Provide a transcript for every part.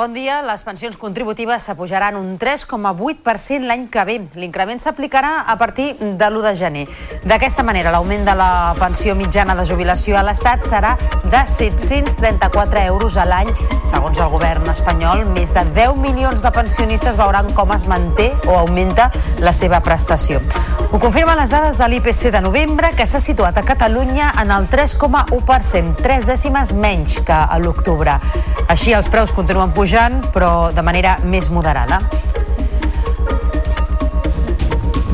Bon dia. Les pensions contributives s'apujaran un 3,8% l'any que ve. L'increment s'aplicarà a partir de l'1 de gener. D'aquesta manera, l'augment de la pensió mitjana de jubilació a l'Estat serà de 734 euros a l'any. Segons el govern espanyol, més de 10 milions de pensionistes veuran com es manté o augmenta la seva prestació. Ho confirmen les dades de l'IPC de novembre, que s'ha situat a Catalunya en el 3,1%, tres dècimes menys que a l'octubre. Així, els preus continuen pujant pujant, però de manera més moderada.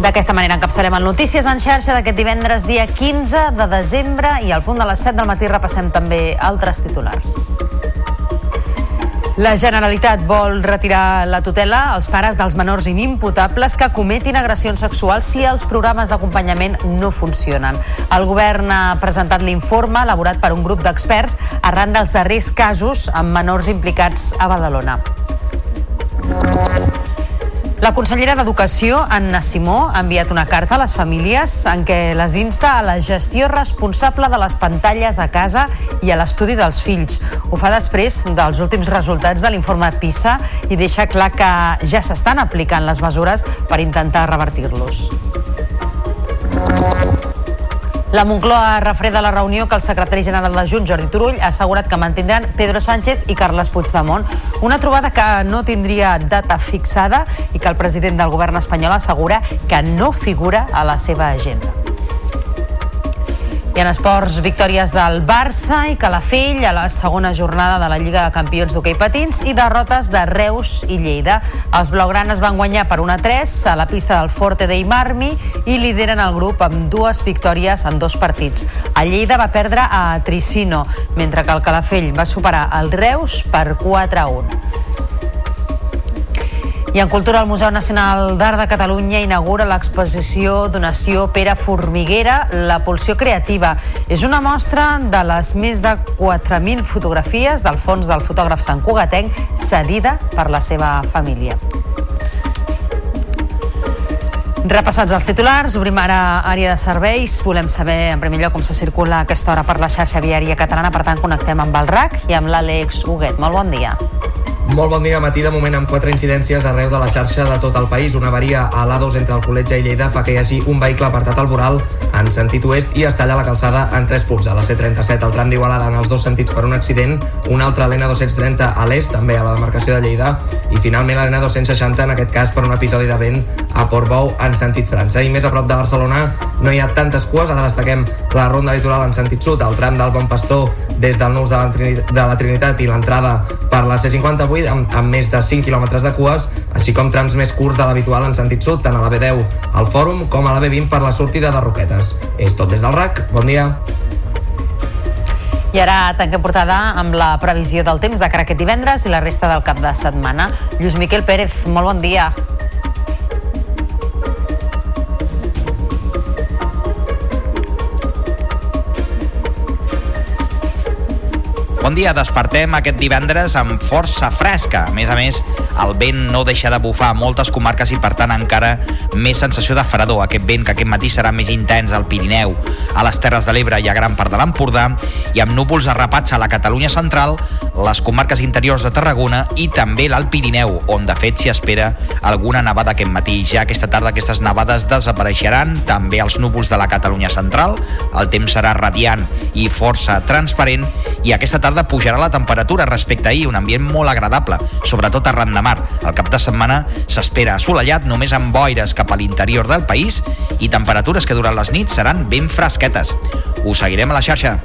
D'aquesta manera encapçalem el Notícies en xarxa d'aquest divendres dia 15 de desembre i al punt de les 7 del matí repassem també altres titulars. La Generalitat vol retirar la tutela als pares dels menors inimputables que cometin agressions sexuals si els programes d'acompanyament no funcionen. El govern ha presentat l'informe elaborat per un grup d'experts arran dels darrers casos amb menors implicats a Badalona. La consellera d'Educació, Anna Simó, ha enviat una carta a les famílies en què les insta a la gestió responsable de les pantalles a casa i a l'estudi dels fills. Ho fa després dels últims resultats de l'informe PISA i deixa clar que ja s'estan aplicant les mesures per intentar revertir-los. La Moncloa refreda la reunió que el secretari general de Junts, Jordi Turull, ha assegurat que mantindran Pedro Sánchez i Carles Puigdemont. Una trobada que no tindria data fixada i que el president del govern espanyol assegura que no figura a la seva agenda. I en esports, victòries del Barça i Calafell a la segona jornada de la Lliga de Campions d'hoquei patins i derrotes de Reus i Lleida. Els blaugranes van guanyar per 1-3 a la pista del Forte dei Marmi i lideren el grup amb dues victòries en dos partits. El Lleida va perdre a Tricino, mentre que el Calafell va superar el Reus per 4-1. I en cultura, el Museu Nacional d'Art de Catalunya inaugura l'exposició Donació Pere Formiguera, la pulsió creativa. És una mostra de les més de 4.000 fotografies del fons del fotògraf Sant Cugatenc cedida per la seva família. Repassats els titulars, obrim ara àrea de serveis. Volem saber, en primer lloc, com se circula aquesta hora per la xarxa viària catalana. Per tant, connectem amb el RAC i amb l'Àlex Huguet. Molt bon dia. Molt bon dia, matí de moment amb quatre incidències arreu de la xarxa de tot el país. Una avaria a l'A2 entre el Col·letge i Lleida fa que hi hagi un vehicle apartat al voral en sentit oest i es talla la calçada en tres punts. A la C37 el tram d'Igualada en els dos sentits per un accident, un altre a l'N230 a l'est, també a la demarcació de Lleida, i finalment a l'N260 en aquest cas per un episodi de vent a Portbou en sentit França. I més a prop de Barcelona no hi ha tantes cues, ara destaquem la ronda litoral en sentit sud, el tram del Bon Pastor des del Nus de la, Trinitat, i l'entrada per la C58 avui amb, amb més de 5 quilòmetres de cues, així com trams més curts de l'habitual en sentit sud, tant a la B10 al Fòrum com a la B20 per la sortida de Roquetes. És tot des del RAC, bon dia. I ara tanquem portada amb la previsió del temps de cara aquest divendres i la resta del cap de setmana. Lluís Miquel Pérez, molt bon dia. Bon dia, despertem aquest divendres amb força fresca. A més a més, el vent no deixa de bufar a moltes comarques i, per tant, encara més sensació de fredor. Aquest vent que aquest matí serà més intens al Pirineu, a les Terres de l'Ebre i a gran part de l'Empordà, i amb núvols arrapats a la Catalunya central, les comarques interiors de Tarragona i també l'Alt Pirineu, on de fet s'hi espera alguna nevada aquest matí. Ja aquesta tarda aquestes nevades desapareixeran, també els núvols de la Catalunya central, el temps serà radiant i força transparent, i aquesta tarda pujarà la temperatura respecte a ahir, un ambient molt agradable, sobretot arran de mar. El cap de setmana s'espera assolellat només amb boires cap a l'interior del país i temperatures que durant les nits seran ben fresquetes. Us seguirem a la xarxa.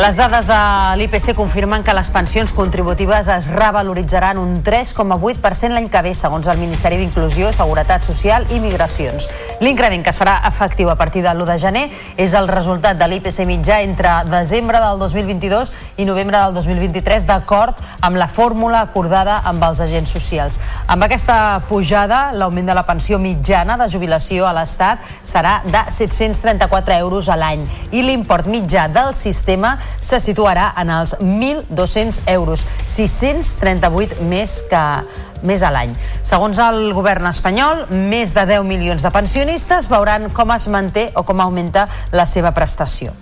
Les dades de l'IPC confirmen que les pensions contributives es revaloritzaran un 3,8% l'any que ve, segons el Ministeri d'Inclusió, Seguretat Social i Migracions. L'increment que es farà efectiu a partir de l'1 de gener és el resultat de l'IPC mitjà entre desembre del 2022 i novembre del 2023, d'acord amb la fórmula acordada amb els agents socials. Amb aquesta pujada, l'augment de la pensió mitjana de jubilació a l'Estat serà de 734 euros a l'any i l'import mitjà del sistema se situarà en els 1.200 euros, 638 més que més a l'any. Segons el govern espanyol, més de 10 milions de pensionistes veuran com es manté o com augmenta la seva prestació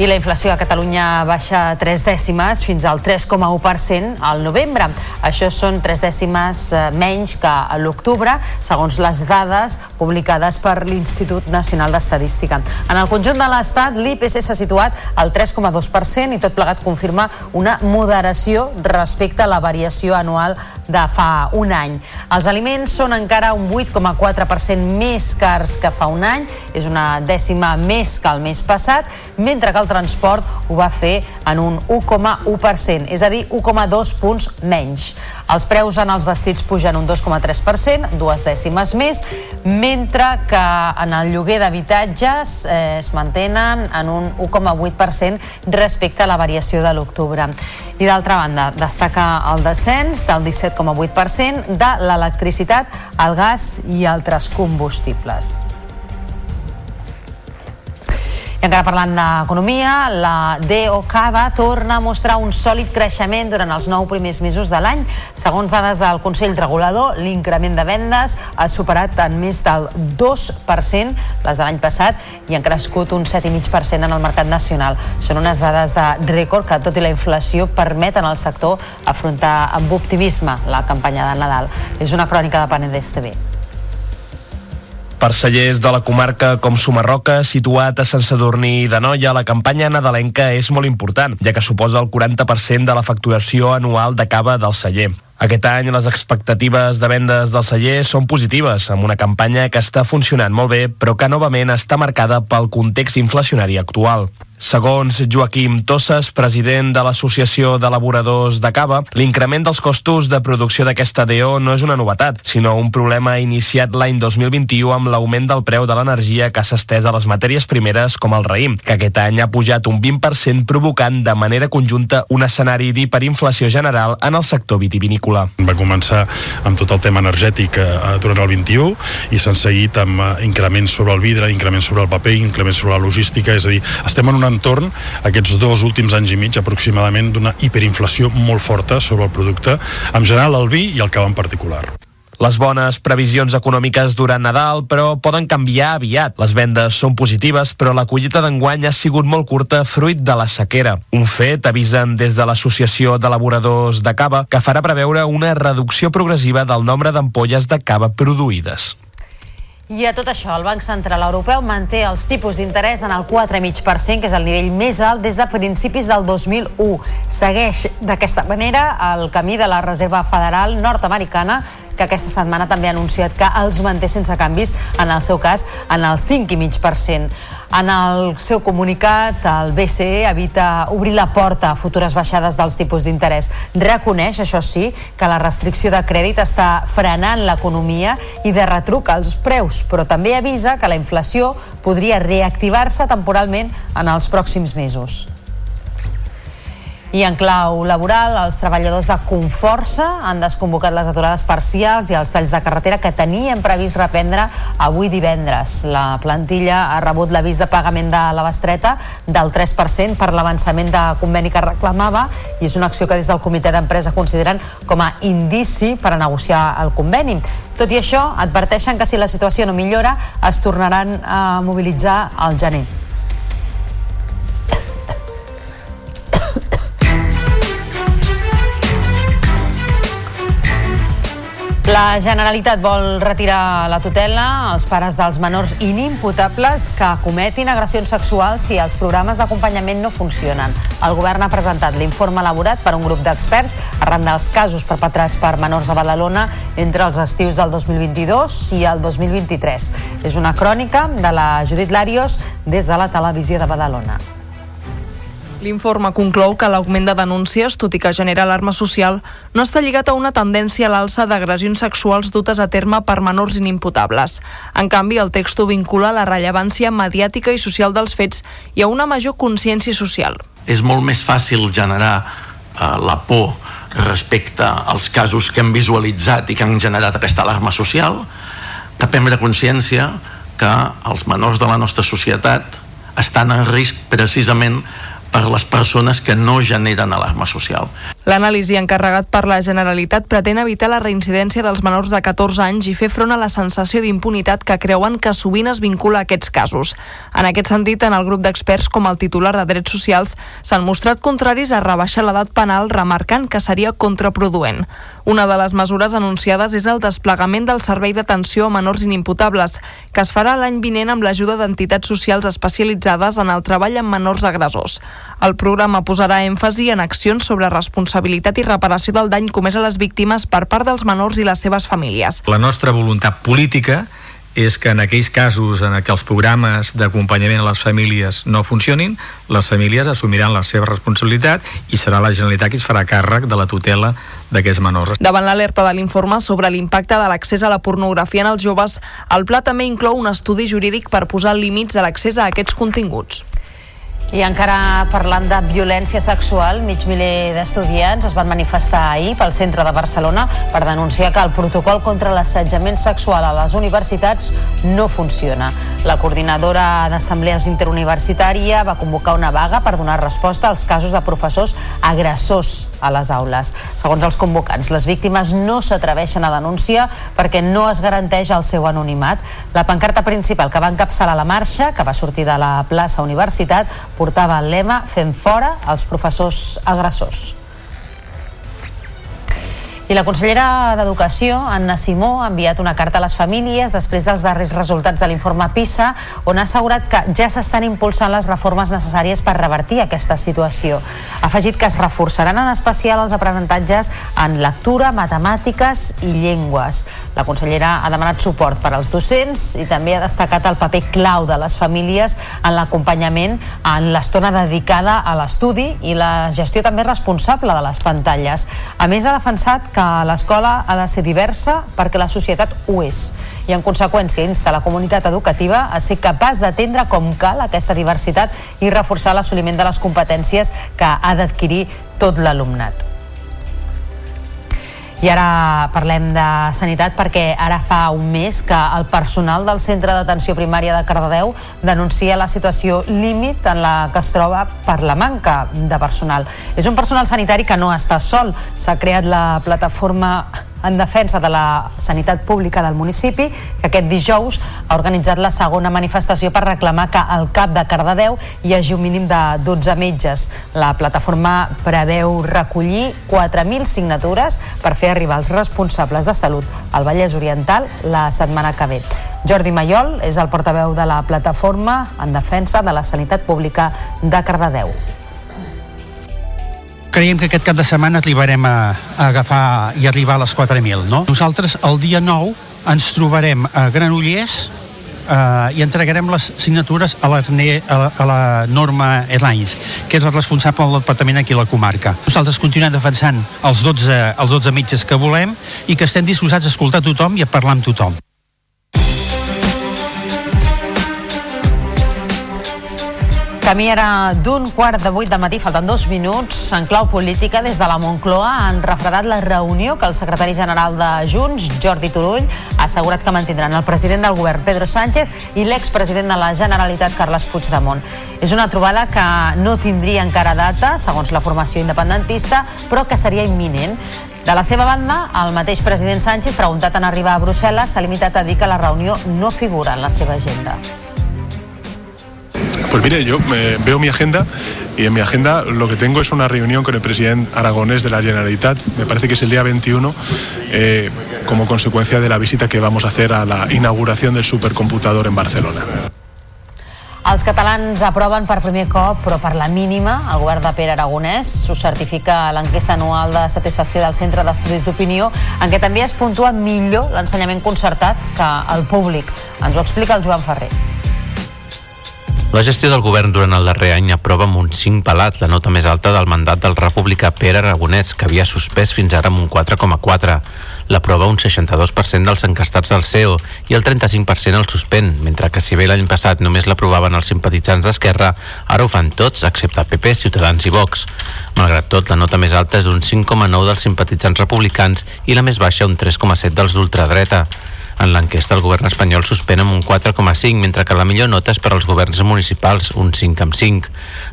i la inflació a Catalunya baixa 3 dècimes fins al 3,1% al novembre. Això són 3 dècimes eh, menys que a l'octubre, segons les dades publicades per l'Institut Nacional d'Estadística. En el conjunt de l'Estat, l'IPC s'ha situat al 3,2% i tot plegat confirma una moderació respecte a la variació anual de fa un any. Els aliments són encara un 8,4% més cars que fa un any, és una dècima més que el mes passat, mentre que el transport ho va fer en un 1,1%, és a dir, 1,2 punts menys. Els preus en els vestits pugen un 2,3%, dues dècimes més, mentre que en el lloguer d'habitatges eh, es mantenen en un 1,8% respecte a la variació de l'octubre. I d'altra banda, destaca el descens del 17,8% de l'electricitat, el gas i altres combustibles. I encara parlant d'economia, la DOCAVA torna a mostrar un sòlid creixement durant els nou primers mesos de l'any. Segons dades del Consell Regulador, l'increment de vendes ha superat en més del 2% les de l'any passat i han crescut un 7,5% en el mercat nacional. Són unes dades de rècord que, tot i la inflació, permeten al sector afrontar amb optimisme la campanya de Nadal. És una crònica de Penedès TV. Per cellers de la comarca com Sumarroca, situat a Sant Sadurní de Noia, la campanya nadalenca és molt important, ja que suposa el 40% de la facturació anual de cava del celler. Aquest any les expectatives de vendes del celler són positives, amb una campanya que està funcionant molt bé, però que novament està marcada pel context inflacionari actual. Segons Joaquim Tosses, president de l'Associació d'Elaboradors de Cava, l'increment dels costos de producció d'aquesta DO no és una novetat, sinó un problema iniciat l'any 2021 amb l'augment del preu de l'energia que s'ha estès a les matèries primeres com el raïm, que aquest any ha pujat un 20% provocant de manera conjunta un escenari d'hiperinflació general en el sector vitivinícola. Va començar amb tot el tema energètic eh, durant el 21 i s'han seguit amb eh, increments sobre el vidre, increments sobre el paper, increments sobre la logística, és a dir, estem en una entorn, aquests dos últims anys i mig aproximadament, d'una hiperinflació molt forta sobre el producte, en general el vi i el cava en particular. Les bones previsions econòmiques durant Nadal, però, poden canviar aviat. Les vendes són positives, però la collita d'enguany ha sigut molt curta fruit de la sequera. Un fet, avisen des de l'Associació d'Elaboradors de Cava, que farà preveure una reducció progressiva del nombre d'ampolles de cava produïdes. I a tot això, el Banc Central Europeu manté els tipus d'interès en el 4,5%, que és el nivell més alt des de principis del 2001. Segueix d'aquesta manera el camí de la Reserva Federal nord-americana, que aquesta setmana també ha anunciat que els manté sense canvis, en el seu cas, en el 5,5%. En el seu comunicat, el BCE evita obrir la porta a futures baixades dels tipus d'interès. Reconeix, això sí, que la restricció de crèdit està frenant l'economia i de retruc els preus, però també avisa que la inflació podria reactivar-se temporalment en els pròxims mesos. I en clau laboral, els treballadors de Conforça han desconvocat les aturades parcials i els talls de carretera que tenien previst reprendre avui divendres. La plantilla ha rebut l'avís de pagament de la bestreta del 3% per l'avançament de conveni que reclamava i és una acció que des del comitè d'empresa consideren com a indici per a negociar el conveni. Tot i això, adverteixen que si la situació no millora es tornaran a mobilitzar al gener. La Generalitat vol retirar la tutela als pares dels menors inimputables que cometin agressions sexuals si els programes d'acompanyament no funcionen. El govern ha presentat l'informe elaborat per un grup d'experts arran dels casos perpetrats per menors a Badalona entre els estius del 2022 i el 2023. És una crònica de la Judit Larios des de la televisió de Badalona. L'informe conclou que l'augment de denúncies, tot i que genera alarma social, no està lligat a una tendència a l'alça d'agressions sexuals dutes a terme per menors inimputables. En canvi, el text ho vincula a la rellevància mediàtica i social dels fets i a una major consciència social. És molt més fàcil generar eh, la por respecte als casos que hem visualitzat i que han generat aquesta alarma social, de prendre consciència que els menors de la nostra societat estan en risc precisament per les persones que no generen alarma social. L'anàlisi encarregat per la Generalitat pretén evitar la reincidència dels menors de 14 anys i fer front a la sensació d'impunitat que creuen que sovint es vincula a aquests casos. En aquest sentit, en el grup d'experts com el titular de Drets Socials s'han mostrat contraris a rebaixar l'edat penal remarcant que seria contraproduent. Una de les mesures anunciades és el desplegament del Servei d'Atenció a Menors Inimputables, que es farà l'any vinent amb l'ajuda d'entitats socials especialitzades en el treball amb menors agressors. El programa posarà èmfasi en accions sobre responsabilitat i reparació del dany comès a les víctimes per part dels menors i les seves famílies. La nostra voluntat política és que en aquells casos en què els programes d'acompanyament a les famílies no funcionin, les famílies assumiran la seva responsabilitat i serà la Generalitat qui es farà càrrec de la tutela d'aquests menors. Davant l'alerta de l'informe sobre l'impacte de l'accés a la pornografia en els joves, el pla també inclou un estudi jurídic per posar límits a l'accés a aquests continguts. I encara parlant de violència sexual, mig miler d'estudiants es van manifestar ahir pel centre de Barcelona per denunciar que el protocol contra l'assetjament sexual a les universitats no funciona. La coordinadora d'assemblees interuniversitària va convocar una vaga per donar resposta als casos de professors agressors a les aules. Segons els convocants, les víctimes no s'atreveixen a denunciar perquè no es garanteix el seu anonimat. La pancarta principal que va encapçalar la marxa, que va sortir de la plaça Universitat, portava el lema Fem fora els professors agressors. I la consellera d'Educació, Anna Simó, ha enviat una carta a les famílies després dels darrers resultats de l'informe PISA, on ha assegurat que ja s'estan impulsant les reformes necessàries per revertir aquesta situació. Ha afegit que es reforçaran en especial els aprenentatges en lectura, matemàtiques i llengües. La consellera ha demanat suport per als docents i també ha destacat el paper clau de les famílies en l'acompanyament en l'estona dedicada a l'estudi i la gestió també responsable de les pantalles. A més, ha defensat que l'escola ha de ser diversa perquè la societat ho és i en conseqüència insta la comunitat educativa a ser capaç d'atendre com cal aquesta diversitat i reforçar l'assoliment de les competències que ha d'adquirir tot l'alumnat. I ara parlem de sanitat perquè ara fa un mes que el personal del Centre d'Atenció Primària de Cardedeu denuncia la situació límit en la que es troba per la manca de personal. És un personal sanitari que no està sol. S'ha creat la plataforma en defensa de la sanitat pública del municipi, que aquest dijous ha organitzat la segona manifestació per reclamar que al CAP de Cardedeu hi hagi un mínim de 12 metges. La plataforma preveu recollir 4.000 signatures per fer arribar els responsables de salut al Vallès Oriental la setmana que ve. Jordi Mayol és el portaveu de la plataforma en defensa de la sanitat pública de Cardedeu creiem que aquest cap de setmana arribarem a, a agafar i arribar a les 4.000, no? Nosaltres el dia 9 ens trobarem a Granollers eh, i entregarem les signatures a la, a la, a la Norma Airlines, que és el responsable del departament aquí a la comarca. Nosaltres continuem defensant els 12, els 12 metges que volem i que estem disposats a escoltar tothom i a parlar amb tothom. Camí era d'un quart de vuit de matí, falten dos minuts. En clau política, des de la Moncloa han refredat la reunió que el secretari general de Junts, Jordi Turull, ha assegurat que mantindran el president del govern, Pedro Sánchez, i l'expresident de la Generalitat, Carles Puigdemont. És una trobada que no tindria encara data, segons la formació independentista, però que seria imminent. De la seva banda, el mateix president Sánchez, preguntat en arribar a Brussel·les, s'ha limitat a dir que la reunió no figura en la seva agenda. Pues mire, yo me veo mi agenda y en mi agenda lo que tengo es una reunión con el presidente aragonés de la Generalitat, me parece que es el día 21, eh, como consecuencia de la visita que vamos a hacer a la inauguración del supercomputador en Barcelona. Els catalans aproven per primer cop, però per la mínima, el govern de Pere Aragonès ho certifica l'enquesta anual de satisfacció del Centre d'Estudis d'Opinió, en què també es puntua millor l'ensenyament concertat que el públic. Ens ho explica el Joan Ferrer. La gestió del govern durant el darrer any aprova amb un 5 pelat, la nota més alta del mandat del republicà Pere Aragonès, que havia suspès fins ara amb un 4,4. L'aprova un 62% dels encastats del CEO i el 35% el suspèn, mentre que si bé l'any passat només l'aprovaven els simpatitzants d'Esquerra, ara ho fan tots, excepte PP, Ciutadans i Vox. Malgrat tot, la nota més alta és d'un 5,9 dels simpatitzants republicans i la més baixa un 3,7 dels d'ultradreta. En l'enquesta el govern espanyol suspèn amb un 4,5, mentre que la millor nota és per als governs municipals, un 5 amb 5.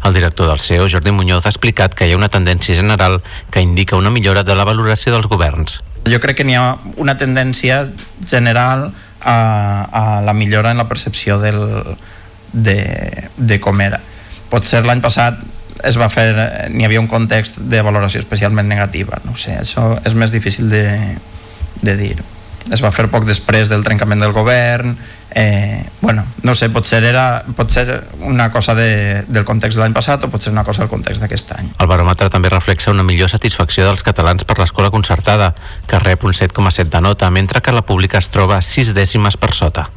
El director del CEO, Jordi Muñoz, ha explicat que hi ha una tendència general que indica una millora de la valoració dels governs. Jo crec que n'hi ha una tendència general a, a la millora en la percepció del, de, de com era. Potser l'any passat es va fer, n'hi havia un context de valoració especialment negativa, no sé, això és més difícil de, de dir. Es va fer poc després del trencament del govern, eh, bueno, no sé, potser era potser una cosa de, del context de l'any passat o potser una cosa del context d'aquest any. El baròmetre també reflexa una millor satisfacció dels catalans per l'escola concertada, que rep un 7,7 de nota, mentre que la pública es troba 6 dècimes per sota.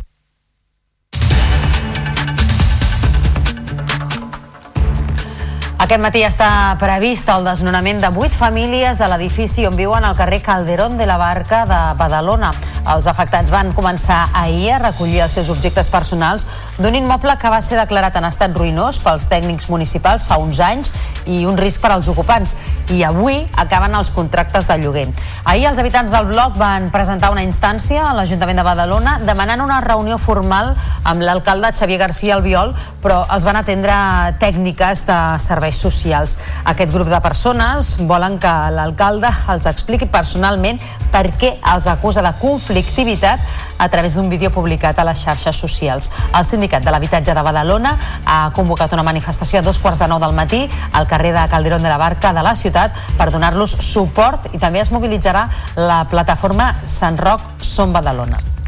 Aquest matí està previst el desnonament de vuit famílies de l'edifici on viuen al carrer Calderón de la Barca de Badalona. Els afectats van començar ahir a recollir els seus objectes personals d'un immoble que va ser declarat en estat ruïnós pels tècnics municipals fa uns anys i un risc per als ocupants. I avui acaben els contractes de lloguer. Ahir els habitants del bloc van presentar una instància a l'Ajuntament de Badalona demanant una reunió formal amb l'alcalde Xavier García Albiol, però els van atendre tècniques de serveis serveis socials. Aquest grup de persones volen que l'alcalde els expliqui personalment per què els acusa de conflictivitat a través d'un vídeo publicat a les xarxes socials. El sindicat de l'habitatge de Badalona ha convocat una manifestació a dos quarts de nou del matí al carrer de Calderón de la Barca de la ciutat per donar-los suport i també es mobilitzarà la plataforma Sant Roc Som Badalona.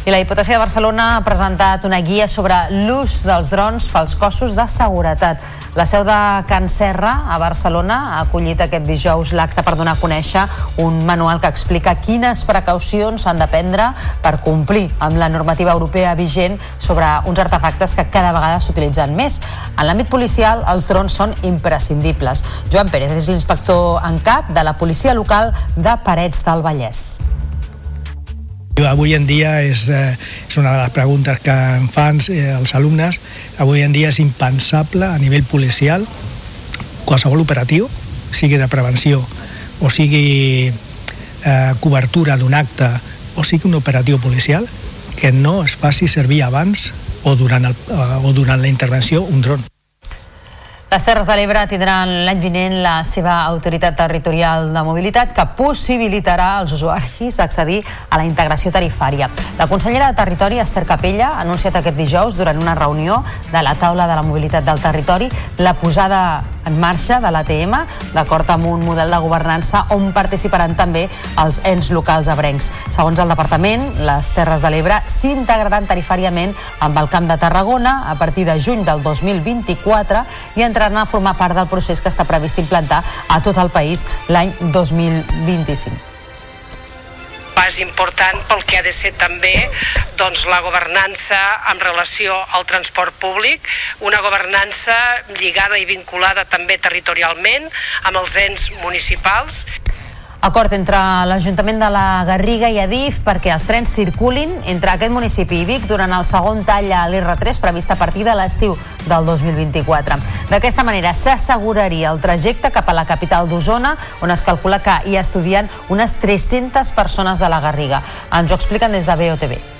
I la Diputació de Barcelona ha presentat una guia sobre l'ús dels drons pels cossos de seguretat. La seu de Can Serra, a Barcelona, ha acollit aquest dijous l'acte per donar a conèixer un manual que explica quines precaucions s'han de prendre per complir amb la normativa europea vigent sobre uns artefactes que cada vegada s'utilitzen més. En l'àmbit policial, els drons són imprescindibles. Joan Pérez és l'inspector en cap de la policia local de Parets del Vallès. Avui en dia és, eh, és una de les preguntes que em fan eh, els alumnes. Avui en dia és impensable a nivell policial qualsevol operatiu, sigui de prevenció o sigui eh, cobertura d'un acte o sigui un operatiu policial, que no es faci servir abans o durant, el, eh, o durant la intervenció un dron. Les Terres de l'Ebre tindran l'any vinent la seva autoritat territorial de mobilitat que possibilitarà als usuaris accedir a la integració tarifària. La consellera de Territori, Esther Capella, ha anunciat aquest dijous durant una reunió de la taula de la mobilitat del territori la posada en marxa de l'ATM d'acord amb un model de governança on participaran també els ens locals abrencs. Segons el departament, les Terres de l'Ebre s'integraran tarifàriament amb el Camp de Tarragona a partir de juny del 2024 i entre entraran a formar part del procés que està previst implantar a tot el país l'any 2025 pas important pel que ha de ser també doncs, la governança en relació al transport públic, una governança lligada i vinculada també territorialment amb els ens municipals. Acord entre l'Ajuntament de la Garriga i Adif perquè els trens circulin entre aquest municipi i Vic durant el segon tall a l'R3 previst a partir de l'estiu del 2024. D'aquesta manera s'asseguraria el trajecte cap a la capital d'Osona, on es calcula que hi estudien unes 300 persones de la Garriga. Ens ho expliquen des de BOTV.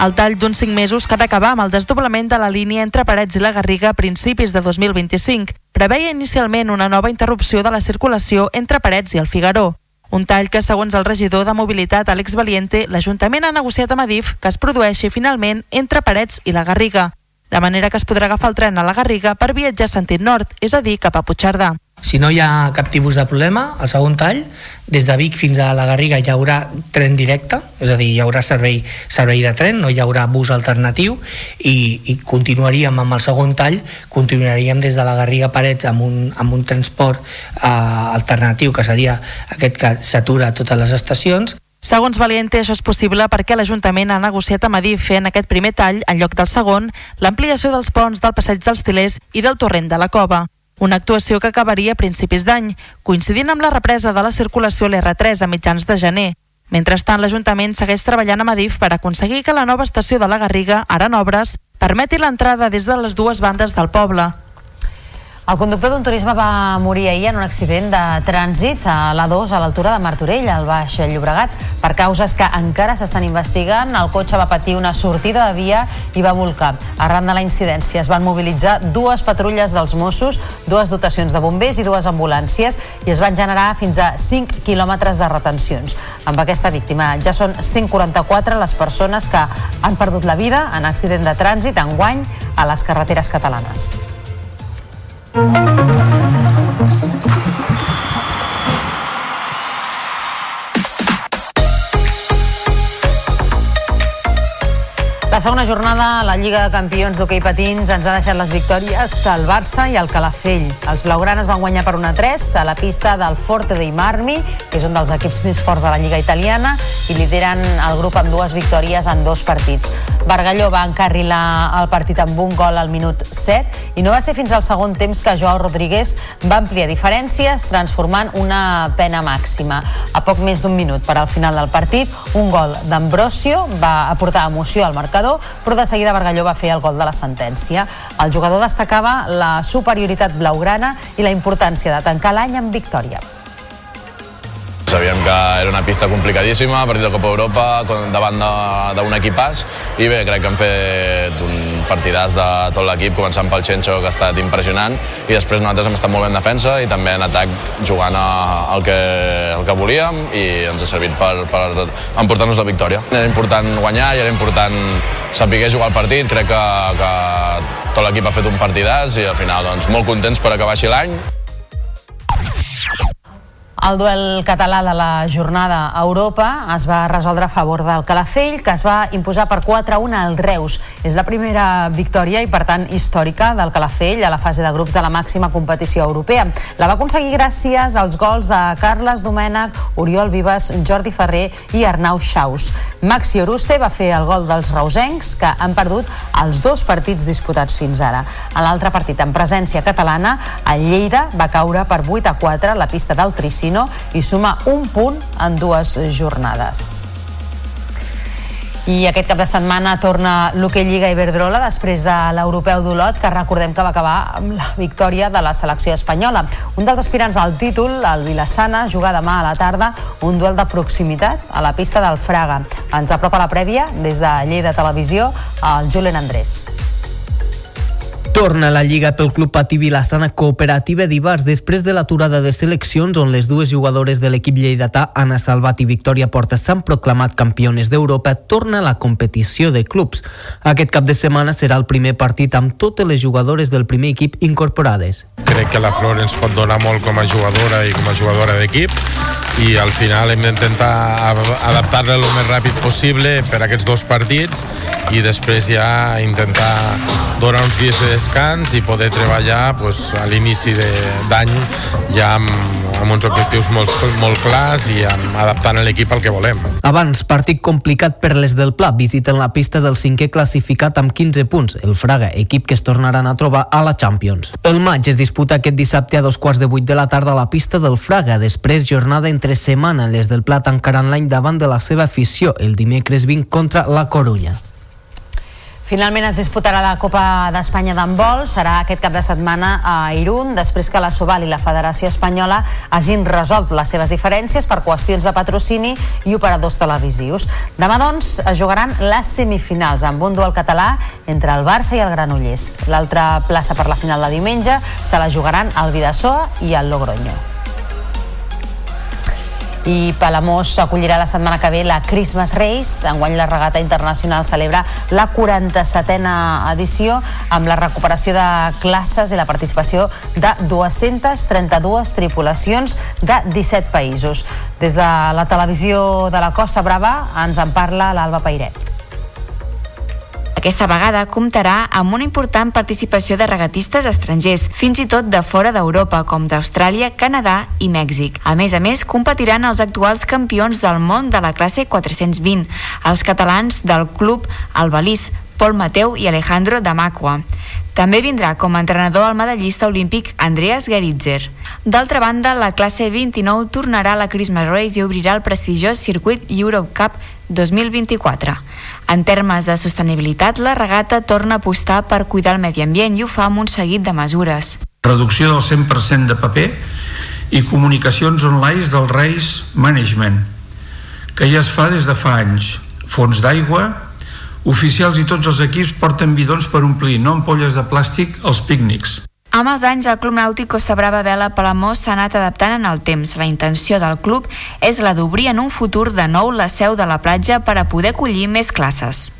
El tall d'uns 5 mesos que ha d'acabar amb el desdoblament de la línia entre Parets i la Garriga a principis de 2025. Preveia inicialment una nova interrupció de la circulació entre Parets i el Figaró. Un tall que, segons el regidor de mobilitat Àlex Valiente, l'Ajuntament ha negociat amb Adif que es produeixi finalment entre Parets i la Garriga, de manera que es podrà agafar el tren a la Garriga per viatjar sentit nord, és a dir, cap a Puigcerdà. Si no hi ha cap tipus de problema, al segon tall, des de Vic fins a la Garriga hi haurà tren directe, és a dir, hi haurà servei, servei de tren, no hi haurà bus alternatiu i, i continuaríem amb el segon tall, continuaríem des de la Garriga Parets amb un, amb un transport eh, alternatiu que seria aquest que s'atura a totes les estacions. Segons Valiente, això és possible perquè l'Ajuntament ha negociat amb Adif fer en aquest primer tall, en lloc del segon, l'ampliació dels ponts del passeig dels Tilers i del torrent de la Cova una actuació que acabaria a principis d'any, coincidint amb la represa de la circulació a l'R3 a mitjans de gener. Mentrestant, l'Ajuntament segueix treballant amb Adif per aconseguir que la nova estació de la Garriga, ara en obres, permeti l'entrada des de les dues bandes del poble. El conductor d'un turisme va morir ahir en un accident de trànsit a l'A2 a l'altura de Martorell, al Baix Llobregat. Per causes que encara s'estan investigant, el cotxe va patir una sortida de via i va volcar. Arran de la incidència es van mobilitzar dues patrulles dels Mossos, dues dotacions de bombers i dues ambulàncies i es van generar fins a 5 quilòmetres de retencions. Amb aquesta víctima ja són 144 les persones que han perdut la vida en accident de trànsit enguany a les carreteres catalanes. Thank you. La segona jornada a la Lliga de Campions d'hoquei patins ens ha deixat les victòries del Barça i el Calafell. Els blaugranes van guanyar per 1-3 a la pista del Forte dei Marmi, que és un dels equips més forts de la Lliga italiana, i lideren el grup amb dues victòries en dos partits. Bargalló va encarrilar el partit amb un gol al minut 7 i no va ser fins al segon temps que Joao Rodríguez va ampliar diferències transformant una pena màxima. A poc més d'un minut per al final del partit, un gol d'Ambrosio va aportar emoció al marcador marcador, però de seguida Bargalló va fer el gol de la sentència. El jugador destacava la superioritat blaugrana i la importància de tancar l'any amb victòria. Sabíem que era una pista complicadíssima, partit de Copa Europa, davant d'un equipàs, i bé, crec que han fet un partidàs de tot l'equip, començant pel Chencho, que ha estat impressionant, i després nosaltres hem estat molt bé en defensa i també en atac jugant el que, el que volíem i ens ha servit per, per emportar-nos la victòria. Era important guanyar i era important saber jugar el partit, crec que, que tot l'equip ha fet un partidàs i al final doncs, molt contents per acabar així l'any. El duel català de la jornada a Europa es va resoldre a favor del Calafell, que es va imposar per 4-1 al Reus. És la primera victòria i, per tant, històrica del Calafell a la fase de grups de la màxima competició europea. La va aconseguir gràcies als gols de Carles Domènech, Oriol Vives, Jordi Ferrer i Arnau Xaus. Maxi Oruste va fer el gol dels reusencs, que han perdut els dos partits disputats fins ara. A l'altre partit, en presència catalana, el Lleida va caure per 8 a 4 a la pista del Trici Casino i suma un punt en dues jornades. I aquest cap de setmana torna l'Hockey Lliga Iberdrola després de l'europeu d'Olot, que recordem que va acabar amb la victòria de la selecció espanyola. Un dels aspirants al títol, el Vilassana, juga demà a la tarda un duel de proximitat a la pista del Fraga. Ens apropa la prèvia des de Lleida Televisió el Julen Andrés. Torna la Lliga pel Club Patí Vilassana Cooperativa d'Ibars després de l'aturada de seleccions on les dues jugadores de l'equip lleidatà, Anna Salvat i Victòria Porta, s'han proclamat campiones d'Europa, torna la competició de clubs. Aquest cap de setmana serà el primer partit amb totes les jugadores del primer equip incorporades. Crec que la Flor ens pot donar molt com a jugadora i com a jugadora d'equip i al final hem d'intentar adaptar-la el més ràpid possible per a aquests dos partits i després ja intentar donar uns dies de descans i poder treballar pues, a l'inici d'any ja amb, amb uns objectius molt, molt clars i amb, adaptant l'equip al que volem. Abans, partit complicat per les del Pla, visiten la pista del cinquè classificat amb 15 punts, el Fraga, equip que es tornaran a trobar a la Champions. El maig es disputa aquest dissabte a dos quarts de vuit de la tarda a la pista del Fraga, després jornada entre setmana, les del Pla tancaran l'any davant de la seva afició el dimecres 20 contra la Corunya. Finalment es disputarà la Copa d'Espanya d'handbol. Serà aquest cap de setmana a Irún, després que la Sobal i la Federació Espanyola hagin resolt les seves diferències per qüestions de patrocini i operadors televisius. Demà, doncs, es jugaran les semifinals amb un duel català entre el Barça i el Granollers. L'altra plaça per la final de diumenge se la jugaran el Vidasoa i el Logroño i Palamós acollirà la setmana que ve la Christmas Race. Enguany la regata internacional celebra la 47a edició amb la recuperació de classes i la participació de 232 tripulacions de 17 països. Des de la televisió de la Costa Brava ens en parla l'Alba Pairet. Aquesta vegada comptarà amb una important participació de regatistes estrangers, fins i tot de fora d'Europa, com d'Austràlia, Canadà i Mèxic. A més a més, competiran els actuals campions del món de la classe 420, els catalans del club Albalís, Pol Mateu i Alejandro Damacqua. També vindrà com a entrenador el medallista olímpic Andreas Geritzer. D'altra banda, la classe 29 tornarà a la Christmas Race i obrirà el prestigiós circuit Europe Cup 2024. En termes de sostenibilitat, la regata torna a apostar per cuidar el medi ambient i ho fa amb un seguit de mesures. reducció del 100% de paper i comunicacions online del Reis Management, que ja es fa des de fa anys. Fons d'aigua, oficials i tots els equips porten bidons per omplir, no ampolles de plàstic, als pícnics. Amb els anys, el Club Nàutic Costa Brava Vela Palamós s'ha anat adaptant en el temps. La intenció del club és la d'obrir en un futur de nou la seu de la platja per a poder acollir més classes.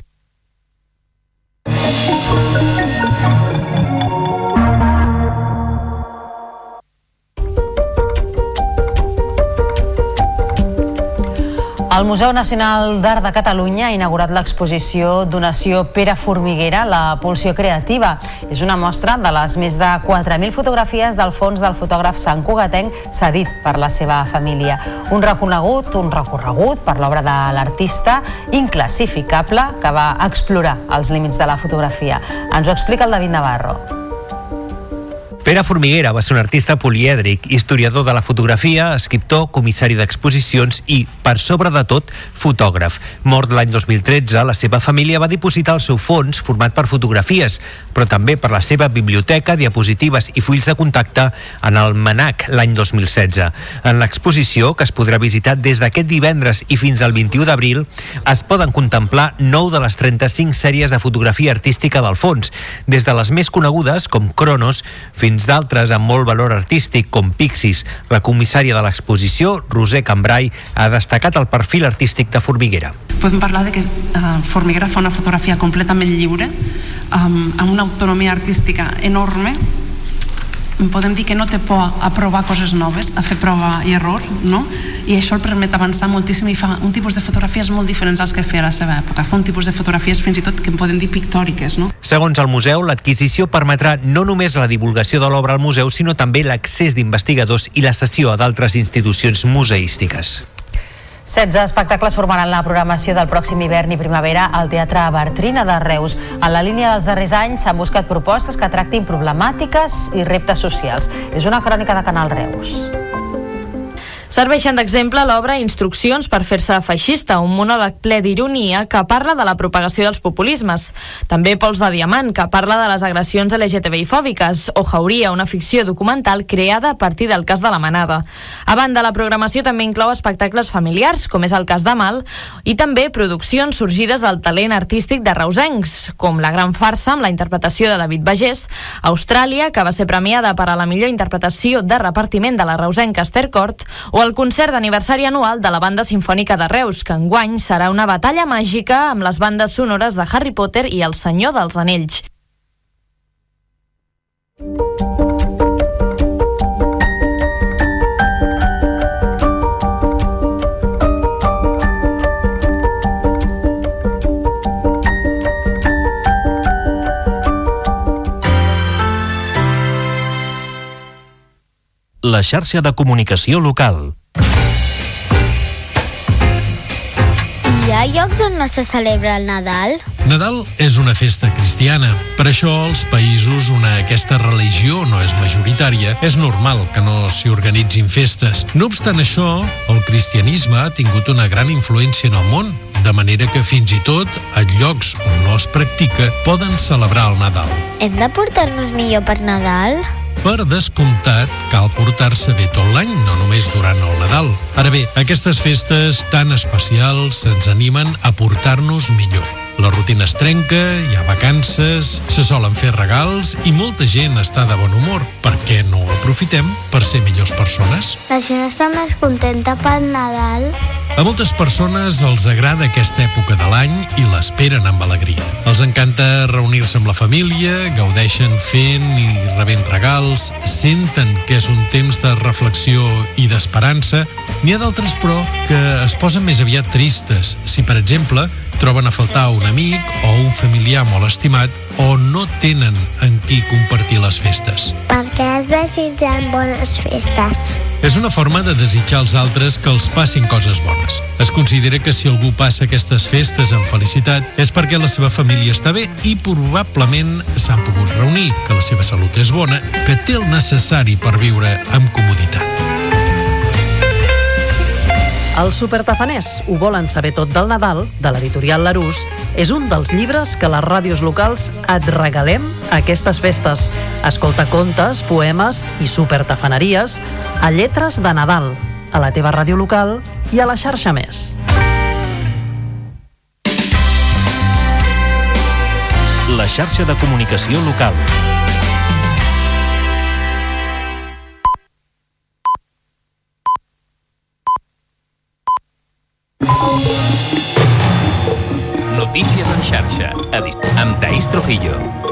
El Museu Nacional d'Art de Catalunya ha inaugurat l'exposició Donació Pere Formiguera, la pulsió creativa. És una mostra de les més de 4.000 fotografies del fons del fotògraf Sant Cugatenc cedit per la seva família. Un reconegut, un recorregut per l'obra de l'artista inclassificable que va explorar els límits de la fotografia. Ens ho explica el David Navarro. Pere Formiguera va ser un artista polièdric, historiador de la fotografia, escriptor, comissari d'exposicions i, per sobre de tot, fotògraf. Mort l'any 2013, la seva família va dipositar el seu fons, format per fotografies, però també per la seva biblioteca, diapositives i fulls de contacte en el MANAC l'any 2016. En l'exposició, que es podrà visitar des d'aquest divendres i fins al 21 d'abril, es poden contemplar 9 de les 35 sèries de fotografia artística del fons, des de les més conegudes, com Cronos, fins fins d'altres amb molt valor artístic com Pixis. La comissària de l'exposició, Roser Cambrai, ha destacat el perfil artístic de Formiguera. Podem parlar de que uh, Formiguera fa una fotografia completament lliure, um, amb una autonomia artística enorme, podem dir que no té por a provar coses noves, a fer prova i error, no? i això el permet avançar moltíssim i fa un tipus de fotografies molt diferents als que feia a la seva època. Fa un tipus de fotografies fins i tot que en podem dir pictòriques. No? Segons el museu, l'adquisició permetrà no només la divulgació de l'obra al museu, sinó també l'accés d'investigadors i la cessió a d'altres institucions museístiques. 16 espectacles formaran la programació del pròxim hivern i primavera al Teatre Bertrina de Reus. En la línia dels darrers anys s'han buscat propostes que tractin problemàtiques i reptes socials. És una crònica de Canal Reus. Serveixen d'exemple l'obra Instruccions per fer-se feixista, un monòleg ple d'ironia que parla de la propagació dels populismes. També Pols de Diamant, que parla de les agressions LGTBI fòbiques, o Jauria, una ficció documental creada a partir del cas de la manada. A banda, la programació també inclou espectacles familiars, com és el cas de Mal, i també produccions sorgides del talent artístic de reusencs, com La gran farsa amb la interpretació de David Bagés, Austràlia, que va ser premiada per a la millor interpretació de repartiment de la reusenca Esther Cort, o el concert d'aniversari anual de la Banda Simfònica de Reus, que enguany serà una batalla màgica amb les bandes sonores de Harry Potter i El Senyor dels Anells. La xarxa de comunicació local. Hi ha llocs on no se celebra el Nadal? Nadal és una festa cristiana. Per això, als països on aquesta religió no és majoritària, és normal que no s'hi organitzin festes. No obstant això, el cristianisme ha tingut una gran influència en el món, de manera que fins i tot a llocs on no es practica poden celebrar el Nadal. Hem de portar-nos millor per Nadal? Per descomptat, cal portar-se bé tot l'any, no només durant el Nadal. Ara bé, aquestes festes tan especials ens animen a portar-nos millor. La rutina es trenca, hi ha vacances, se solen fer regals i molta gent està de bon humor. Per què no ho aprofitem per ser millors persones? La gent està més contenta pel Nadal. A moltes persones els agrada aquesta època de l'any i l'esperen amb alegria. Els encanta reunir-se amb la família, gaudeixen fent i rebent regals, senten que és un temps de reflexió i d'esperança. N'hi ha d'altres, però, que es posen més aviat tristes si, per exemple, troben a faltar un amic o un familiar molt estimat o no tenen en qui compartir les festes. Per què es desitgen bones festes? És una forma de desitjar als altres que els passin coses bones. Es considera que si algú passa aquestes festes amb felicitat és perquè la seva família està bé i probablement s'han pogut reunir, que la seva salut és bona, que té el necessari per viure amb comoditat. Els supertafaners ho volen saber tot del Nadal, de l'editorial Larús, és un dels llibres que les ràdios locals et regalem a aquestes festes. Escolta contes, poemes i supertafaneries a Lletres de Nadal, a la teva ràdio local i a la xarxa més. La xarxa de comunicació local. Notícies en xarxa, amb Taís Trujillo.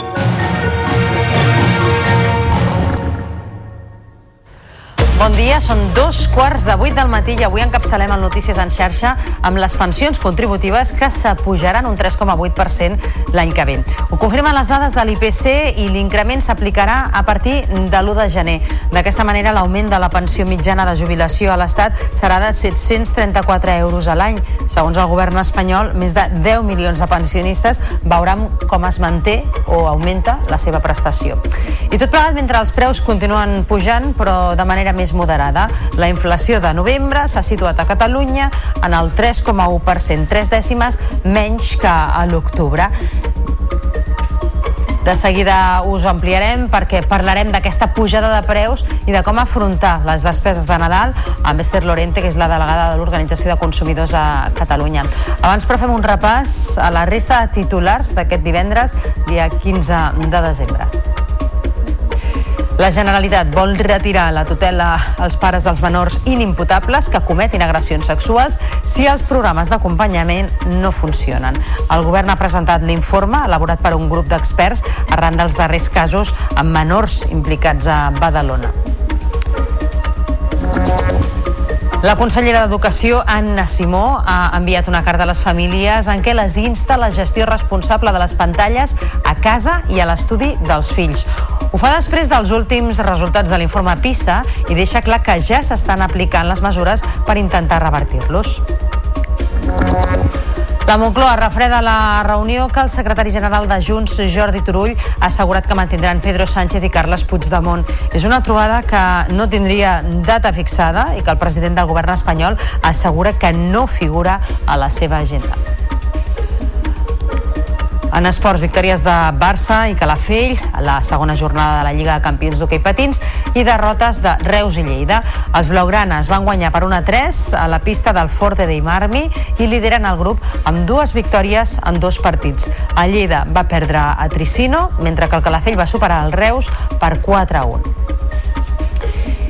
Bon dia, són dos quarts de vuit del matí i avui encapçalem el Notícies en xarxa amb les pensions contributives que s'apujaran un 3,8% l'any que ve. Ho confirmen les dades de l'IPC i l'increment s'aplicarà a partir de l'1 de gener. D'aquesta manera, l'augment de la pensió mitjana de jubilació a l'Estat serà de 734 euros a l'any. Segons el govern espanyol, més de 10 milions de pensionistes veuran com es manté o augmenta la seva prestació. I tot plegat mentre els preus continuen pujant, però de manera més moderada. La inflació de novembre s'ha situat a Catalunya en el 3,1%, tres dècimes menys que a l'octubre. De seguida us ampliarem perquè parlarem d'aquesta pujada de preus i de com afrontar les despeses de Nadal amb Esther Lorente, que és la delegada de l'Organització de Consumidors a Catalunya. Abans però fem un repàs a la resta de titulars d'aquest divendres, dia 15 de desembre. La Generalitat vol retirar la tutela als pares dels menors inimputables que cometin agressions sexuals si els programes d'acompanyament no funcionen. El govern ha presentat l'informe elaborat per un grup d'experts arran dels darrers casos amb menors implicats a Badalona. La consellera d'Educació, Anna Simó, ha enviat una carta a les famílies en què les insta la gestió responsable de les pantalles a casa i a l'estudi dels fills. Ho fa després dels últims resultats de l'informe PISA i deixa clar que ja s'estan aplicant les mesures per intentar revertir-los. La Moncloa refreda la reunió que el secretari general de Junts, Jordi Turull, ha assegurat que mantindran Pedro Sánchez i Carles Puigdemont. És una trobada que no tindria data fixada i que el president del govern espanyol assegura que no figura a la seva agenda. En esports, victòries de Barça i Calafell a la segona jornada de la Lliga de Campions d'hoquei patins i derrotes de Reus i Lleida. Els blaugranes van guanyar per 1-3 a la pista del Forte dei Marmi i lideren el grup amb dues victòries en dos partits. El Lleida va perdre a Tricino, mentre que el Calafell va superar el Reus per 4-1.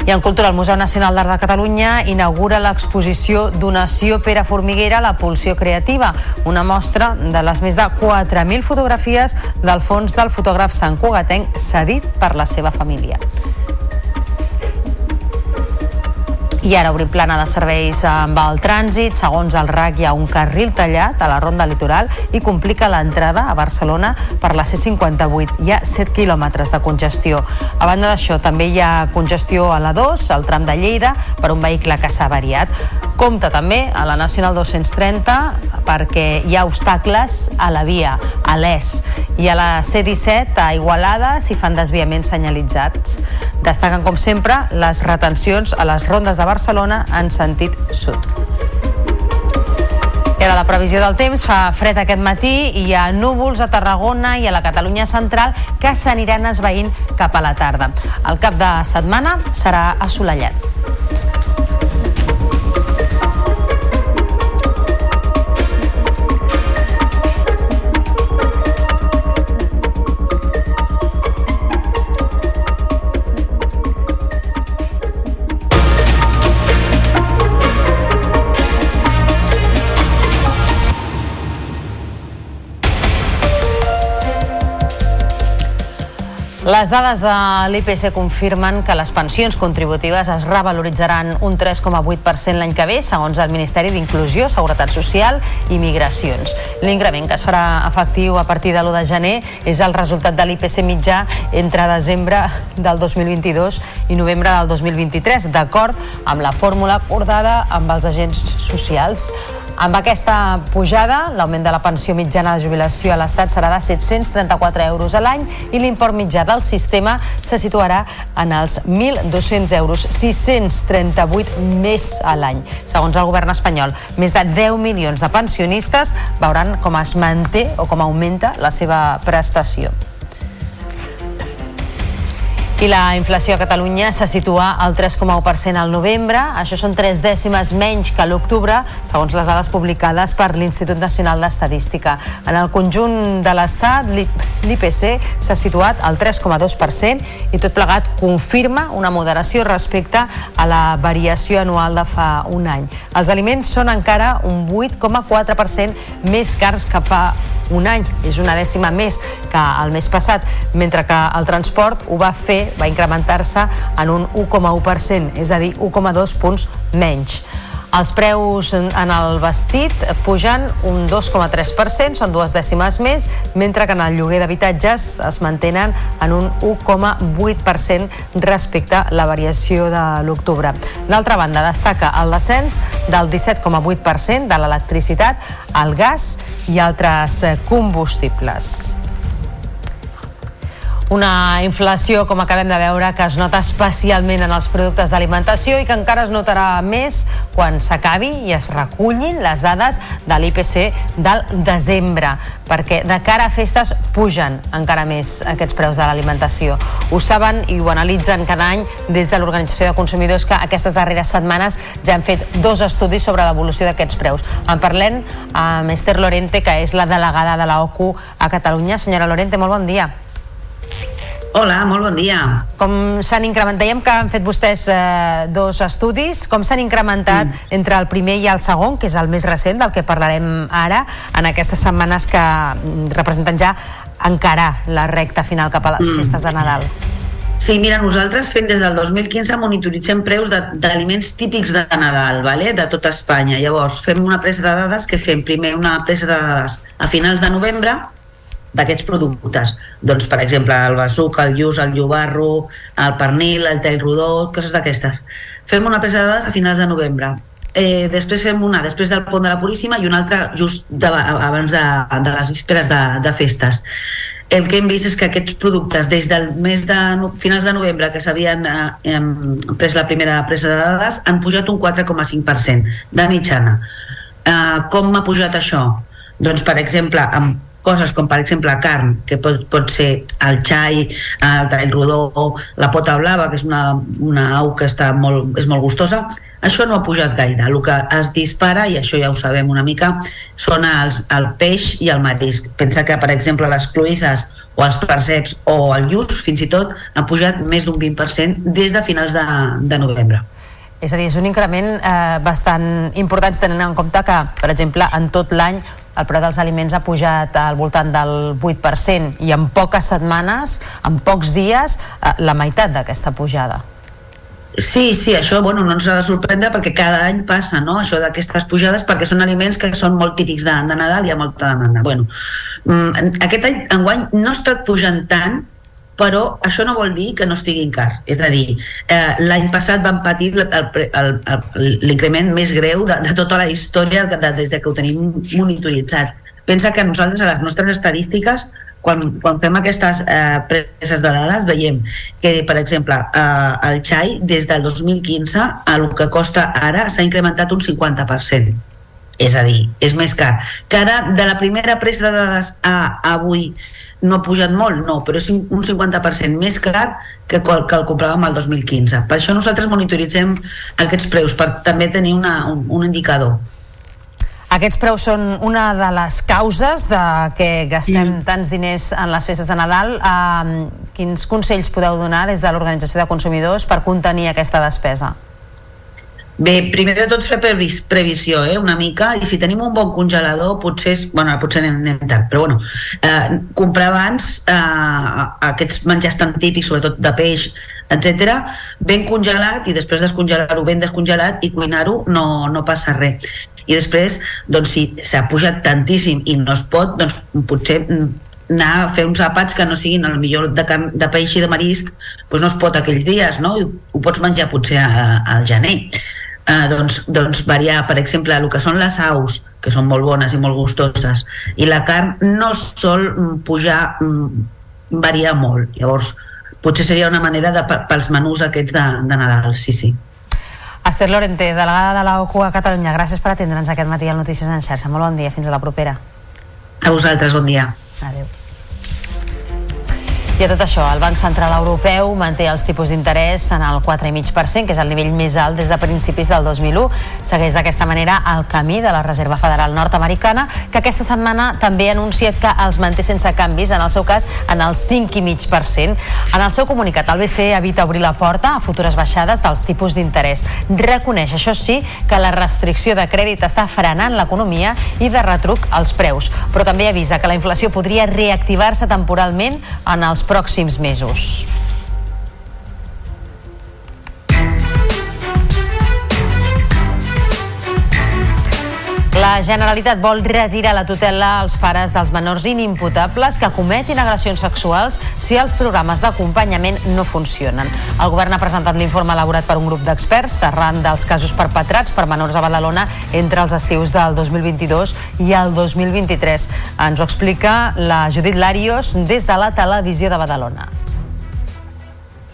I en cultura, el Museu Nacional d'Art de Catalunya inaugura l'exposició Donació Pere Formiguera, la pulsió creativa, una mostra de les més de 4.000 fotografies del fons del fotògraf Sant Cugatenc cedit per la seva família. I ara obrim plana de serveis amb el trànsit. Segons el RAC, hi ha un carril tallat a la ronda litoral i complica l'entrada a Barcelona per la C58. Hi ha 7 quilòmetres de congestió. A banda d'això, també hi ha congestió a la 2, al tram de Lleida, per un vehicle que s'ha variat. Compte també a la Nacional 230 perquè hi ha obstacles a la via, a l'ES. I a la C17, a Igualada, s'hi fan desviaments senyalitzats. Destaquen, com sempre, les retencions a les rondes de Barcelona en sentit sud. I ara la previsió del temps, fa fred aquest matí i hi ha núvols a Tarragona i a la Catalunya central que s'aniran esveint cap a la tarda. El cap de setmana serà assolellat. Les dades de l'IPC confirmen que les pensions contributives es revaloritzaran un 3,8% l'any que ve, segons el Ministeri d'Inclusió, Seguretat Social i Migracions. L'increment que es farà efectiu a partir de l'1 de gener és el resultat de l'IPC mitjà entre desembre del 2022 i novembre del 2023, d'acord amb la fórmula acordada amb els agents socials. Amb aquesta pujada, l'augment de la pensió mitjana de jubilació a l'Estat serà de 734 euros a l'any i l'import mitjà del sistema se situarà en els 1.200 euros, 638 més a l'any. Segons el govern espanyol, més de 10 milions de pensionistes veuran com es manté o com augmenta la seva prestació. I la inflació a Catalunya se situa al 3,1% al novembre. Això són tres dècimes menys que l'octubre, segons les dades publicades per l'Institut Nacional d'Estadística. En el conjunt de l'Estat, l'IPC s'ha situat al 3,2% i tot plegat confirma una moderació respecte a la variació anual de fa un any. Els aliments són encara un 8,4% més cars que fa un any. És una dècima més que el mes passat, mentre que el transport ho va fer, va incrementar-se en un 1,1%, és a dir, 1,2 punts menys. Els preus en el vestit pugen un 2,3%, són dues dècimes més, mentre que en el lloguer d'habitatges es mantenen en un 1,8% respecte a la variació de l'octubre. D'altra banda, destaca el descens del 17,8% de l'electricitat, el gas i altres combustibles. Una inflació, com acabem de veure, que es nota especialment en els productes d'alimentació i que encara es notarà més quan s'acabi i es recullin les dades de l'IPC del desembre, perquè de cara a festes pugen encara més aquests preus de l'alimentació. Ho saben i ho analitzen cada any des de l'Organització de Consumidors que aquestes darreres setmanes ja han fet dos estudis sobre l'evolució d'aquests preus. En parlem amb Esther Lorente, que és la delegada de la OCU a Catalunya. Senyora Lorente, molt bon dia. Hola, molt bon dia. Com s'han incrementat, dèiem que han fet vostès eh, dos estudis, com s'han incrementat mm. entre el primer i el segon, que és el més recent, del que parlarem ara, en aquestes setmanes que mm, representen ja encarar la recta final cap a les mm. festes de Nadal? Sí, mira, nosaltres fem des del 2015 monitoritzem preus d'aliments típics de Nadal, vale? de tota Espanya. Llavors, fem una presa de dades que fem primer una presa de dades a finals de novembre, d'aquests productes. Doncs, per exemple, el basuc, el lluç, el llobarro, el pernil, el tall rodó, coses d'aquestes. Fem una presa de dades a finals de novembre. Eh, després fem una després del pont de la Puríssima i una altra just de, abans de, de les vísperes de, de festes el que hem vist és que aquests productes des del mes de finals de novembre que s'havien eh, pres la primera presa de dades han pujat un 4,5% de mitjana eh, com ha pujat això? doncs per exemple amb coses com per exemple carn, que pot, pot ser el xai, el tall rodó, la pota blava, que és una, una au que està molt, és molt gustosa, això no ha pujat gaire. El que es dispara, i això ja ho sabem una mica, són els, el peix i el marisc. Pensa que, per exemple, les cloïsses o els perceps o el lluç, fins i tot, han pujat més d'un 20% des de finals de, de novembre. És a dir, és un increment eh, bastant important tenint en compte que, per exemple, en tot l'any el preu dels aliments ha pujat al voltant del 8% i en poques setmanes, en pocs dies, eh, la meitat d'aquesta pujada. Sí, sí, això bueno, no ens ha de sorprendre perquè cada any passa no? això d'aquestes pujades perquè són aliments que són molt típics de, de Nadal i hi ha molta demanda. Bueno, mm, aquest any, enguany, no ha estat pujant tant però això no vol dir que no estiguin cars. És a dir, eh, l'any passat vam patir l'increment més greu de, de tota la història de, de, des de que ho tenim monitoritzat. Pensa que nosaltres a les nostres estadístiques quan, quan fem aquestes eh, preses de dades veiem que, per exemple, eh, el xai des del 2015 el que costa ara s'ha incrementat un 50%. És a dir, és més car. Que ara, de la primera presa de dades a, a avui, no ha pujat molt, no, però és un 50% més car que, que el compràvem el 2015. Per això nosaltres monitoritzem aquests preus, per també tenir una, un, un indicador. Aquests preus són una de les causes de que gastem sí. tants diners en les festes de Nadal. Uh, quins consells podeu donar des de l'Organització de Consumidors per contenir aquesta despesa? Bé, primer de tot fer previs, previsió, eh, una mica, i si tenim un bon congelador, potser, bueno, potser anem, anem tard, però bueno, eh, comprar abans eh, aquests menjars tan típics, sobretot de peix, etc, ben congelat i després descongelar-ho ben descongelat i cuinar-ho no, no passa res. I després, doncs, si s'ha pujat tantíssim i no es pot, doncs potser anar a fer uns àpats que no siguin el millor de, de peix i de marisc doncs no es pot aquells dies, no? I ho pots menjar potser al gener eh, doncs, doncs variar, per exemple, el que són les aus, que són molt bones i molt gustoses, i la carn no sol mm, pujar, mm, variar molt. Llavors, potser seria una manera de, pels menús aquests de, de Nadal, sí, sí. Esther Lorente, delegada de l'OCU a Catalunya, gràcies per atendre'ns aquest matí al Notícies en xarxa. Molt bon dia, fins a la propera. A vosaltres, bon dia. Adéu. I a tot això, el Banc Central Europeu manté els tipus d'interès en el 4,5%, que és el nivell més alt des de principis del 2001. Segueix d'aquesta manera el camí de la Reserva Federal nord-americana, que aquesta setmana també ha anunciat que els manté sense canvis, en el seu cas, en el 5,5%. En el seu comunicat, el BCE evita obrir la porta a futures baixades dels tipus d'interès. Reconeix, això sí, que la restricció de crèdit està frenant l'economia i de retruc els preus, però també avisa que la inflació podria reactivar-se temporalment en els pròxims mesos. La Generalitat vol retirar la tutela als pares dels menors inimputables que cometin agressions sexuals si els programes d'acompanyament no funcionen. El govern ha presentat l'informe elaborat per un grup d'experts arran dels casos perpetrats per menors a Badalona entre els estius del 2022 i el 2023. Ens ho explica la Judit Larios des de la televisió de Badalona.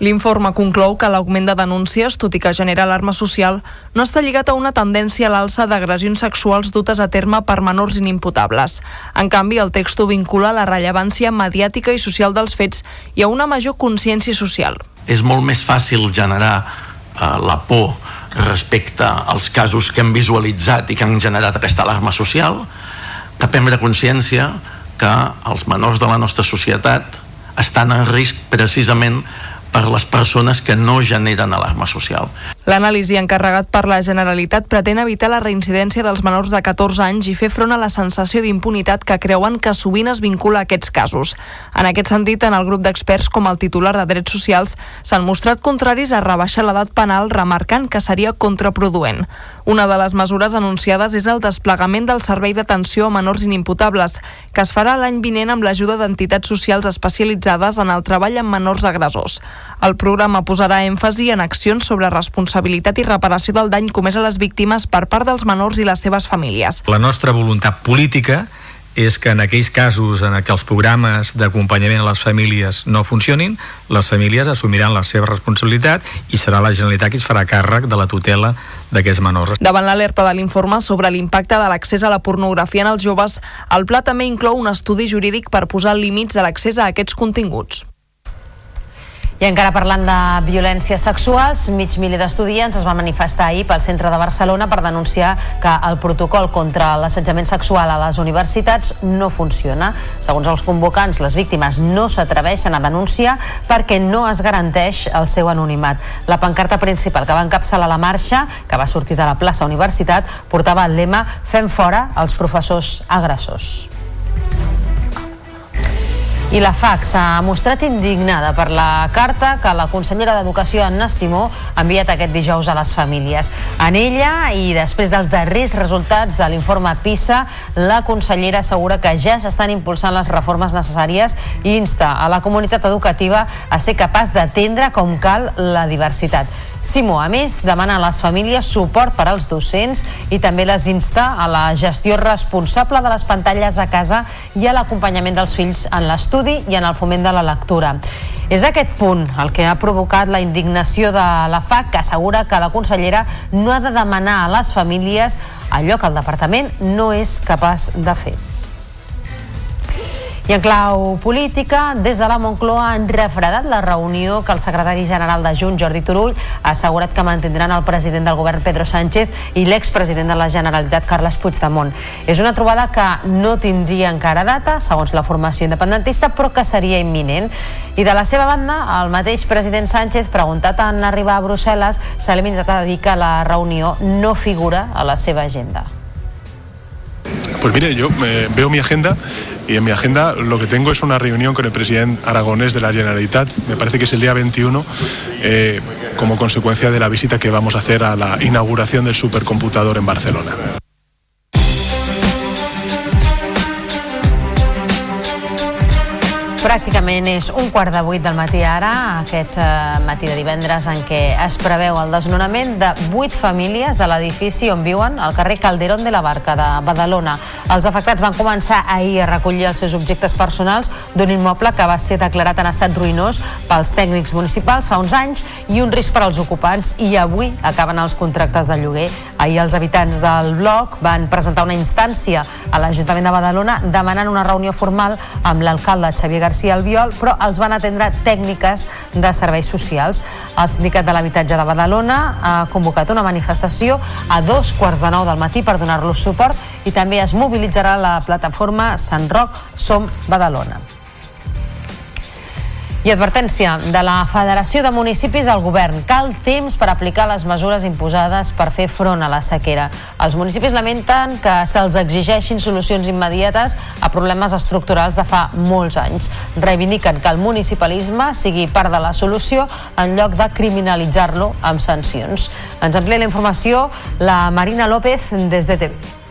L'informe conclou que l'augment de denúncies, tot i que genera alarma social, no està lligat a una tendència a l'alça d'agressions sexuals dutes a terme per menors inimputables. En canvi, el text ho vincula a la rellevància mediàtica i social dels fets i a una major consciència social. És molt més fàcil generar eh, la por respecte als casos que hem visualitzat i que han generat aquesta alarma social que prendre consciència que els menors de la nostra societat estan en risc precisament per les persones que no generen alarma social. L'anàlisi encarregat per la Generalitat pretén evitar la reincidència dels menors de 14 anys i fer front a la sensació d'impunitat que creuen que sovint es vincula a aquests casos. En aquest sentit, en el grup d'experts com el titular de Drets Socials s'han mostrat contraris a rebaixar l'edat penal remarcant que seria contraproduent. Una de les mesures anunciades és el desplegament del Servei d'Atenció a Menors Inimputables, que es farà l'any vinent amb l'ajuda d'entitats socials especialitzades en el treball amb menors agressors. El programa posarà èmfasi en accions sobre responsabilitat i reparació del dany comès a les víctimes per part dels menors i les seves famílies. La nostra voluntat política és que en aquells casos en què els programes d'acompanyament a les famílies no funcionin, les famílies assumiran la seva responsabilitat i serà la Generalitat qui es farà càrrec de la tutela d'aquests menors. Davant l'alerta de l'informe sobre l'impacte de l'accés a la pornografia en els joves, el pla també inclou un estudi jurídic per posar límits a l'accés a aquests continguts. I encara parlant de violències sexuals, mig milió d'estudiants es va manifestar ahir pel centre de Barcelona per denunciar que el protocol contra l'assetjament sexual a les universitats no funciona. Segons els convocants, les víctimes no s'atreveixen a denunciar perquè no es garanteix el seu anonimat. La pancarta principal que va encapçalar la marxa, que va sortir de la plaça Universitat, portava el lema Fem fora els professors agressors. I la FAC s'ha mostrat indignada per la carta que la consellera d'Educació, Anna Simó, ha enviat aquest dijous a les famílies. En ella, i després dels darrers resultats de l'informe PISA, la consellera assegura que ja s'estan impulsant les reformes necessàries i insta a la comunitat educativa a ser capaç d'atendre com cal la diversitat. Simó, a més, demana a les famílies suport per als docents i també les insta a la gestió responsable de les pantalles a casa i a l'acompanyament dels fills en l'estudi i en el foment de la lectura. És aquest punt el que ha provocat la indignació de la FAC, que assegura que la consellera no ha de demanar a les famílies allò que el departament no és capaç de fer. I en clau política, des de la Moncloa han refredat la reunió que el secretari general de Junts, Jordi Turull, ha assegurat que mantindran el president del govern, Pedro Sánchez, i l'expresident de la Generalitat, Carles Puigdemont. És una trobada que no tindria encara data, segons la formació independentista, però que seria imminent. I de la seva banda, el mateix president Sánchez, preguntat en arribar a Brussel·les, s'ha limitat a dir que la reunió no figura a la seva agenda. Pues mire, yo eh, veo mi agenda y en mi agenda lo que tengo es una reunión con el presidente aragonés de la Generalitat, me parece que es el día 21, eh, como consecuencia de la visita que vamos a hacer a la inauguración del supercomputador en Barcelona. Pràcticament és un quart de vuit del matí ara, aquest eh, matí de divendres en què es preveu el desnonament de vuit famílies de l'edifici on viuen al carrer Calderón de la Barca de Badalona. Els afectats van començar ahir a recollir els seus objectes personals d'un immoble que va ser declarat en estat ruïnós pels tècnics municipals fa uns anys i un risc per als ocupants i avui acaben els contractes de lloguer. Ahir els habitants del bloc van presentar una instància a l'Ajuntament de Badalona demanant una reunió formal amb l'alcalde Xavier García García Albiol, però els van atendre tècniques de serveis socials. El Sindicat de l'Habitatge de Badalona ha convocat una manifestació a dos quarts de nou del matí per donar-los suport i també es mobilitzarà la plataforma Sant Roc Som Badalona. I advertència de la Federació de Municipis al Govern. Cal temps per aplicar les mesures imposades per fer front a la sequera. Els municipis lamenten que se'ls exigeixin solucions immediates a problemes estructurals de fa molts anys. Reivindiquen que el municipalisme sigui part de la solució en lloc de criminalitzar-lo amb sancions. Ens amplia la informació la Marina López des de TV.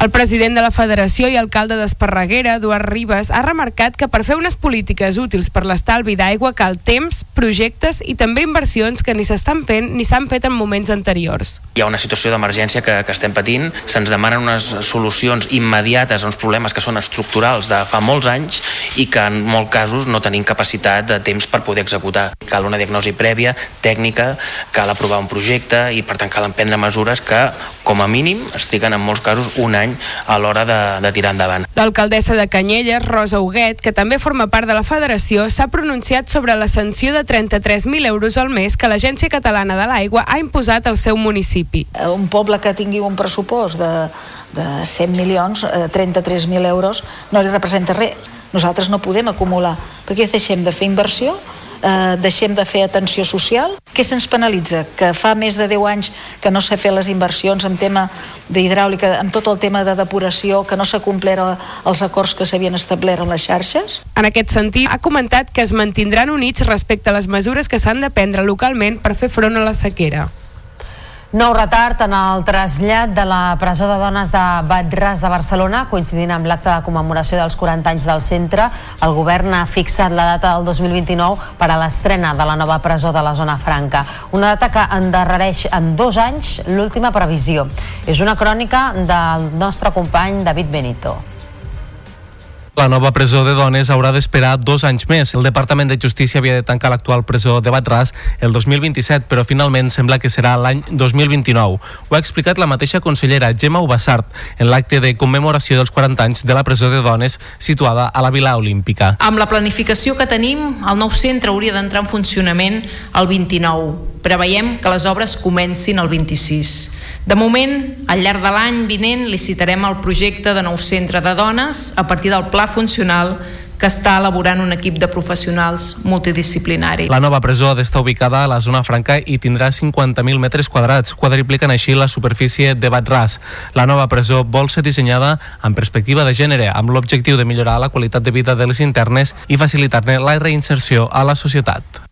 El president de la Federació i alcalde d'Esparreguera, Eduard Ribes, ha remarcat que per fer unes polítiques útils per l'estalvi d'aigua cal temps, projectes i també inversions que ni s'estan fent ni s'han fet en moments anteriors. Hi ha una situació d'emergència que, que estem patint, se'ns demanen unes solucions immediates a uns problemes que són estructurals de fa molts anys i que en molts casos no tenim capacitat de temps per poder executar. Cal una diagnosi prèvia, tècnica, cal aprovar un projecte i per tant cal emprendre mesures que com a mínim es triguen en molts casos un any any a l'hora de, de tirar endavant. L'alcaldessa de Canyelles, Rosa Huguet, que també forma part de la federació, s'ha pronunciat sobre la sanció de 33.000 euros al mes que l'Agència Catalana de l'Aigua ha imposat al seu municipi. Un poble que tingui un pressupost de, de 100 milions, eh, 33.000 euros, no li representa res. Nosaltres no podem acumular, perquè deixem de fer inversió eh, deixem de fer atenció social. Què se'ns penalitza? Que fa més de 10 anys que no s'ha fet les inversions en tema d'hidràulica, en tot el tema de depuració, que no s'ha complert els acords que s'havien establert en les xarxes? En aquest sentit, ha comentat que es mantindran units respecte a les mesures que s'han de prendre localment per fer front a la sequera. Nou retard en el trasllat de la presó de dones de Batràs de Barcelona, coincidint amb l'acte de commemoració dels 40 anys del centre. El govern ha fixat la data del 2029 per a l'estrena de la nova presó de la zona franca. Una data que endarrereix en dos anys l'última previsió. És una crònica del nostre company David Benito. La nova presó de dones haurà d'esperar dos anys més. El Departament de Justícia havia de tancar l'actual presó de Batràs el 2027, però finalment sembla que serà l'any 2029. Ho ha explicat la mateixa consellera Gemma Ubassart en l'acte de commemoració dels 40 anys de la presó de dones situada a la Vila Olímpica. Amb la planificació que tenim, el nou centre hauria d'entrar en funcionament el 29. Preveiem que les obres comencin el 26. De moment, al llarg de l'any vinent licitarem el projecte de nou centre de dones a partir del pla funcional que està elaborant un equip de professionals multidisciplinari. La nova presó ha d'estar ubicada a la zona franca i tindrà 50.000 metres quadrats, quadriplicant així la superfície de Batràs. La nova presó vol ser dissenyada amb perspectiva de gènere, amb l'objectiu de millorar la qualitat de vida de les internes i facilitar-ne la reinserció a la societat.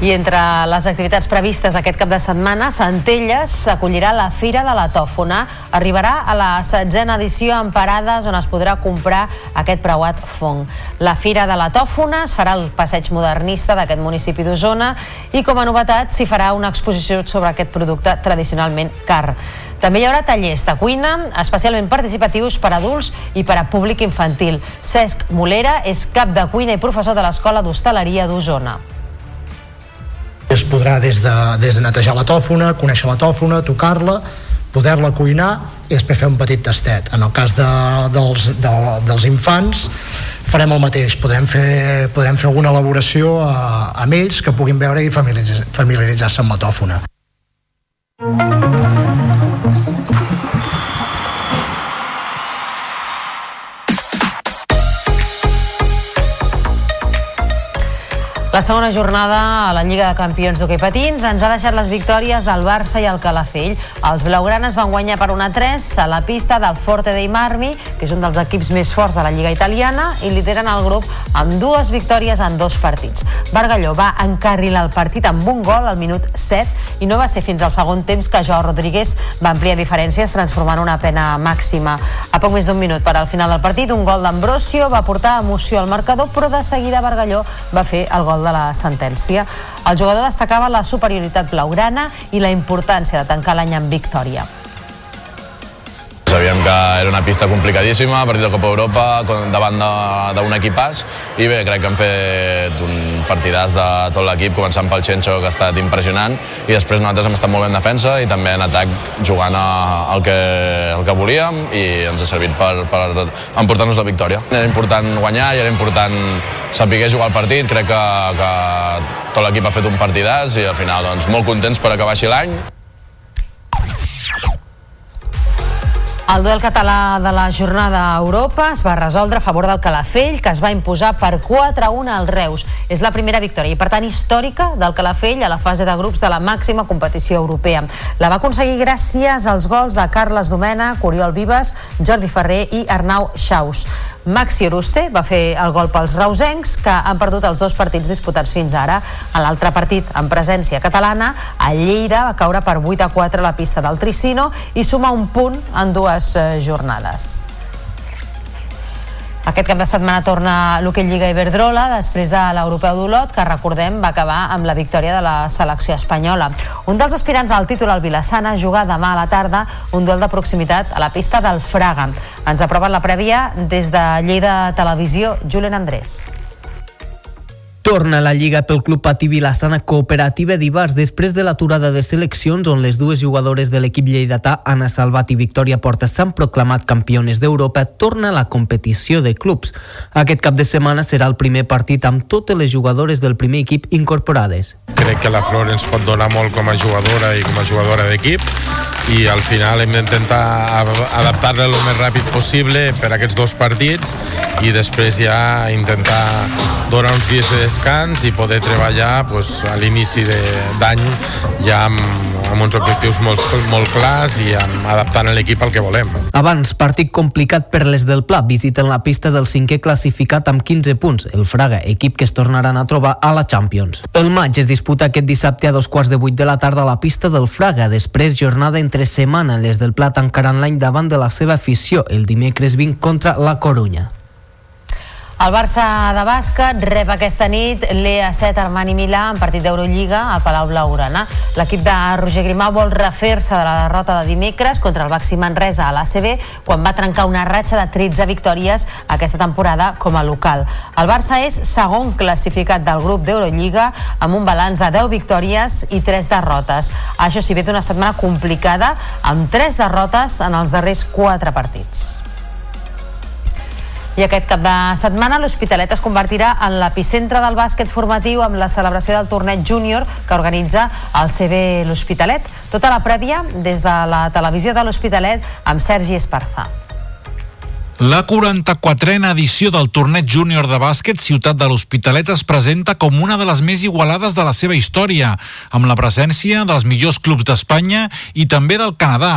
I entre les activitats previstes aquest cap de setmana, Centelles s'acollirà la Fira de la Tòfona. Arribarà a la setzena edició amb parades on es podrà comprar aquest preuat fong. La Fira de la Tòfona es farà al passeig modernista d'aquest municipi d'Osona i com a novetat s'hi farà una exposició sobre aquest producte tradicionalment car. També hi haurà tallers de cuina, especialment participatius per a adults i per a públic infantil. Cesc Molera és cap de cuina i professor de l'Escola d'Hostaleria d'Osona es podrà des de, des de netejar la tòfona, conèixer la tòfona, tocar-la, poder-la cuinar i després fer un petit tastet. En el cas de, dels, de, dels infants farem el mateix, podrem fer, podrem fer alguna elaboració a, amb ells que puguin veure i familiaritzar-se familiaritzar amb la tòfona. La segona jornada a la Lliga de Campions d'hoquei patins ens ha deixat les victòries del Barça i el Calafell. Els blaugranes van guanyar per 1-3 a la pista del Forte dei Marmi, que és un dels equips més forts de la Lliga italiana, i lideren el grup amb dues victòries en dos partits. Bargalló va encarrilar el partit amb un gol al minut 7 i no va ser fins al segon temps que Joao Rodríguez va ampliar diferències transformant una pena màxima. A poc més d'un minut per al final del partit, un gol d'Ambrosio va portar emoció al marcador, però de seguida Bargalló va fer el gol de la sentència. El jugador destacava la superioritat blaugrana i la importància de tancar l'any amb victòria. Sabíem que era una pista complicadíssima, partit de Copa Europa, davant d'un equipàs, i bé, crec que hem fet un partidàs de tot l'equip, començant pel Chencho, que ha estat impressionant, i després nosaltres hem estat molt bé en defensa i també en atac jugant el que, el que volíem i ens ha servit per, per emportar-nos la victòria. Era important guanyar i era important saber jugar el partit, crec que, que tot l'equip ha fet un partidàs i al final doncs, molt contents per acabar així l'any. El duel català de la jornada a Europa es va resoldre a favor del Calafell, que es va imposar per 4-1 al Reus. És la primera victòria i, per tant, històrica del Calafell a la fase de grups de la màxima competició europea. La va aconseguir gràcies als gols de Carles Domena, Coriol Vives, Jordi Ferrer i Arnau Xaus. Maxi Oruste va fer el gol pels reusencs, que han perdut els dos partits disputats fins ara. En l'altre partit, en presència catalana, el Lleida va caure per 8 a 4 a la pista del Tricino i suma un punt en dues eh, jornades. Aquest cap de setmana torna l'Hockey Lliga Iberdrola després de l'Europeu d'Olot, que recordem va acabar amb la victòria de la selecció espanyola. Un dels aspirants al títol al Vilassana juga demà a la tarda un duel de proximitat a la pista del Fraga. Ens aproven la prèvia des de Lleida Televisió, Julen Andrés. Torna la Lliga pel Club Patí Vilassana Cooperativa d'Ibars després de l'aturada de seleccions on les dues jugadores de l'equip lleidatà, Anna Salvat i Victòria Porta, s'han proclamat campiones d'Europa, torna la competició de clubs. Aquest cap de setmana serà el primer partit amb totes les jugadores del primer equip incorporades. Crec que la Flor ens pot donar molt com a jugadora i com a jugadora d'equip i al final hem d'intentar adaptar-la el més ràpid possible per a aquests dos partits i després ja intentar donar uns dies de descans i poder treballar pues, a l'inici d'any ja amb, amb uns objectius molt, molt clars i amb, adaptant l'equip al que volem. Abans, partit complicat per les del Pla, visiten la pista del cinquè classificat amb 15 punts, el Fraga, equip que es tornaran a trobar a la Champions. El maig es disputa aquest dissabte a dos quarts de vuit de la tarda a la pista del Fraga, després jornada entre setmana, les del Pla tancaran l'any davant de la seva afició el dimecres 20 contra la Corunya. El Barça de bàsquet rep aquesta nit l'EA7 Armani Milà en partit d'Eurolliga a Palau Blaugrana. L'equip de Roger Grimau vol refer-se de la derrota de dimecres contra el Baxi Manresa a l'ACB quan va trencar una ratxa de 13 victòries aquesta temporada com a local. El Barça és segon classificat del grup d'Eurolliga amb un balanç de 10 victòries i 3 derrotes. Això s'hi ve d'una setmana complicada amb 3 derrotes en els darrers 4 partits. I aquest cap de setmana l'Hospitalet es convertirà en l'epicentre del bàsquet formatiu amb la celebració del torneig júnior que organitza el CB l'Hospitalet. Tota la prèvia des de la televisió de l'Hospitalet amb Sergi Esparza. La 44a edició del torneig júnior de bàsquet Ciutat de l'Hospitalet es presenta com una de les més igualades de la seva història, amb la presència dels millors clubs d'Espanya i també del Canadà.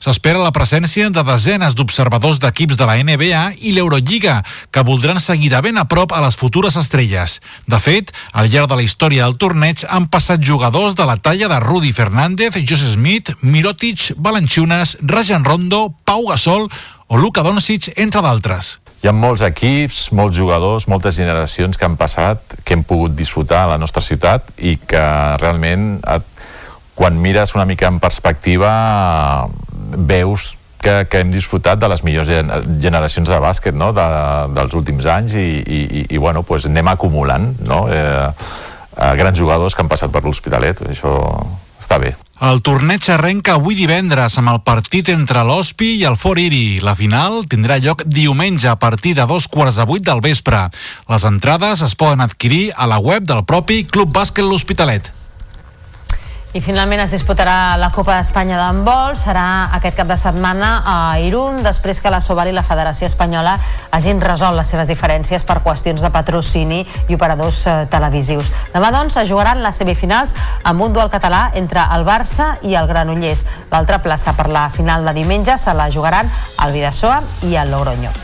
S'espera la presència de desenes d'observadors d'equips de la NBA i l'Eurolliga, que voldran seguir de ben a prop a les futures estrelles. De fet, al llarg de la història del torneig han passat jugadors de la talla de Rudy Fernández, José Smith, Mirotic, Balanchunas, Rajan Rondo, Pau Gasol o Luka Doncic, entre d'altres. Hi ha molts equips, molts jugadors, moltes generacions que han passat, que hem pogut disfrutar a la nostra ciutat i que realment, et, quan mires una mica en perspectiva, veus que, que hem disfrutat de les millors generacions de bàsquet no? de, dels últims anys i, i, i, i bueno, pues anem acumulant no? eh, eh, grans jugadors que han passat per l'Hospitalet, això està bé. El torneig arrenca avui divendres amb el partit entre l'Hospi i el Fort Iri. La final tindrà lloc diumenge a partir de dos quarts de vuit del vespre. Les entrades es poden adquirir a la web del propi Club Bàsquet L'Hospitalet. I finalment es disputarà la Copa d'Espanya d'handbol. Serà aquest cap de setmana a Irún, després que la Sobal i la Federació Espanyola hagin resolt les seves diferències per qüestions de patrocini i operadors eh, televisius. Demà, doncs, es jugaran les semifinals amb un duel català entre el Barça i el Granollers. L'altra plaça per la final de diumenge se la jugaran el Vidasoa i el Logroño.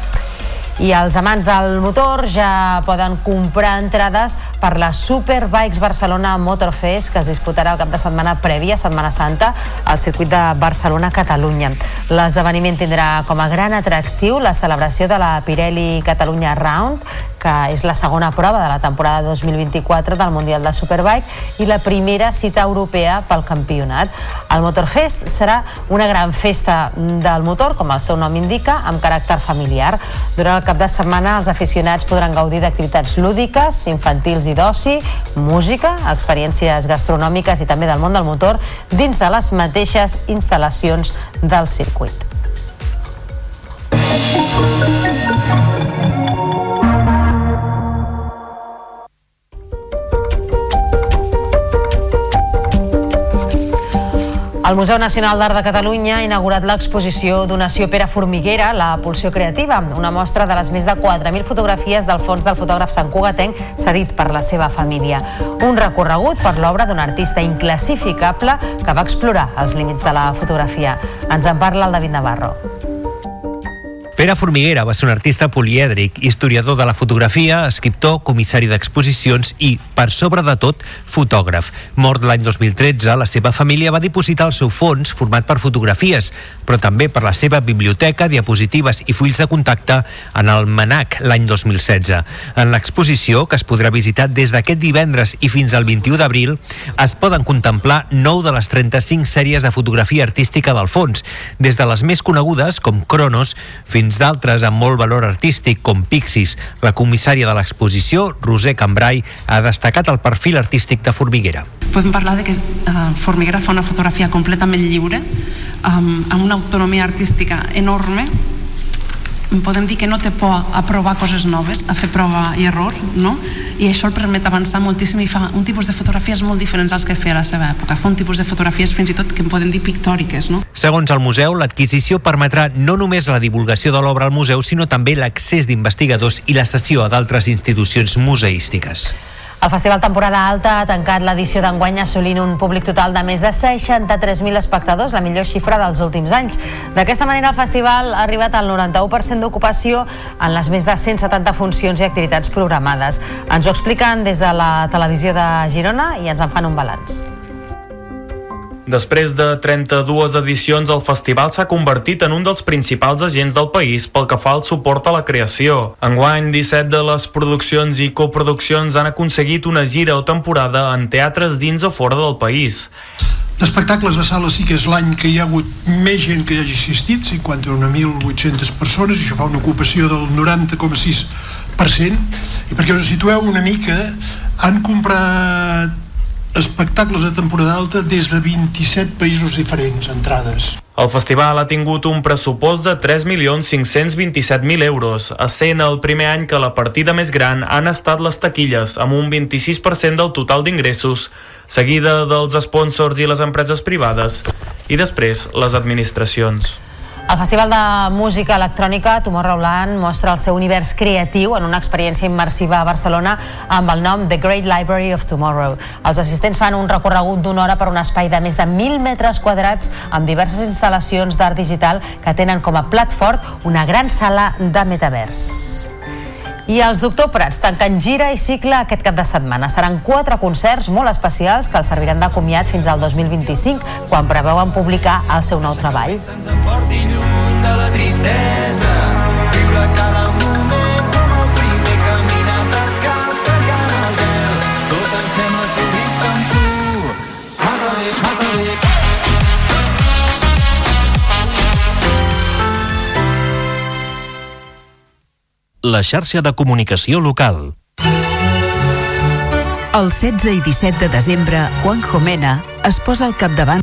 I els amants del motor ja poden comprar entrades per la Superbikes Barcelona Motorfest que es disputarà el cap de setmana prèvia, Setmana Santa, al circuit de Barcelona-Catalunya. L'esdeveniment tindrà com a gran atractiu la celebració de la Pirelli Catalunya Round, que és la segona prova de la temporada 2024 del Mundial de Superbike i la primera cita europea pel campionat. El Motorfest serà una gran festa del motor, com el seu nom indica, amb caràcter familiar. Durant el cap de setmana els aficionats podran gaudir d'activitats lúdiques, infantils i d'oci, música, experiències gastronòmiques i també del món del motor dins de les mateixes instal·lacions del circuit. El Museu Nacional d'Art de Catalunya ha inaugurat l'exposició Donació Pere Formiguera, la pulsió creativa, una mostra de les més de 4.000 fotografies del fons del fotògraf Sant Cugatenc cedit per la seva família. Un recorregut per l'obra d'un artista inclassificable que va explorar els límits de la fotografia. Ens en parla el David Navarro. Pere Formiguera va ser un artista polièdric, historiador de la fotografia, escriptor, comissari d'exposicions i, per sobre de tot, fotògraf. Mort l'any 2013, la seva família va dipositar el seu fons, format per fotografies, però també per la seva biblioteca, diapositives i fulls de contacte en el MANAC l'any 2016. En l'exposició, que es podrà visitar des d'aquest divendres i fins al 21 d'abril, es poden contemplar 9 de les 35 sèries de fotografia artística del fons, des de les més conegudes, com Cronos, fins fins d'altres amb molt valor artístic com Pixis. La comissària de l'exposició, Roser Cambrai, ha destacat el perfil artístic de Formiguera. Podem parlar de que uh, Formiguera fa una fotografia completament lliure, amb una autonomia artística enorme, podem dir que no té por a provar coses noves, a fer prova i error, no? i això el permet avançar moltíssim i fa un tipus de fotografies molt diferents als que feia a la seva època. Fa un tipus de fotografies fins i tot que en podem dir pictòriques. No? Segons el museu, l'adquisició permetrà no només la divulgació de l'obra al museu, sinó també l'accés d'investigadors i la cessió a d'altres institucions museístiques. El Festival Temporada Alta ha tancat l'edició d'enguany assolint un públic total de més de 63.000 espectadors, la millor xifra dels últims anys. D'aquesta manera, el festival ha arribat al 91% d'ocupació en les més de 170 funcions i activitats programades. Ens ho expliquen des de la televisió de Girona i ens en fan un balanç. Després de 32 edicions, el festival s'ha convertit en un dels principals agents del país pel que fa al suport a la creació. Enguany, 17 de les produccions i coproduccions han aconseguit una gira o temporada en teatres dins o fora del país. D'espectacles de sala sí que és l'any que hi ha hagut més gent que hi hagi assistit, 51.800 persones, això fa una ocupació del 90,6%, i perquè us situeu una mica, han comprat espectacles de temporada alta des de 27 països diferents, entrades. El festival ha tingut un pressupost de 3.527.000 euros, essent el primer any que la partida més gran han estat les taquilles, amb un 26% del total d'ingressos, seguida dels sponsors i les empreses privades, i després les administracions. El Festival de Música Electrònica Tomorrowland mostra el seu univers creatiu en una experiència immersiva a Barcelona amb el nom The Great Library of Tomorrow. Els assistents fan un recorregut d'una hora per un espai de més de 1.000 metres quadrats amb diverses instal·lacions d'art digital que tenen com a plat fort una gran sala de metavers. I els Doctor Prats tanquen gira i cicle aquest cap de setmana. Seran quatre concerts molt especials que els serviran de comiat fins al 2025, quan preveuen publicar el seu nou treball. Se'ns emporti lluny de la tristesa, viure cada la xarxa de comunicació local. El 16 i 17 de desembre, Juan Jomena es posa al capdavant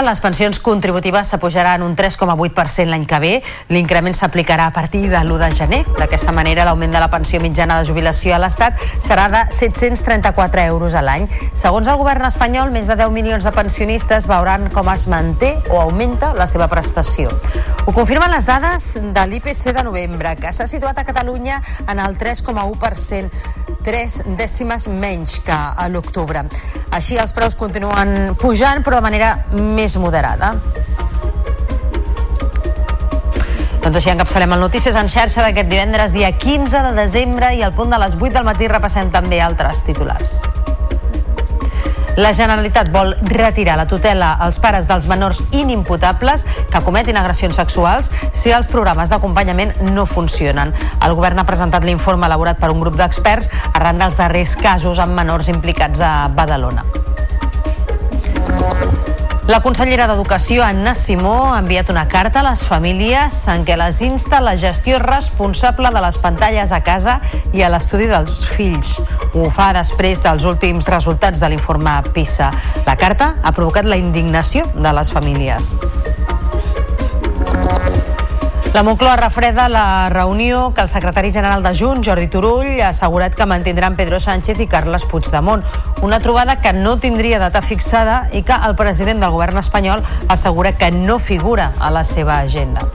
Les pensions contributives s'apujaran un 3,8% l'any que ve. L'increment s'aplicarà a partir de l'1 de gener. D'aquesta manera, l'augment de la pensió mitjana de jubilació a l'Estat serà de 734 euros a l'any. Segons el govern espanyol, més de 10 milions de pensionistes veuran com es manté o augmenta la seva prestació. Ho confirmen les dades de l'IPC de novembre, que s'ha situat a Catalunya en el 3,1%, tres dècimes menys que a l'octubre. Així els preus continuen pujant, però de manera més moderada. Doncs així encapçalem el Notícies en xarxa d'aquest divendres, dia 15 de desembre, i al punt de les 8 del matí repassem també altres titulars. La Generalitat vol retirar la tutela als pares dels menors inimputables que cometin agressions sexuals si els programes d'acompanyament no funcionen. El govern ha presentat l'informe elaborat per un grup d'experts arran dels darrers casos amb menors implicats a Badalona. La consellera d'Educació, Anna Simó, ha enviat una carta a les famílies en què les insta la gestió responsable de les pantalles a casa i a l'estudi dels fills. Ho fa després dels últims resultats de l'informe PISA. La carta ha provocat la indignació de les famílies. La Moncloa refreda la reunió que el secretari general de Junts, Jordi Turull, ha assegurat que mantindran Pedro Sánchez i Carles Puigdemont. Una trobada que no tindria data fixada i que el president del govern espanyol assegura que no figura a la seva agenda.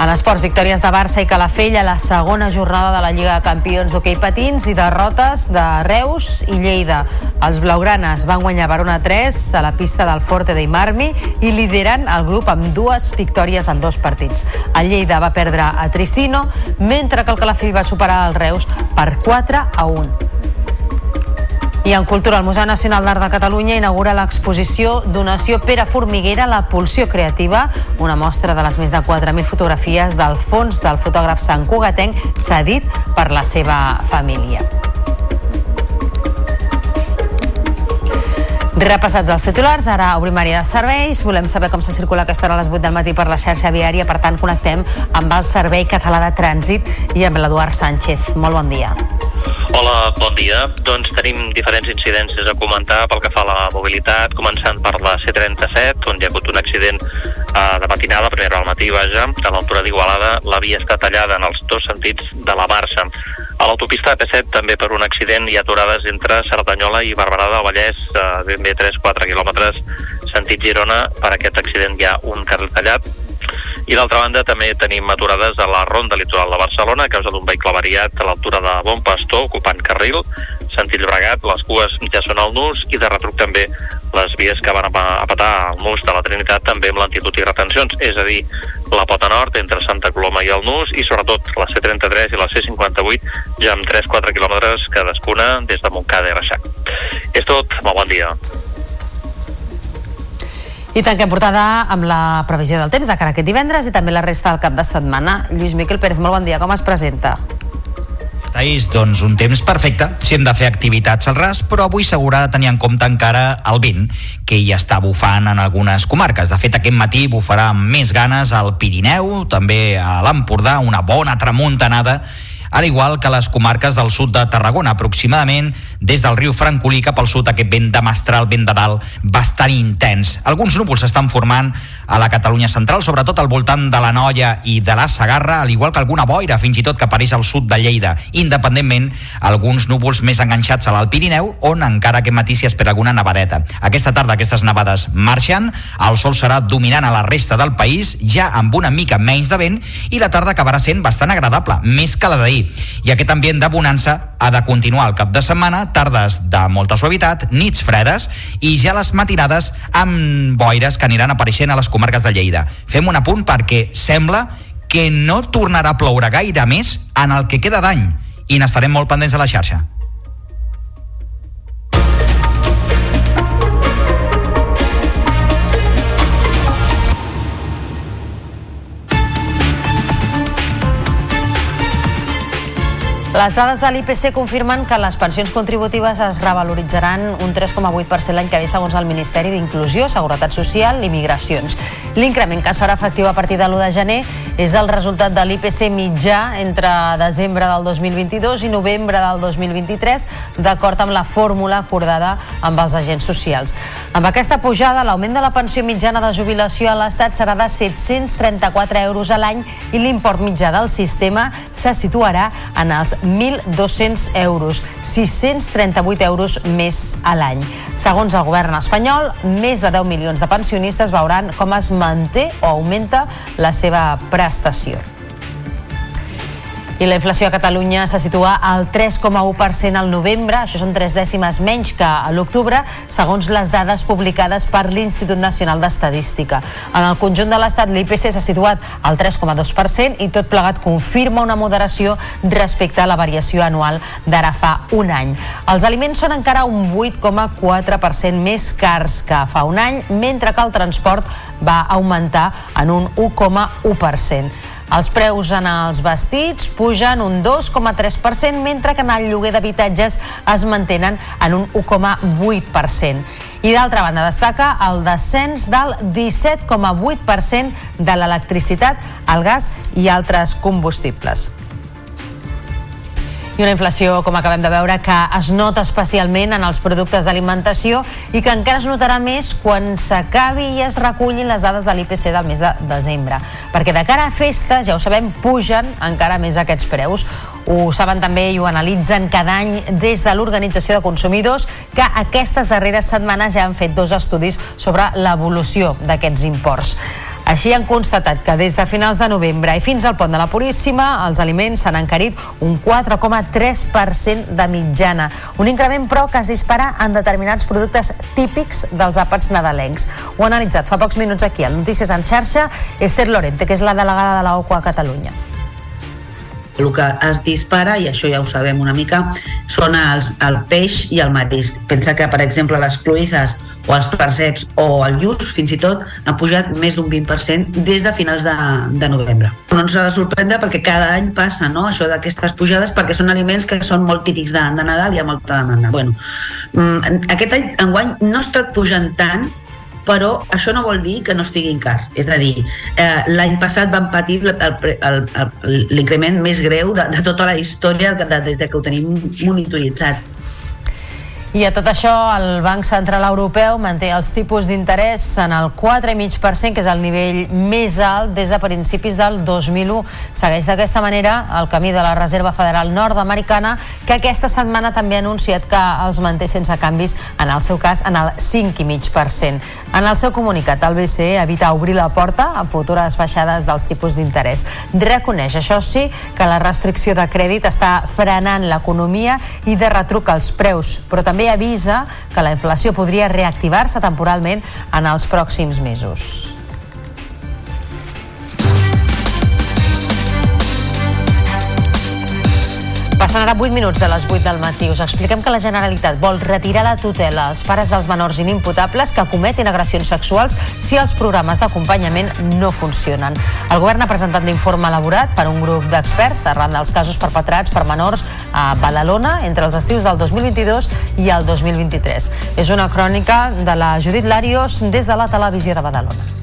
En esports, victòries de Barça i Calafell a la segona jornada de la Lliga de Campions d'hoquei patins i derrotes de Reus i Lleida. Els blaugranes van guanyar per 1 a 3 a la pista del Forte dei Marmi i lideren el grup amb dues victòries en dos partits. El Lleida va perdre a Tricino, mentre que el Calafell va superar el Reus per 4 a 1. I en cultura, el Museu Nacional d'Art de Catalunya inaugura l'exposició Donació Pere Formiguera, la pulsió creativa, una mostra de les més de 4.000 fotografies del fons del fotògraf Sant Cugatenc cedit per la seva família. Repassats els titulars, ara obrim àrea de serveis. Volem saber com se circula aquesta hora a les 8 del matí per la xarxa viària. Per tant, connectem amb el Servei Català de Trànsit i amb l'Eduard Sánchez. Molt bon dia. Hola, bon dia. Doncs tenim diferents incidències a comentar pel que fa a la mobilitat, començant per la C37, on hi ha hagut un accident eh, de matinada, primera al matí, vaja, a l'altura d'Igualada, la via està tallada en els dos sentits de la Barça. A l'autopista AP7 també per un accident hi ha aturades entre Cerdanyola i Barberà del Vallès, eh, ben bé 3-4 quilòmetres, sentit Girona, per aquest accident hi ha un carril tallat, i d'altra banda també tenim aturades a la ronda litoral de Barcelona a causa d'un vehicle variat a l'altura de Bon Pastor ocupant carril sentit Llobregat, les cues ja són al nus i de retruc també les vies que van a, a patar al nus de la Trinitat també amb lentitud i retencions, és a dir, la pota nord entre Santa Coloma i el nus i sobretot la C33 i la C58 ja amb 3-4 quilòmetres cadascuna des de Montcada i Reixac. És tot, molt bon dia. I tanquem portada amb la previsió del temps de cara a aquest divendres i també la resta del cap de setmana. Lluís Miquel Pérez, molt bon dia, com es presenta? Taís, doncs un temps perfecte si hem de fer activitats al ras, però avui s'haurà de tenir en compte encara el vent, que ja està bufant en algunes comarques. De fet, aquest matí bufarà amb més ganes al Pirineu, també a l'Empordà, una bona tramuntanada al igual que les comarques del sud de Tarragona, aproximadament des del riu Francolí cap al sud, aquest vent de mestral, vent de dalt, bastant intens. Alguns núvols s'estan formant a la Catalunya central, sobretot al voltant de la Noia i de la Sagarra, al igual que alguna boira, fins i tot que apareix al sud de Lleida. Independentment, alguns núvols més enganxats a l'Alt Pirineu, on encara aquest matí s'hi espera alguna nevadeta. Aquesta tarda aquestes nevades marxen, el sol serà dominant a la resta del país, ja amb una mica menys de vent, i la tarda acabarà sent bastant agradable, més que la d'ahir. I aquest ambient de bonança ha de continuar el cap de setmana, tardes de molta suavitat, nits fredes i ja les matinades amb boires que aniran apareixent a les comarques de Lleida. Fem un apunt perquè sembla que no tornarà a ploure gaire més en el que queda d'any i n'estarem molt pendents de la xarxa. Les dades de l'IPC confirmen que les pensions contributives es revaloritzaran un 3,8% l'any que ve segons el Ministeri d'Inclusió, Seguretat Social i Migracions. L'increment que es farà efectiu a partir de l'1 de gener és el resultat de l'IPC mitjà entre desembre del 2022 i novembre del 2023, d'acord amb la fórmula acordada amb els agents socials. Amb aquesta pujada, l'augment de la pensió mitjana de jubilació a l'Estat serà de 734 euros a l'any i l'import mitjà del sistema se situarà en els 1.200 euros, 638 euros més a l'any. Segons el govern espanyol, més de 10 milions de pensionistes veuran com es manté o augmenta la seva prestació. I la inflació a Catalunya se situa al 3,1% al novembre, això són tres dècimes menys que a l'octubre, segons les dades publicades per l'Institut Nacional d'Estadística. En el conjunt de l'Estat, l'IPC s'ha situat al 3,2% i tot plegat confirma una moderació respecte a la variació anual d'ara fa un any. Els aliments són encara un 8,4% més cars que fa un any, mentre que el transport va augmentar en un 1,1%. Els preus en els vestits pugen un 2,3%, mentre que en el lloguer d'habitatges es mantenen en un 1,8%. I d'altra banda destaca el descens del 17,8% de l'electricitat, el gas i altres combustibles i una inflació, com acabem de veure, que es nota especialment en els productes d'alimentació i que encara es notarà més quan s'acabi i es recullin les dades de l'IPC del mes de desembre. Perquè de cara a festes, ja ho sabem, pugen encara més aquests preus. Ho saben també i ho analitzen cada any des de l'Organització de Consumidors que aquestes darreres setmanes ja han fet dos estudis sobre l'evolució d'aquests imports. Així han constatat que des de finals de novembre i fins al pont de la Puríssima els aliments s'han encarit un 4,3% de mitjana. Un increment, però, que es dispara en determinats productes típics dels àpats nadalencs. Ho ha analitzat fa pocs minuts aquí al Notícies en xarxa Esther Lorente, que és la delegada de l'OCU a Catalunya el que es dispara, i això ja ho sabem una mica, són els, el peix i el marisc. Pensa que, per exemple, les cloïsses o els perceps o el lluç, fins i tot, han pujat més d'un 20% des de finals de, de novembre. No ens ha de sorprendre perquè cada any passa no? això d'aquestes pujades perquè són aliments que són molt típics de, de Nadal i hi ha molta demanda. Bueno, mm, aquest any, enguany, no ha estat pujant tant però això no vol dir que no estiguin cars. És a dir, eh, l'any passat van patir l'increment més greu de, de tota la història de, des de que ho tenim monitoritzat I a tot això, el Banc Central Europeu manté els tipus d'interès en el 4,5%, que és el nivell més alt des de principis del 2001. Segueix d'aquesta manera el camí de la Reserva Federal Nord-Americana, que aquesta setmana també ha anunciat que els manté sense canvis, en el seu cas, en el 5,5%. En el seu comunicat, el BCE evita obrir la porta amb futures baixades dels tipus d'interès. Reconeix, això sí, que la restricció de crèdit està frenant l'economia i de retruc els preus, però també també avisa que la inflació podria reactivar-se temporalment en els pròxims mesos. Passen ara 8 minuts de les 8 del matí. Us expliquem que la Generalitat vol retirar la tutela als pares dels menors inimputables que cometen agressions sexuals si els programes d'acompanyament no funcionen. El govern ha presentat l'informe elaborat per un grup d'experts arran dels casos perpetrats per menors a Badalona entre els estius del 2022 i el 2023. És una crònica de la Judit Larios des de la televisió de Badalona.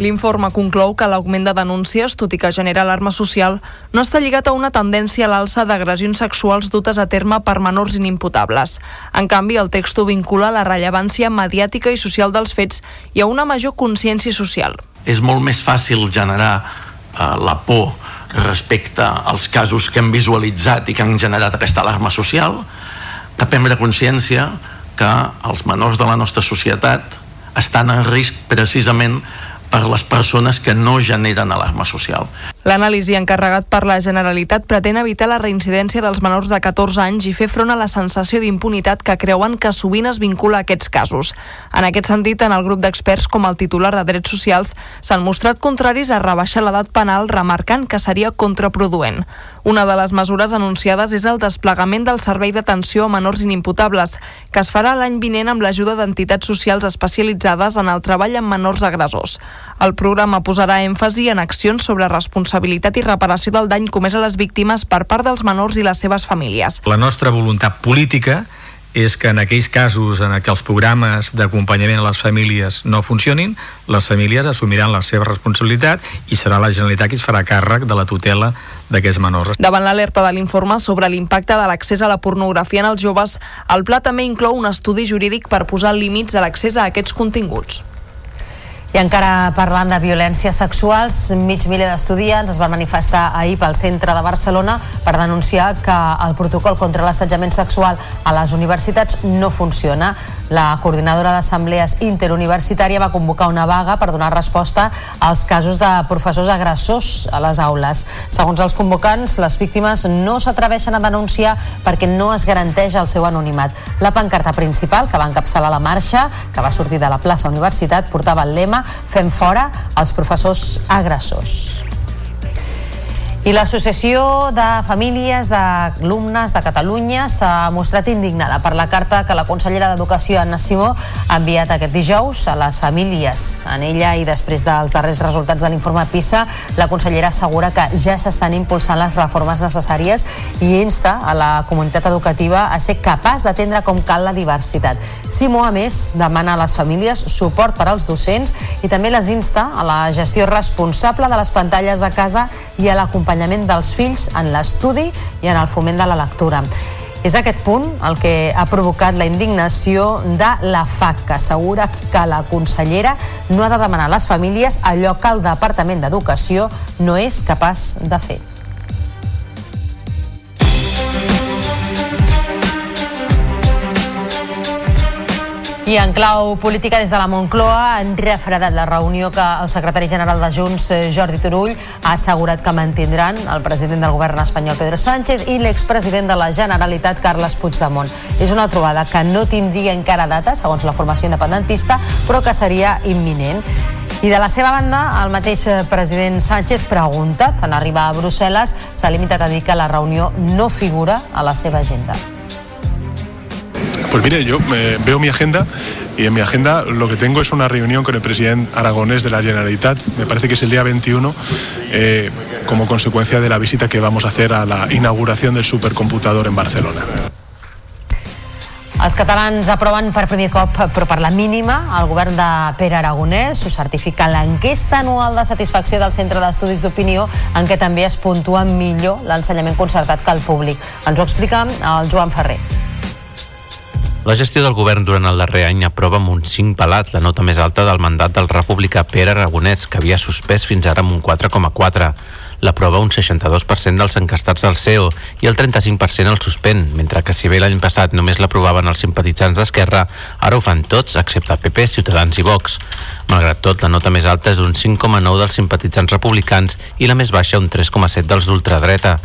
L'informe conclou que l'augment de denúncies, tot i que genera alarma social, no està lligat a una tendència a l'alça d'agressions sexuals dutes a terme per menors inimputables. En canvi, el text ho vincula la rellevància mediàtica i social dels fets i a una major consciència social. És molt més fàcil generar eh, la por respecte als casos que hem visualitzat i que han generat aquesta alarma social, que prendre consciència que els menors de la nostra societat estan en risc precisament per les persones que no generen alarma social. L'anàlisi encarregat per la Generalitat pretén evitar la reincidència dels menors de 14 anys i fer front a la sensació d'impunitat que creuen que sovint es vincula a aquests casos. En aquest sentit, en el grup d'experts com el titular de Drets Socials s'han mostrat contraris a rebaixar l'edat penal remarcant que seria contraproduent. Una de les mesures anunciades és el desplegament del Servei d'Atenció a Menors Inimputables, que es farà l'any vinent amb l'ajuda d'entitats socials especialitzades en el treball amb menors agressors. El programa posarà èmfasi en accions sobre responsabilitat i reparació del dany comès a les víctimes per part dels menors i les seves famílies. La nostra voluntat política és que en aquells casos en què els programes d'acompanyament a les famílies no funcionin, les famílies assumiran la seva responsabilitat i serà la Generalitat qui es farà càrrec de la tutela d'aquests menors. Davant l'alerta de l'informe sobre l'impacte de l'accés a la pornografia en els joves, el pla també inclou un estudi jurídic per posar límits a l'accés a aquests continguts. I encara parlant de violències sexuals, mig miler d'estudiants es van manifestar ahir pel centre de Barcelona per denunciar que el protocol contra l'assetjament sexual a les universitats no funciona. La coordinadora d'assemblees interuniversitària va convocar una vaga per donar resposta als casos de professors agressors a les aules. Segons els convocants, les víctimes no s'atreveixen a denunciar perquè no es garanteix el seu anonimat. La pancarta principal, que va encapçalar la marxa, que va sortir de la plaça Universitat, portava el lema Fem fora els professors agressors. I l'Associació de Famílies d'Alumnes de Catalunya s'ha mostrat indignada per la carta que la consellera d'Educació, Anna Simó, ha enviat aquest dijous a les famílies. En ella i després dels darrers resultats de l'informe PISA, la consellera assegura que ja s'estan impulsant les reformes necessàries i insta a la comunitat educativa a ser capaç d'atendre com cal la diversitat. Simó, a més, demana a les famílies suport per als docents i també les insta a la gestió responsable de les pantalles a casa i a l'acompanyament l'acompanyament dels fills en l'estudi i en el foment de la lectura. És aquest punt el que ha provocat la indignació de la FAC, que assegura que la consellera no ha de demanar a les famílies allò que el Departament d'Educació no és capaç de fer. I en clau política des de la Moncloa han refredat la reunió que el secretari general de Junts, eh, Jordi Turull, ha assegurat que mantindran el president del govern espanyol, Pedro Sánchez, i l'expresident de la Generalitat, Carles Puigdemont. És una trobada que no tindria encara data, segons la formació independentista, però que seria imminent. I de la seva banda, el mateix eh, president Sánchez, preguntat en arribar a Brussel·les, s'ha limitat a dir que la reunió no figura a la seva agenda. Pues mire, yo eh, veo mi agenda y en mi agenda lo que tengo es una reunión con el presidente aragonés de la Generalitat, me parece que es el día 21, eh, como consecuencia de la visita que vamos a hacer a la inauguración del supercomputador en Barcelona. Els catalans aproven per primer cop, però per la mínima, el govern de Pere Aragonès ho certifica l'enquesta anual de satisfacció del Centre d'Estudis d'Opinió, en què també es puntua millor l'ensenyament concertat que el públic. Ens ho explica el Joan Ferrer. La gestió del govern durant el darrer any aprova amb un 5 pelat, la nota més alta del mandat del republicà Pere Aragonès, que havia suspès fins ara amb un 4,4. L'aprova un 62% dels encastats del CEO i el 35% el suspèn, mentre que si bé l'any passat només l'aprovaven els simpatitzants d'Esquerra, ara ho fan tots, excepte PP, Ciutadans i Vox. Malgrat tot, la nota més alta és d'un 5,9 dels simpatitzants republicans i la més baixa un 3,7 dels d'ultradreta.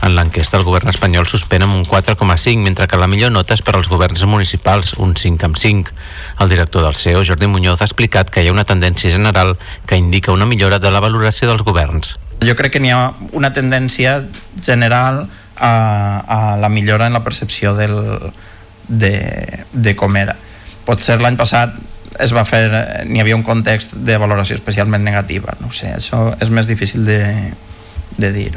En l'enquesta, el govern espanyol suspèn amb un 4,5, mentre que la millor nota és per als governs municipals, un 5,5. El director del CEO, Jordi Muñoz, ha explicat que hi ha una tendència general que indica una millora de la valoració dels governs. Jo crec que n'hi ha una tendència general a, a la millora en la percepció del, de, de com era. Potser l'any passat es va fer, n'hi havia un context de valoració especialment negativa, no sé, això és més difícil de, de dir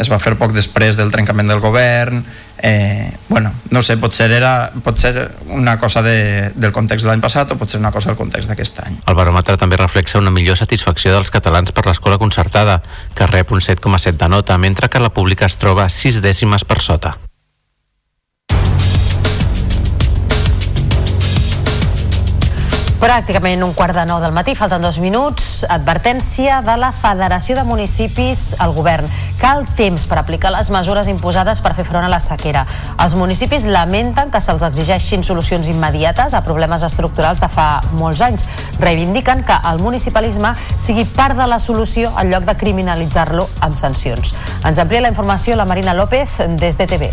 es va fer poc després del trencament del govern eh, bueno, no sé, potser era pot ser una cosa de, del context de l'any passat o pot ser una cosa del context d'aquest any. El baròmetre també reflexa una millor satisfacció dels catalans per l'escola concertada que rep un 7,7 de nota mentre que la pública es troba 6 dècimes per sota Pràcticament un quart de nou del matí, falten dos minuts. Advertència de la Federació de Municipis al govern. Cal temps per aplicar les mesures imposades per fer front a la sequera. Els municipis lamenten que se'ls exigeixin solucions immediates a problemes estructurals de fa molts anys. Reivindiquen que el municipalisme sigui part de la solució en lloc de criminalitzar-lo amb sancions. Ens amplia la informació la Marina López des de TV.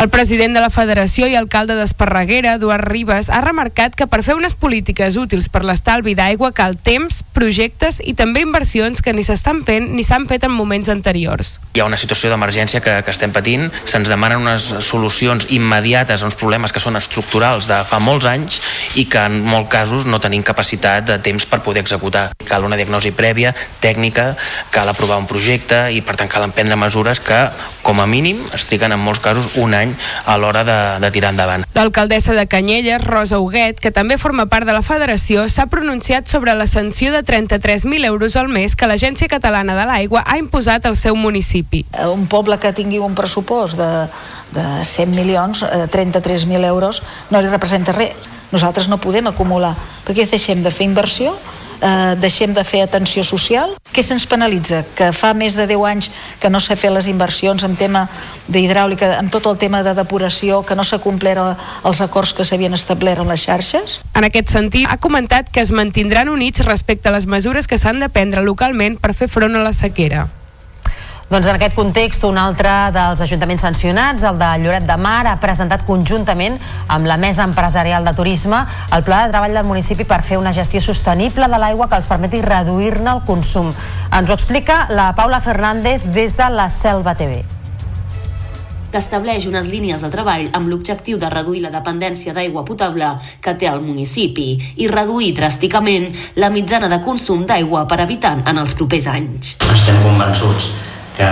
El president de la Federació i alcalde d'Esparreguera, Eduard Ribes, ha remarcat que per fer unes polítiques útils per l'estalvi d'aigua cal temps, projectes i també inversions que ni s'estan fent ni s'han fet en moments anteriors. Hi ha una situació d'emergència que, que estem patint, se'ns demanen unes solucions immediates a uns problemes que són estructurals de fa molts anys i que en molts casos no tenim capacitat de temps per poder executar. Cal una diagnosi prèvia, tècnica, cal aprovar un projecte i per tant cal emprendre mesures que com a mínim es triguen en molts casos un any a l'hora de, de tirar endavant. L'alcaldessa de Canyelles, Rosa Huguet, que també forma part de la federació, s'ha pronunciat sobre la sanció de 33.000 euros al mes que l'Agència Catalana de l'Aigua ha imposat al seu municipi. Un poble que tingui un pressupost de, de 100 milions, eh, 33.000 euros, no li representa res. Nosaltres no podem acumular, perquè deixem de fer inversió eh, deixem de fer atenció social. Què se'ns penalitza? Que fa més de 10 anys que no s'ha fet les inversions en tema d'hidràulica, amb tot el tema de depuració, que no s'ha complert els acords que s'havien establert en les xarxes? En aquest sentit, ha comentat que es mantindran units respecte a les mesures que s'han de prendre localment per fer front a la sequera. Doncs en aquest context, un altre dels ajuntaments sancionats, el de Lloret de Mar, ha presentat conjuntament amb la Mesa Empresarial de Turisme el pla de treball del municipi per fer una gestió sostenible de l'aigua que els permeti reduir-ne el consum. Ens ho explica la Paula Fernández des de la Selva TV que estableix unes línies de treball amb l'objectiu de reduir la dependència d'aigua potable que té el municipi i reduir dràsticament la mitjana de consum d'aigua per habitant en els propers anys. Estem convençuts que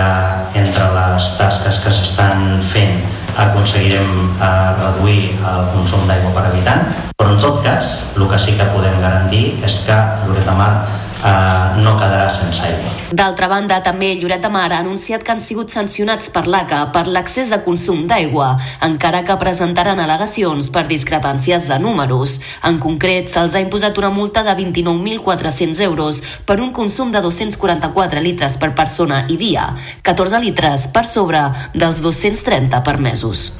entre les tasques que s'estan fent aconseguirem eh, reduir el consum d'aigua per habitant, però en tot cas el que sí que podem garantir és que Lloret de Mar eh, no quedarà sense aigua. D'altra banda, també Lloret de Mar ha anunciat que han sigut sancionats per l'ACA per l'excés de consum d'aigua, encara que presentaran al·legacions per discrepàncies de números. En concret, se'ls ha imposat una multa de 29.400 euros per un consum de 244 litres per persona i dia, 14 litres per sobre dels 230 permesos.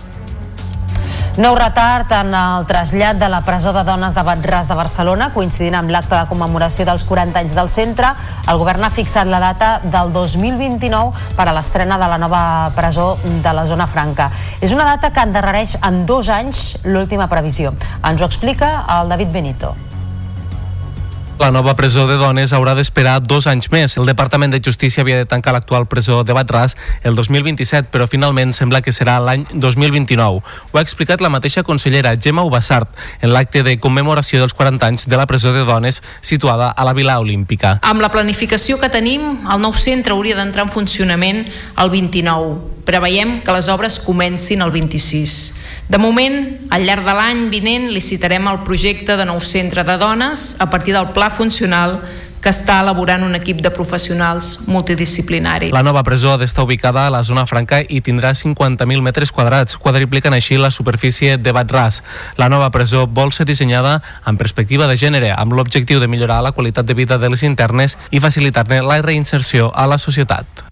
Nou retard en el trasllat de la presó de dones de Batràs de Barcelona, coincidint amb l'acte de commemoració dels 40 anys del centre. El govern ha fixat la data del 2029 per a l'estrena de la nova presó de la zona franca. És una data que endarrereix en dos anys l'última previsió. Ens ho explica el David Benito. La nova presó de dones haurà d'esperar dos anys més. El Departament de Justícia havia de tancar l'actual presó de Batràs el 2027, però finalment sembla que serà l'any 2029. Ho ha explicat la mateixa consellera Gemma Ubassart en l'acte de commemoració dels 40 anys de la presó de dones situada a la Vila Olímpica. Amb la planificació que tenim, el nou centre hauria d'entrar en funcionament el 29. Preveiem que les obres comencin el 26. De moment, al llarg de l'any vinent licitarem el projecte de nou centre de dones a partir del pla funcional que està elaborant un equip de professionals multidisciplinari. La nova presó ha d'estar ubicada a la zona franca i tindrà 50.000 metres quadrats, quadripliquen així la superfície de Batràs. La nova presó vol ser dissenyada amb perspectiva de gènere, amb l'objectiu de millorar la qualitat de vida de les internes i facilitar-ne la reinserció a la societat.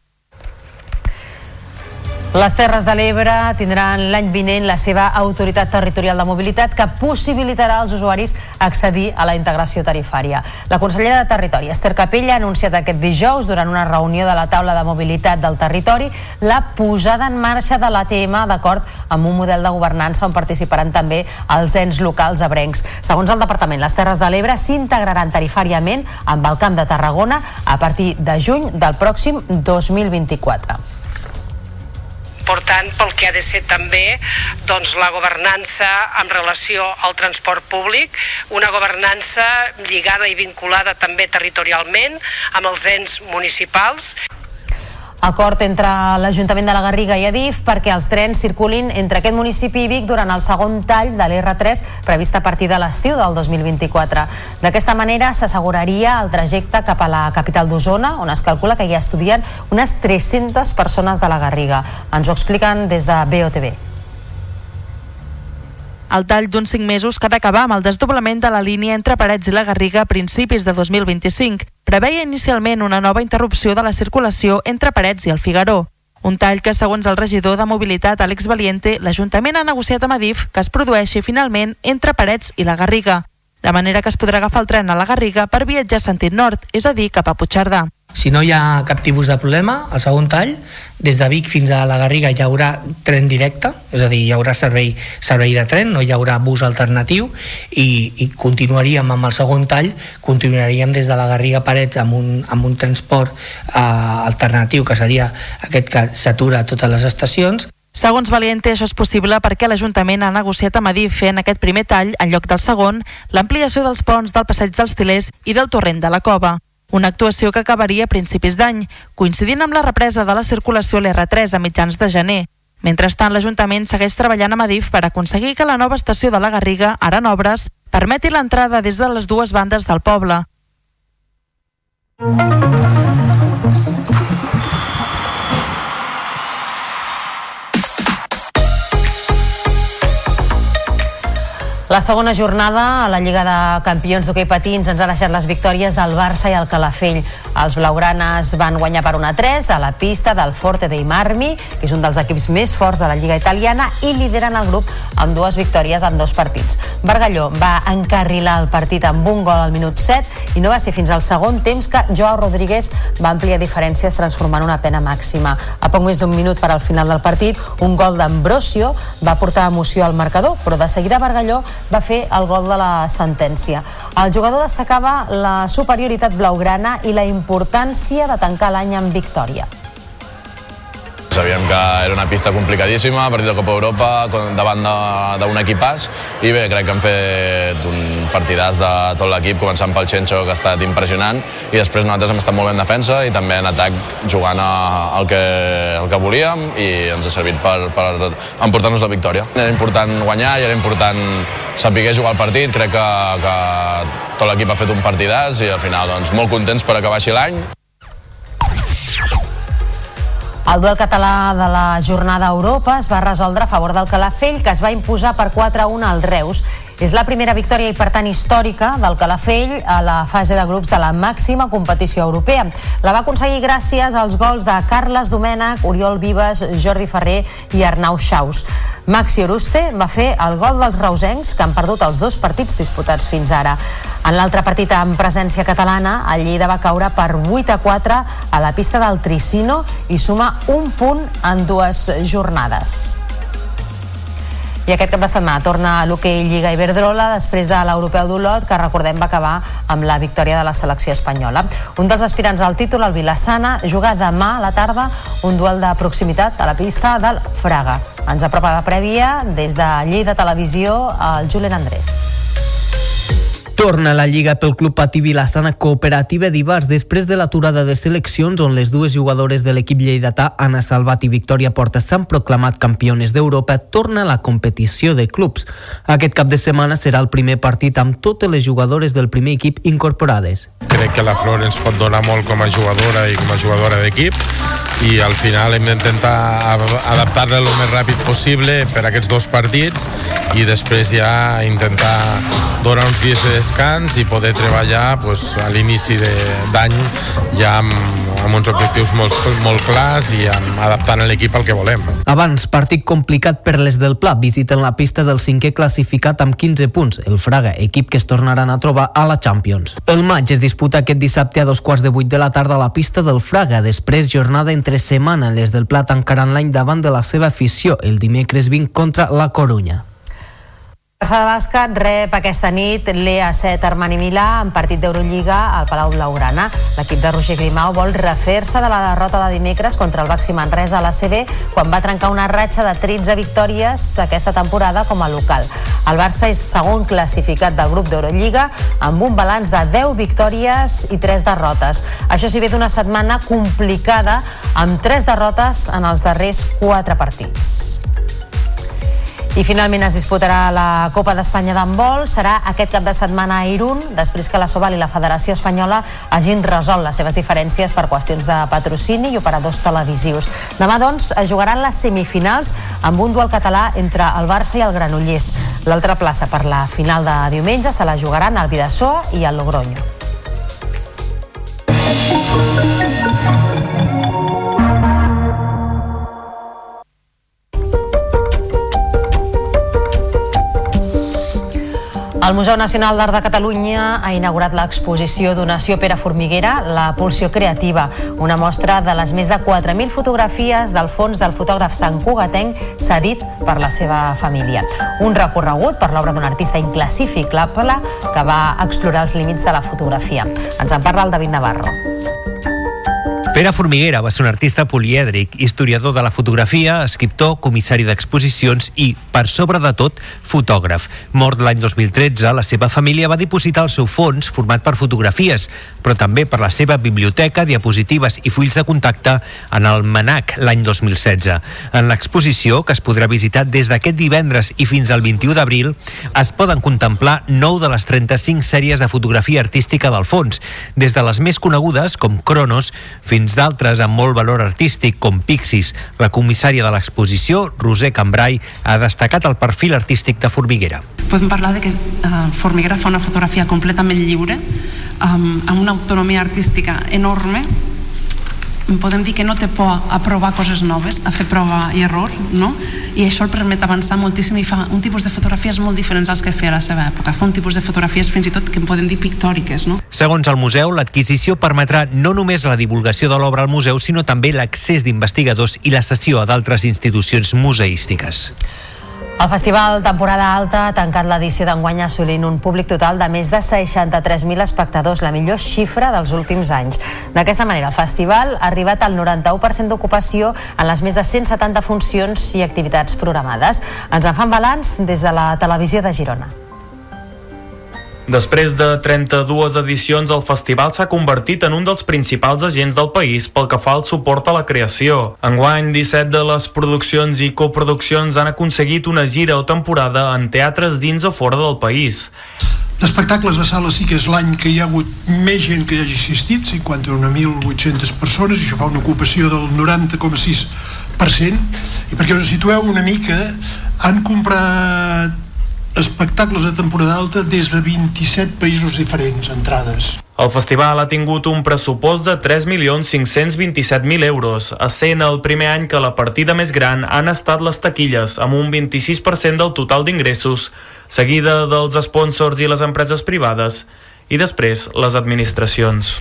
Les Terres de l'Ebre tindran l'any vinent la seva autoritat territorial de mobilitat que possibilitarà als usuaris accedir a la integració tarifària. La consellera de Territori, Esther Capella, ha anunciat aquest dijous durant una reunió de la taula de mobilitat del territori la posada en marxa de l'ATM d'acord amb un model de governança on participaran també els ens locals abrencs. Segons el Departament, les Terres de l'Ebre s'integraran tarifàriament amb el Camp de Tarragona a partir de juny del pròxim 2024 important pel que ha de ser també doncs, la governança en relació al transport públic, una governança lligada i vinculada també territorialment amb els ens municipals. Acord entre l'Ajuntament de la Garriga i Adif perquè els trens circulin entre aquest municipi i Vic durant el segon tall de l'R3 previst a partir de l'estiu del 2024. D'aquesta manera s'asseguraria el trajecte cap a la capital d'Osona, on es calcula que hi estudien unes 300 persones de la Garriga. Ens ho expliquen des de BOTV. El tall d'uns 5 mesos que ha d'acabar amb el desdoblament de la línia entre Parets i la Garriga a principis de 2025. Preveia inicialment una nova interrupció de la circulació entre Parets i el Figaró. Un tall que, segons el regidor de mobilitat Àlex Valiente, l'Ajuntament ha negociat amb Adif que es produeixi finalment entre Parets i la Garriga, de manera que es podrà agafar el tren a la Garriga per viatjar sentit nord, és a dir, cap a Puigcerdà. Si no hi ha cap tipus de problema, al segon tall, des de Vic fins a la Garriga hi haurà tren directe, és a dir, hi haurà servei, servei de tren, no hi haurà bus alternatiu i, i continuaríem amb el segon tall, continuaríem des de la Garriga Parets amb un, amb un transport eh, alternatiu que seria aquest que s'atura a totes les estacions Segons Valiente, això és possible perquè l'Ajuntament ha negociat amb Adif fent aquest primer tall, en lloc del segon, l'ampliació dels ponts del Passeig dels Tilers i del Torrent de la Cova. Una actuació que acabaria a principis d'any, coincidint amb la represa de la circulació a l'R3 a mitjans de gener. Mentrestant, l'Ajuntament segueix treballant amb Adif per aconseguir que la nova estació de la Garriga, ara en obres, permeti l'entrada des de les dues bandes del poble. La segona jornada a la Lliga de Campions d'hoquei patins ens ha deixat les victòries del Barça i el Calafell. Els blaugranes van guanyar per 1-3 a la pista del Forte dei Marmi, que és un dels equips més forts de la Lliga italiana, i lideren el grup amb dues victòries en dos partits. Bargalló va encarrilar el partit amb un gol al minut 7 i no va ser fins al segon temps que Joao Rodríguez va ampliar diferències transformant una pena màxima. A poc més d'un minut per al final del partit, un gol d'Ambrosio va portar emoció al marcador, però de seguida Bargalló va fer el gol de la sentència. El jugador destacava la superioritat blaugrana i la importància de tancar l'any amb victòria. Sabíem que era una pista complicadíssima, partit de Copa Europa, davant d'un equipàs, i bé, crec que hem fet un partidàs de tot l'equip, començant pel Xenxo, que ha estat impressionant, i després nosaltres hem estat molt bé en defensa i també en atac jugant el que, el que volíem i ens ha servit per, per emportar-nos la victòria. Era important guanyar i era important saber jugar el partit, crec que, que tot l'equip ha fet un partidàs i al final doncs, molt contents per acabar així l'any. El duel català de la jornada a Europa es va resoldre a favor del Calafell, que es va imposar per 4-1 al Reus. És la primera victòria i, per tant, històrica del Calafell a la fase de grups de la màxima competició europea. La va aconseguir gràcies als gols de Carles Domènech, Oriol Vives, Jordi Ferrer i Arnau Xaus. Maxi Oruste va fer el gol dels reusencs, que han perdut els dos partits disputats fins ara. En l'altre partit amb presència catalana, el Lleida va caure per 8 a 4 a la pista del Tricino i suma un punt en dues jornades. I aquest cap de setmana torna a l'hoquei Lliga Iberdrola després de l'europeu d'Olot, que recordem va acabar amb la victòria de la selecció espanyola. Un dels aspirants al títol, el Vilassana, juga demà a la tarda un duel de proximitat a la pista del Fraga. Ens apropa la prèvia des de Lleida Televisió, el Julen Andrés. Torna la Lliga pel Club Patí Vilassana Cooperativa d'Ibars després de l'aturada de seleccions on les dues jugadores de l'equip lleidatà, Anna Salvat i Victòria Porta, s'han proclamat campiones d'Europa, torna la competició de clubs. Aquest cap de setmana serà el primer partit amb totes les jugadores del primer equip incorporades. Crec que la Flor ens pot donar molt com a jugadora i com a jugadora d'equip i al final hem d'intentar adaptar-la el més ràpid possible per aquests dos partits i després ja intentar donar uns dies de descans i poder treballar pues, a l'inici d'any ja amb, amb uns objectius molt, molt clars i amb, adaptant l'equip al que volem. Abans, partit complicat per les del Pla, visiten la pista del cinquè classificat amb 15 punts, el Fraga, equip que es tornaran a trobar a la Champions. El maig es disputa aquest dissabte a dos quarts de vuit de la tarda a la pista del Fraga, després jornada entre setmana, les del Pla tancaran l'any davant de la seva afició, el dimecres 20 contra la Corunya. Barça de bàsquet rep aquesta nit l'EA7 Armani Milà en partit d'Eurolliga al Palau Blaugrana. L'equip de Roger Grimau vol refer-se de la derrota de dimecres contra el Baxi Manresa a la CB quan va trencar una ratxa de 13 victòries aquesta temporada com a local. El Barça és segon classificat del grup d'Eurolliga amb un balanç de 10 victòries i 3 derrotes. Això s'hi ve d'una setmana complicada amb 3 derrotes en els darrers 4 partits. I finalment es disputarà la Copa d'Espanya d'handbol. Serà aquest cap de setmana a Irún, després que la Sobal i la Federació Espanyola hagin resolt les seves diferències per qüestions de patrocini i operadors televisius. Demà, doncs, es jugaran les semifinals amb un duel català entre el Barça i el Granollers. L'altra plaça per la final de diumenge se la jugaran al Vidassó i al Logroño. El Museu Nacional d'Art de Catalunya ha inaugurat l'exposició Donació Pere Formiguera, la pulsió creativa, una mostra de les més de 4.000 fotografies del fons del fotògraf Sant Cugatenc cedit per la seva família. Un recorregut per l'obra d'un artista inclassificable que va explorar els límits de la fotografia. Ens en parla el David Navarro. Pere Formiguera va ser un artista polièdric, historiador de la fotografia, escriptor, comissari d'exposicions i, per sobre de tot, fotògraf. Mort l'any 2013, la seva família va dipositar el seu fons, format per fotografies, però també per la seva biblioteca, diapositives i fulls de contacte en el MANAC l'any 2016. En l'exposició, que es podrà visitar des d'aquest divendres i fins al 21 d'abril, es poden contemplar 9 de les 35 sèries de fotografia artística del fons, des de les més conegudes, com Cronos, fins d'altres amb molt valor artístic, com Pixis. La comissària de l'exposició, Roser Cambrai, ha destacat el perfil artístic de Formiguera. Podem parlar de que uh, Formiguera fa una fotografia completament lliure, amb una autonomia artística enorme, podem dir que no té por a provar coses noves, a fer prova i error, no? i això el permet avançar moltíssim i fa un tipus de fotografies molt diferents als que feia a la seva època. Fa un tipus de fotografies fins i tot que en podem dir pictòriques. No? Segons el museu, l'adquisició permetrà no només la divulgació de l'obra al museu, sinó també l'accés d'investigadors i la cessió a d'altres institucions museístiques. El festival Temporada Alta ha tancat l'edició d'enguany assolint un públic total de més de 63.000 espectadors, la millor xifra dels últims anys. D'aquesta manera, el festival ha arribat al 91% d'ocupació en les més de 170 funcions i activitats programades. Ens en fan balanç des de la televisió de Girona. Després de 32 edicions, el festival s'ha convertit en un dels principals agents del país pel que fa al suport a la creació. Enguany, 17 de les produccions i coproduccions han aconseguit una gira o temporada en teatres dins o fora del país. D'espectacles de sala sí que és l'any que hi ha hagut més gent que hi hagi assistit, 51.800 persones, i això fa una ocupació del 90,6%, i perquè us situeu una mica, han comprat espectacles de temporada alta des de 27 països diferents, entrades. El festival ha tingut un pressupost de 3.527.000 euros, essent el primer any que la partida més gran han estat les taquilles, amb un 26% del total d'ingressos, seguida dels sponsors i les empreses privades, i després les administracions.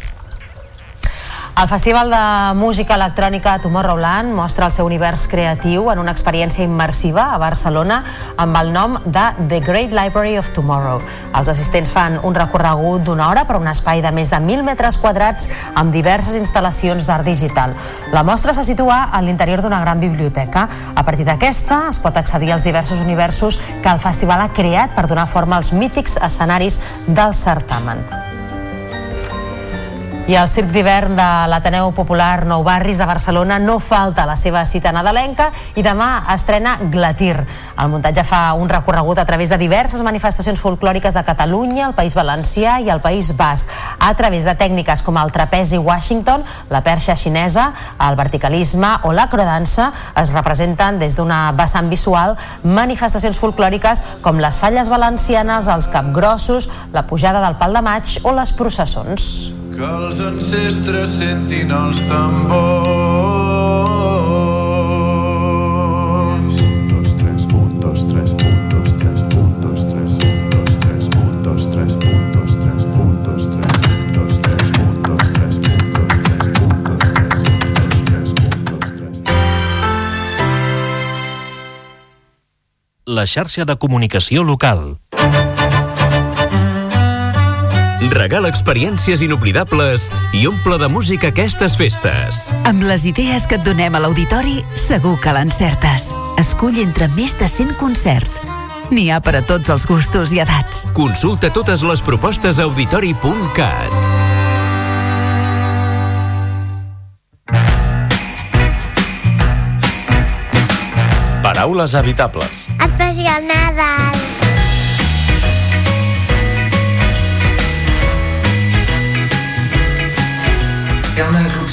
El Festival de Música Electrònica Tomorrowland mostra el seu univers creatiu en una experiència immersiva a Barcelona amb el nom de The Great Library of Tomorrow. Els assistents fan un recorregut d'una hora per un espai de més de 1.000 metres quadrats amb diverses instal·lacions d'art digital. La mostra se situa a l'interior d'una gran biblioteca. A partir d'aquesta es pot accedir als diversos universos que el festival ha creat per donar forma als mítics escenaris del certamen. I el Circ d'hivern de l'Ateneu Popular Nou Barris de Barcelona no falta la seva cita nadalenca i demà estrena Glatir. El muntatge fa un recorregut a través de diverses manifestacions folclòriques de Catalunya, el País Valencià i el País Basc, a través de tècniques com el trapezi Washington, la perxa xinesa, el verticalisme o l'acrodansa, es representen des d'una vessant visual manifestacions folclòriques com les falles valencianes, els capgrossos, la pujada del pal de maig o les processons. Que els ancestres sentin els tambors. Un, dos, tres, un, dos, tres, un, dos, tres, un, dos, tres, un, dos, tres, un, dos, tres, un, dos, tres, un, dos, tres, un, dos, tres, un, dos, tres, un, dos, tres, un, dos, tres, un, dos, tres, un, dos, tres. La xarxa de comunicació local. Regala experiències inoblidables i omple de música aquestes festes. Amb les idees que et donem a l'auditori, segur que l'encertes. Escull entre més de 100 concerts. N'hi ha per a tots els gustos i edats. Consulta totes les propostes a auditori.cat. Paraules habitables. Especial Nadal.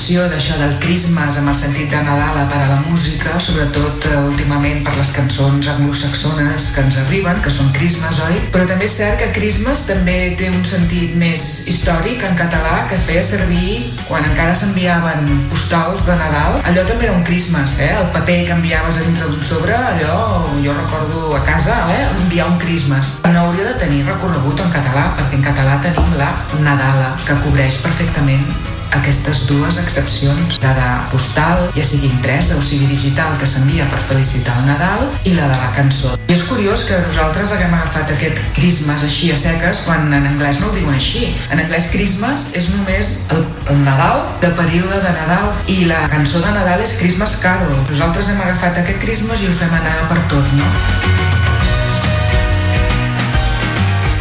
Irrupció d'això del Christmas amb el sentit de Nadal per a la música, sobretot eh, últimament per les cançons anglosaxones que ens arriben, que són Christmas, oi? Però també és cert que Christmas també té un sentit més històric en català que es feia servir quan encara s'enviaven postals de Nadal. Allò també era un Christmas, eh? El paper que enviaves a dintre d'un sobre, allò jo recordo a casa, eh? Enviar un Christmas. No hauria de tenir recorregut en català, perquè en català tenim la Nadala, que cobreix perfectament aquestes dues excepcions, la de postal, ja sigui impresa o sigui digital, que s'envia per felicitar el Nadal, i la de la cançó. I és curiós que nosaltres haguem agafat aquest Christmas així a seques quan en anglès no ho diuen així. En anglès Christmas és només el, el Nadal, de període de Nadal, i la cançó de Nadal és Christmas Carol. Nosaltres hem agafat aquest Christmas i ho fem anar per tot, no?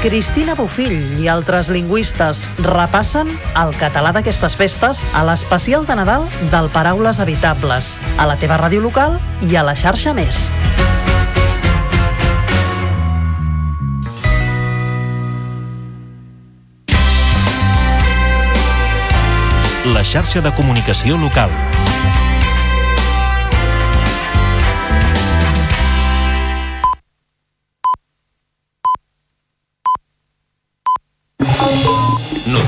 Cristina Bofill i altres lingüistes repassen el català d'aquestes festes a l'especial de Nadal del Paraules Habitables, a la teva ràdio local i a la xarxa Més. La xarxa de comunicació local.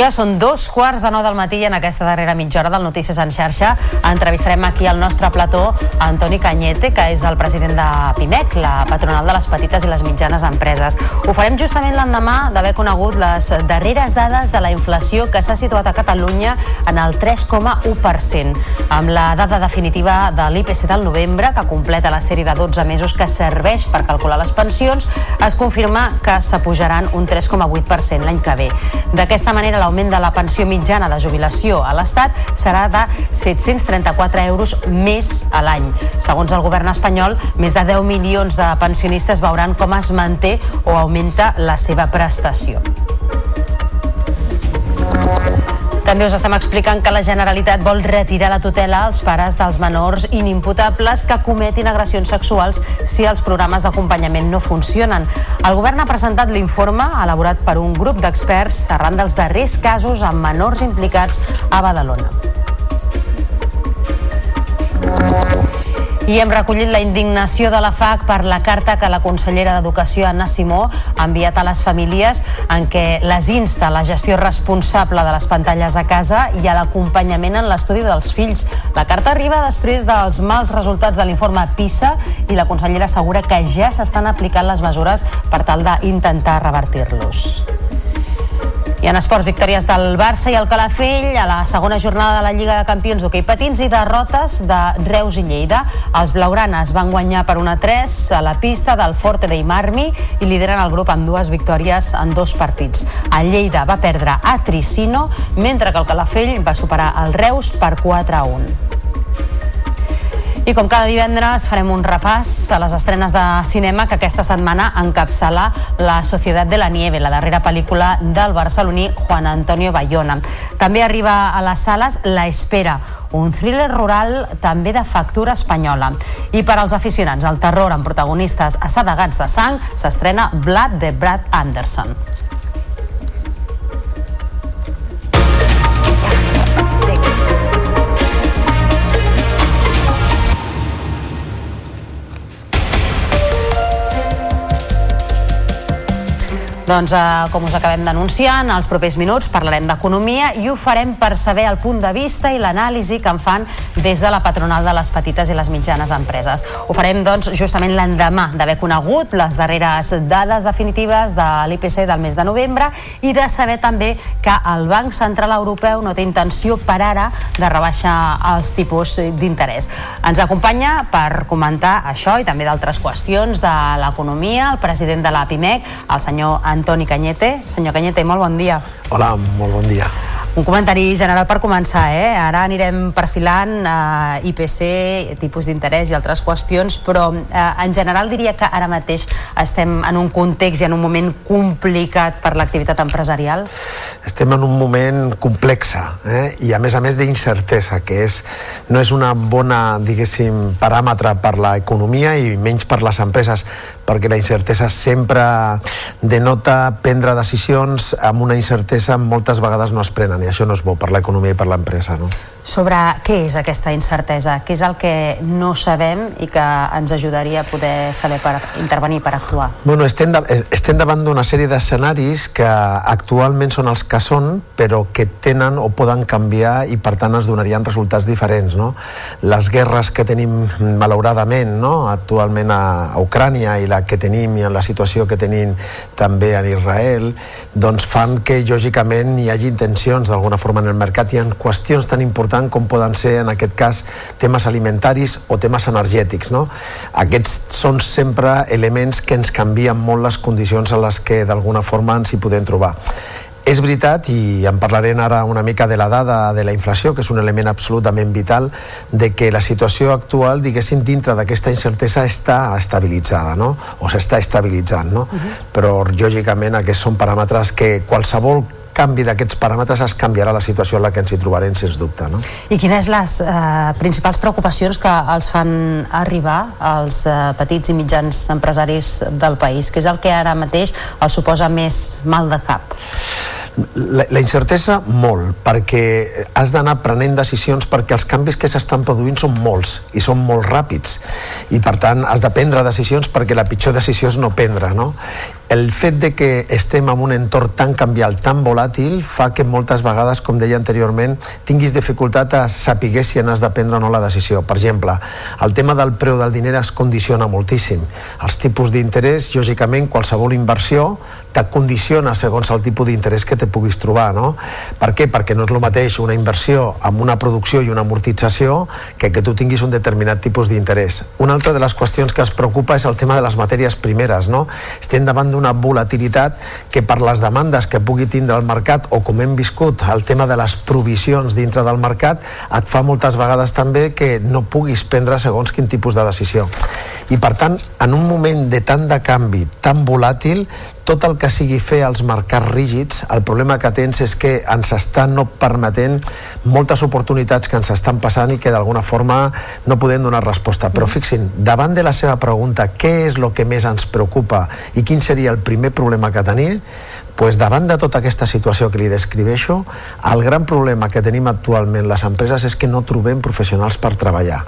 Ja són dos quarts de nou del matí i en aquesta darrera mitja hora del Notícies en xarxa entrevistarem aquí al nostre plató Antoni Canyete, que és el president de PIMEC, la patronal de les petites i les mitjanes empreses. Ho farem justament l'endemà d'haver conegut les darreres dades de la inflació que s'ha situat a Catalunya en el 3,1%, amb la dada definitiva de l'IPC del novembre, que completa la sèrie de 12 mesos que serveix per calcular les pensions, es confirma que s'apujaran un 3,8% l'any que ve. D'aquesta manera, la l'augment de la pensió mitjana de jubilació a l'Estat serà de 734 euros més a l'any. Segons el govern espanyol, més de 10 milions de pensionistes veuran com es manté o augmenta la seva prestació. També us estem explicant que la Generalitat vol retirar la tutela als pares dels menors inimputables que cometin agressions sexuals si els programes d'acompanyament no funcionen. El govern ha presentat l'informe elaborat per un grup d'experts arran dels darrers casos amb menors implicats a Badalona. I hem recollit la indignació de la FAC per la carta que la consellera d'Educació, Anna Simó, ha enviat a les famílies en què les insta a la gestió responsable de les pantalles a casa i a l'acompanyament en l'estudi dels fills. La carta arriba després dels mals resultats de l'informe PISA i la consellera assegura que ja s'estan aplicant les mesures per tal d'intentar revertir-los. I en esports, victòries del Barça i el Calafell a la segona jornada de la Lliga de Campions d'hoquei patins i derrotes de Reus i Lleida. Els blaugranes van guanyar per 1-3 a la pista del Forte dei Marmi i lideren el grup amb dues victòries en dos partits. El Lleida va perdre a Tricino, mentre que el Calafell va superar el Reus per 4-1. I com cada divendres farem un repàs a les estrenes de cinema que aquesta setmana encapçala La Societat de la Nieve, la darrera pel·lícula del barceloní Juan Antonio Bayona. També arriba a les sales La Espera, un thriller rural també de factura espanyola. I per als aficionats al terror amb protagonistes assedegats de sang, s'estrena Blood de Brad Anderson. Doncs, eh, com us acabem d'anunciar, en els propers minuts parlarem d'economia i ho farem per saber el punt de vista i l'anàlisi que en fan des de la patronal de les petites i les mitjanes empreses. Ho farem, doncs, justament l'endemà d'haver conegut les darreres dades definitives de l'IPC del mes de novembre i de saber també que el Banc Central Europeu no té intenció per ara de rebaixar els tipus d'interès. Ens acompanya per comentar això i també d'altres qüestions de l'economia el president de la PIMEC, el senyor Antoni Canyete. Senyor Canyete, molt bon dia. Hola, molt bon dia. Un comentari general per començar, eh? Ara anirem perfilant eh, IPC, tipus d'interès i altres qüestions, però eh, en general diria que ara mateix estem en un context i en un moment complicat per l'activitat empresarial? Estem en un moment complexa eh? i a més a més d'incertesa, que és, no és una bona, diguéssim, paràmetre per l'economia i menys per les empreses, perquè la incertesa sempre denota prendre decisions amb una incertesa moltes vegades no es prenen i això no és bo per l'economia i per l'empresa. No? Sobre què és aquesta incertesa? Què és el que no sabem i que ens ajudaria a poder saber per intervenir, per actuar? Bueno, estem, de, estem davant d'una sèrie d'escenaris que actualment són els que són, però que tenen o poden canviar i per tant es donarien resultats diferents. No? Les guerres que tenim malauradament no? actualment a Ucrània i la que tenim i en la situació que tenim també en Israel, doncs fan que lògicament hi hagi intencions d'alguna forma en el mercat. Hi ha qüestions tan importants com poden ser en aquest cas temes alimentaris o temes energètics. No? Aquests són sempre elements que ens canvien molt les condicions a les que d'alguna forma ens hi podem trobar. És veritat, i en parlarem ara una mica de la dada de la inflació, que és un element absolutament vital, de que la situació actual, diguéssim, dintre d'aquesta incertesa està estabilitzada, no? o s'està estabilitzant, no? Uh -huh. però lògicament aquests són paràmetres que qualsevol canvi d'aquests paràmetres es canviarà la situació en la que ens hi trobarem, sens dubte. No? I quines les eh, principals preocupacions que els fan arribar als eh, petits i mitjans empresaris del país? que és el que ara mateix els suposa més mal de cap? La, la incertesa molt, perquè has d'anar prenent decisions perquè els canvis que s'estan produint són molts i són molt ràpids i per tant has de prendre decisions perquè la pitjor decisió és no prendre no? El fet de que estem en un entorn tan canvial, tan volàtil, fa que moltes vegades, com deia anteriorment, tinguis dificultat a saber si n'has de prendre o no la decisió. Per exemple, el tema del preu del diner es condiciona moltíssim. Els tipus d'interès, lògicament, qualsevol inversió te condiciona segons el tipus d'interès que te puguis trobar, no? Per què? Perquè no és el mateix una inversió amb una producció i una amortització que que tu tinguis un determinat tipus d'interès. Una altra de les qüestions que es preocupa és el tema de les matèries primeres, no? Estem davant d'una volatilitat que per les demandes que pugui tindre el mercat o com hem viscut el tema de les provisions dintre del mercat et fa moltes vegades també que no puguis prendre segons quin tipus de decisió. I per tant, en un moment de tant de canvi, tan volàtil, tot el que sigui fer els mercats rígids, el problema que tens és que ens estan no permetent moltes oportunitats que ens estan passant i que d'alguna forma no podem donar resposta. Però fixin, davant de la seva pregunta, què és el que més ens preocupa i quin seria el primer problema que tenim, pues davant de tota aquesta situació que li descriveixo, el gran problema que tenim actualment les empreses és que no trobem professionals per treballar.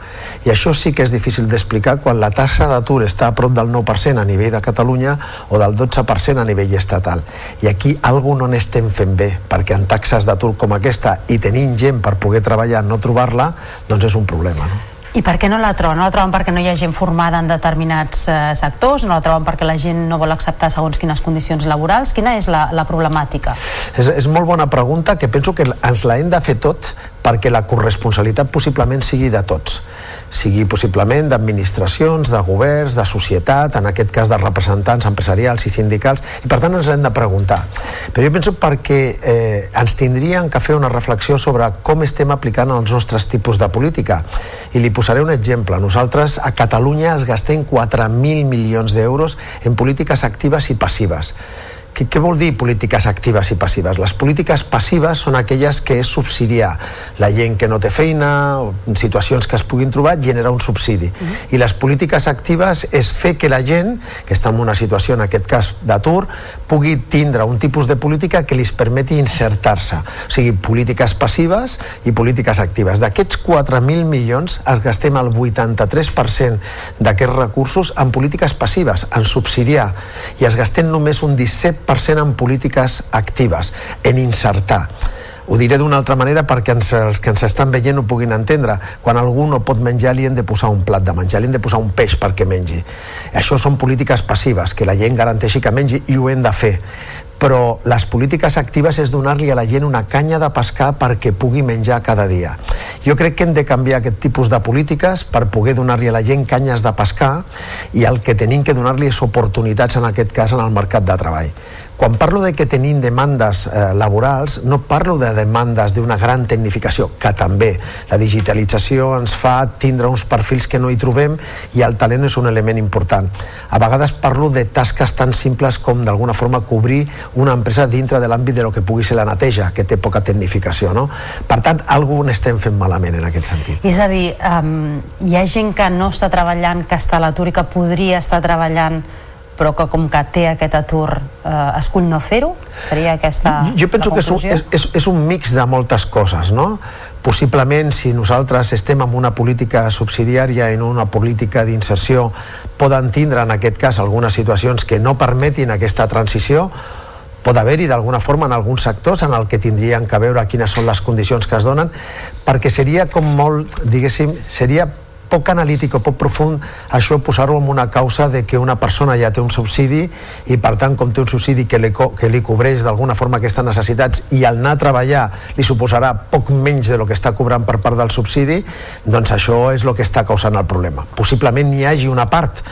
I això sí que és difícil d'explicar quan la taxa d'atur està a prop del 9% a nivell de Catalunya o del 12% a nivell estatal. I aquí algú no n'estem fent bé, perquè en taxes d'atur com aquesta i tenint gent per poder treballar no trobar-la, doncs és un problema. No? I per què no la troben? No la troben perquè no hi ha gent formada en determinats eh, sectors? No la troben perquè la gent no vol acceptar segons quines condicions laborals? Quina és la, la problemàtica? És, és molt bona pregunta que penso que ens la hem de fer tot perquè la corresponsabilitat possiblement sigui de tots sigui possiblement d'administracions, de governs, de societat, en aquest cas de representants empresarials i sindicals, i per tant ens hem de preguntar. Però jo penso perquè eh, ens tindrien que fer una reflexió sobre com estem aplicant els nostres tipus de política. I li posaré un exemple. Nosaltres a Catalunya es gastem 4.000 milions d'euros en polítiques actives i passives què, què vol dir polítiques actives i passives? Les polítiques passives són aquelles que és subsidiar la gent que no té feina, o situacions que es puguin trobar, generar un subsidi. Uh -huh. I les polítiques actives és fer que la gent, que està en una situació, en aquest cas d'atur, pugui tindre un tipus de política que li permeti insertar-se. O sigui, polítiques passives i polítiques actives. D'aquests 4.000 milions, es gastem el 83% d'aquests recursos en polítiques passives, en subsidiar, i es gastem només un 17 100% en polítiques actives, en insertar. Ho diré d'una altra manera perquè ens, els que ens estan veient ho puguin entendre. Quan algú no pot menjar, li hem de posar un plat de menjar, li hem de posar un peix perquè mengi. Això són polítiques passives, que la gent garanteixi que mengi i ho hem de fer però les polítiques actives és donar-li a la gent una canya de pescar perquè pugui menjar cada dia. Jo crec que hem de canviar aquest tipus de polítiques per poder donar-li a la gent canyes de pescar i el que tenim que donar-li és oportunitats en aquest cas en el mercat de treball. Quan parlo de que tenim demandes eh, laborals, no parlo de demandes d'una gran tecnificació, que també la digitalització ens fa tindre uns perfils que no hi trobem i el talent és un element important. A vegades parlo de tasques tan simples com d'alguna forma cobrir una empresa dintre de l'àmbit de lo que pugui ser la neteja, que té poca tecnificació. No? Per tant, algú n'estem fent malament en aquest sentit. És a dir, um, hi ha gent que no està treballant, que està a l'atur i que podria estar treballant però que com que té aquest atur eh, escull no fer-ho? Seria aquesta Jo penso que és un, és, és, un mix de moltes coses, no? Possiblement, si nosaltres estem en una política subsidiària i en una política d'inserció, poden tindre en aquest cas algunes situacions que no permetin aquesta transició, pot haver-hi d'alguna forma en alguns sectors en el que tindrien que veure quines són les condicions que es donen, perquè seria com molt, diguéssim, seria poc analític o poc profund això posar-ho en una causa de que una persona ja té un subsidi i per tant com té un subsidi que li, que li cobreix d'alguna forma aquestes necessitats i al anar a treballar li suposarà poc menys de lo que està cobrant per part del subsidi doncs això és el que està causant el problema. Possiblement n'hi hagi una part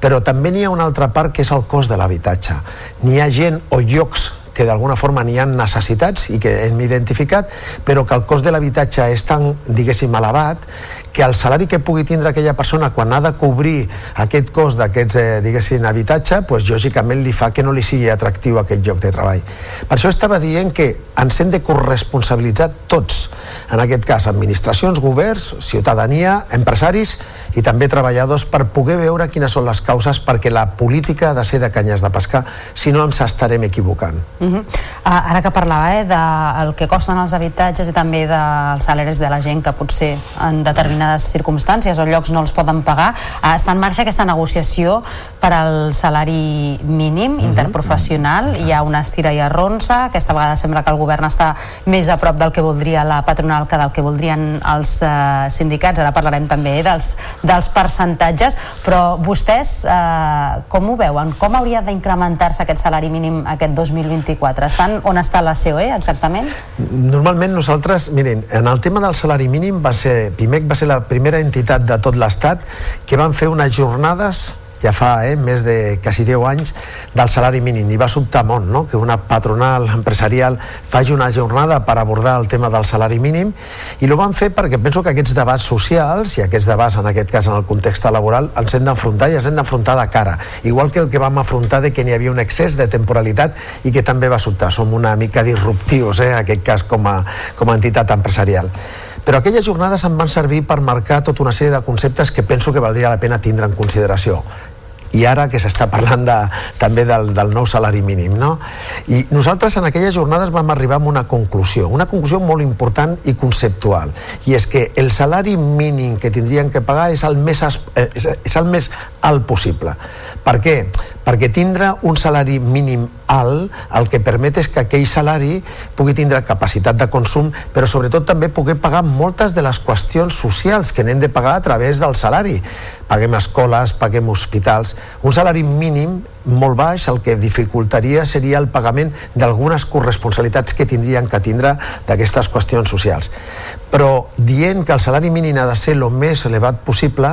però també n'hi ha una altra part que és el cost de l'habitatge. N'hi ha gent o llocs que d'alguna forma n'hi ha necessitats i que hem identificat, però que el cost de l'habitatge és tan, diguéssim, elevat que el salari que pugui tindre aquella persona quan ha de cobrir aquest cost d'aquests, eh, diguéssim, habitatge, pues, lògicament li fa que no li sigui atractiu aquest lloc de treball. Per això estava dient que ens hem de corresponsabilitzar tots, en aquest cas administracions, governs, ciutadania, empresaris i també treballadors per poder veure quines són les causes perquè la política ha de ser de canyes de pescar, si no ens estarem equivocant. Uh -huh. uh, ara que parlava eh, del que costen els habitatges i també dels salaris de la gent que potser en determinats determinades circumstàncies o llocs no els poden pagar. Uh, està en marxa aquesta negociació per al salari mínim mhm. interprofessional. Hi ha una estira i arronsa. Aquesta vegada sembla que el govern està més a prop del que voldria la patronal que del que voldrien els uh, sindicats. Ara parlarem també dels, dels percentatges, però vostès uh, com ho veuen? Com hauria d'incrementar-se aquest salari mínim aquest 2024? Estan on està la COE exactament? Normalment nosaltres, miren, en el tema del salari mínim va ser, PIMEC va ser la primera entitat de tot l'Estat que van fer unes jornades ja fa eh, més de quasi 10 anys del salari mínim. I va sobtar molt no? que una patronal empresarial faci una jornada per abordar el tema del salari mínim. I ho van fer perquè penso que aquests debats socials i aquests debats en aquest cas en el context laboral ens hem d'enfrontar i ens hem d'enfrontar de cara. Igual que el que vam afrontar de que n'hi havia un excés de temporalitat i que també va sobtar. Som una mica disruptius eh, en aquest cas com a, com a entitat empresarial però aquelles jornades em van servir per marcar tota una sèrie de conceptes que penso que valdria la pena tindre en consideració i ara que s'està parlant de, també del, del nou salari mínim no? i nosaltres en aquelles jornades vam arribar a una conclusió una conclusió molt important i conceptual i és que el salari mínim que tindrien que pagar és el més, eh, és, és el més alt possible per què? Perquè tindre un salari mínim alt el que permet és que aquell salari pugui tindre capacitat de consum però sobretot també poder pagar moltes de les qüestions socials que n'hem de pagar a través del salari. Paguem escoles, paguem hospitals. Un salari mínim molt baix el que dificultaria seria el pagament d'algunes corresponsabilitats que tindrien que tindre d'aquestes qüestions socials però dient que el salari mínim ha de ser el més elevat possible,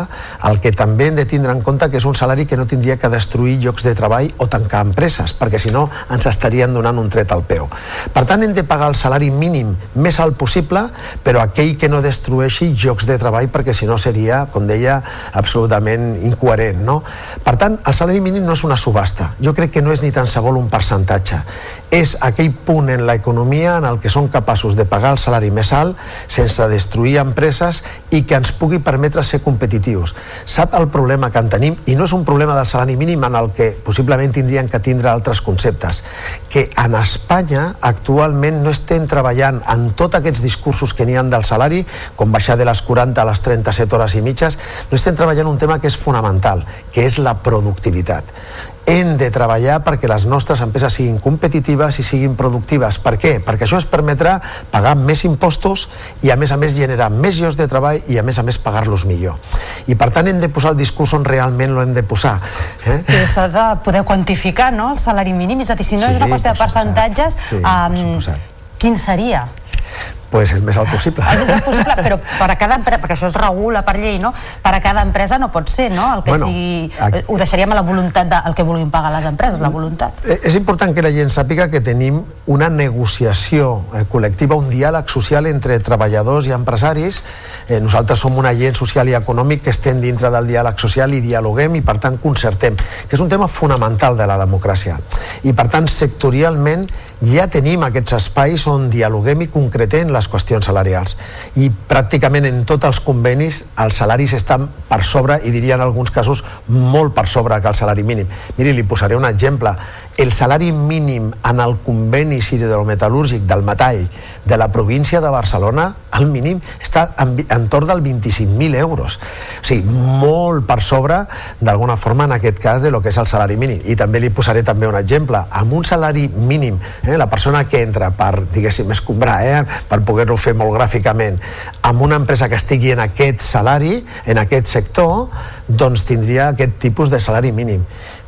el que també hem de tindre en compte que és un salari que no tindria que destruir llocs de treball o tancar empreses, perquè si no ens estarien donant un tret al peu. Per tant, hem de pagar el salari mínim més alt possible, però aquell que no destrueixi llocs de treball, perquè si no seria, com deia, absolutament incoherent. No? Per tant, el salari mínim no és una subhasta. Jo crec que no és ni tan segon un percentatge. És aquell punt en l'economia en el que són capaços de pagar el salari més alt sense destruir empreses i que ens pugui permetre ser competitius. Sap el problema que en tenim? I no és un problema del salari mínim en el que possiblement tindrien que tindre altres conceptes. Que en Espanya actualment no estem treballant en tots aquests discursos que n'hi ha del salari, com baixar de les 40 a les 37 hores i mitges, no estem treballant un tema que és fonamental, que és la productivitat hem de treballar perquè les nostres empreses siguin competitives i siguin productives. Per què? Perquè això ens permetrà pagar més impostos i a més a més generar més llocs de treball i a més a més pagar-los millor. I per tant hem de posar el discurs on realment lo hem de posar. Eh? S'ha de poder quantificar, no?, el salari mínim. És a dir, si no Sí, és una qüestió de percentatges, Sí, um, quin seria? Pues el més alt possible. El més alt possible, però per a cada empresa, perquè això es regula per llei, no? Per a cada empresa no pot ser, no? El que Bueno, sigui, aquí- ho deixaríem a la voluntat del que vulguin pagar les empreses, la voluntat. Eh, És important que la gent sàpiga que tenim una negociació eh, col·lectiva, un diàleg social entre treballadors i empresaris. Eh, nosaltres som un agent social i econòmic que estem dintre del diàleg social i dialoguem i per tant concertem, que és un tema fonamental de la democràcia. I per tant sectorialment ja tenim aquests espais on dialoguem i concretem les qüestions salarials. I pràcticament en tots els convenis els salaris estan per sobre i diria en alguns casos molt per sobre que el salari mínim. Miri, li posaré un exemple. El salari mínim en el conveni siderometal·lúrgic del metall de la província de Barcelona, el mínim està en, entorn del 25.000 euros. O sigui, molt per sobre, d'alguna forma, en aquest cas, de lo que és el salari mínim. I també li posaré també un exemple. Amb un salari mínim, eh, la persona que entra per, diguéssim, escombrar, eh, per poder-ho fer molt gràficament, amb una empresa que estigui en aquest salari, en aquest sector, doncs tindria aquest tipus de salari mínim.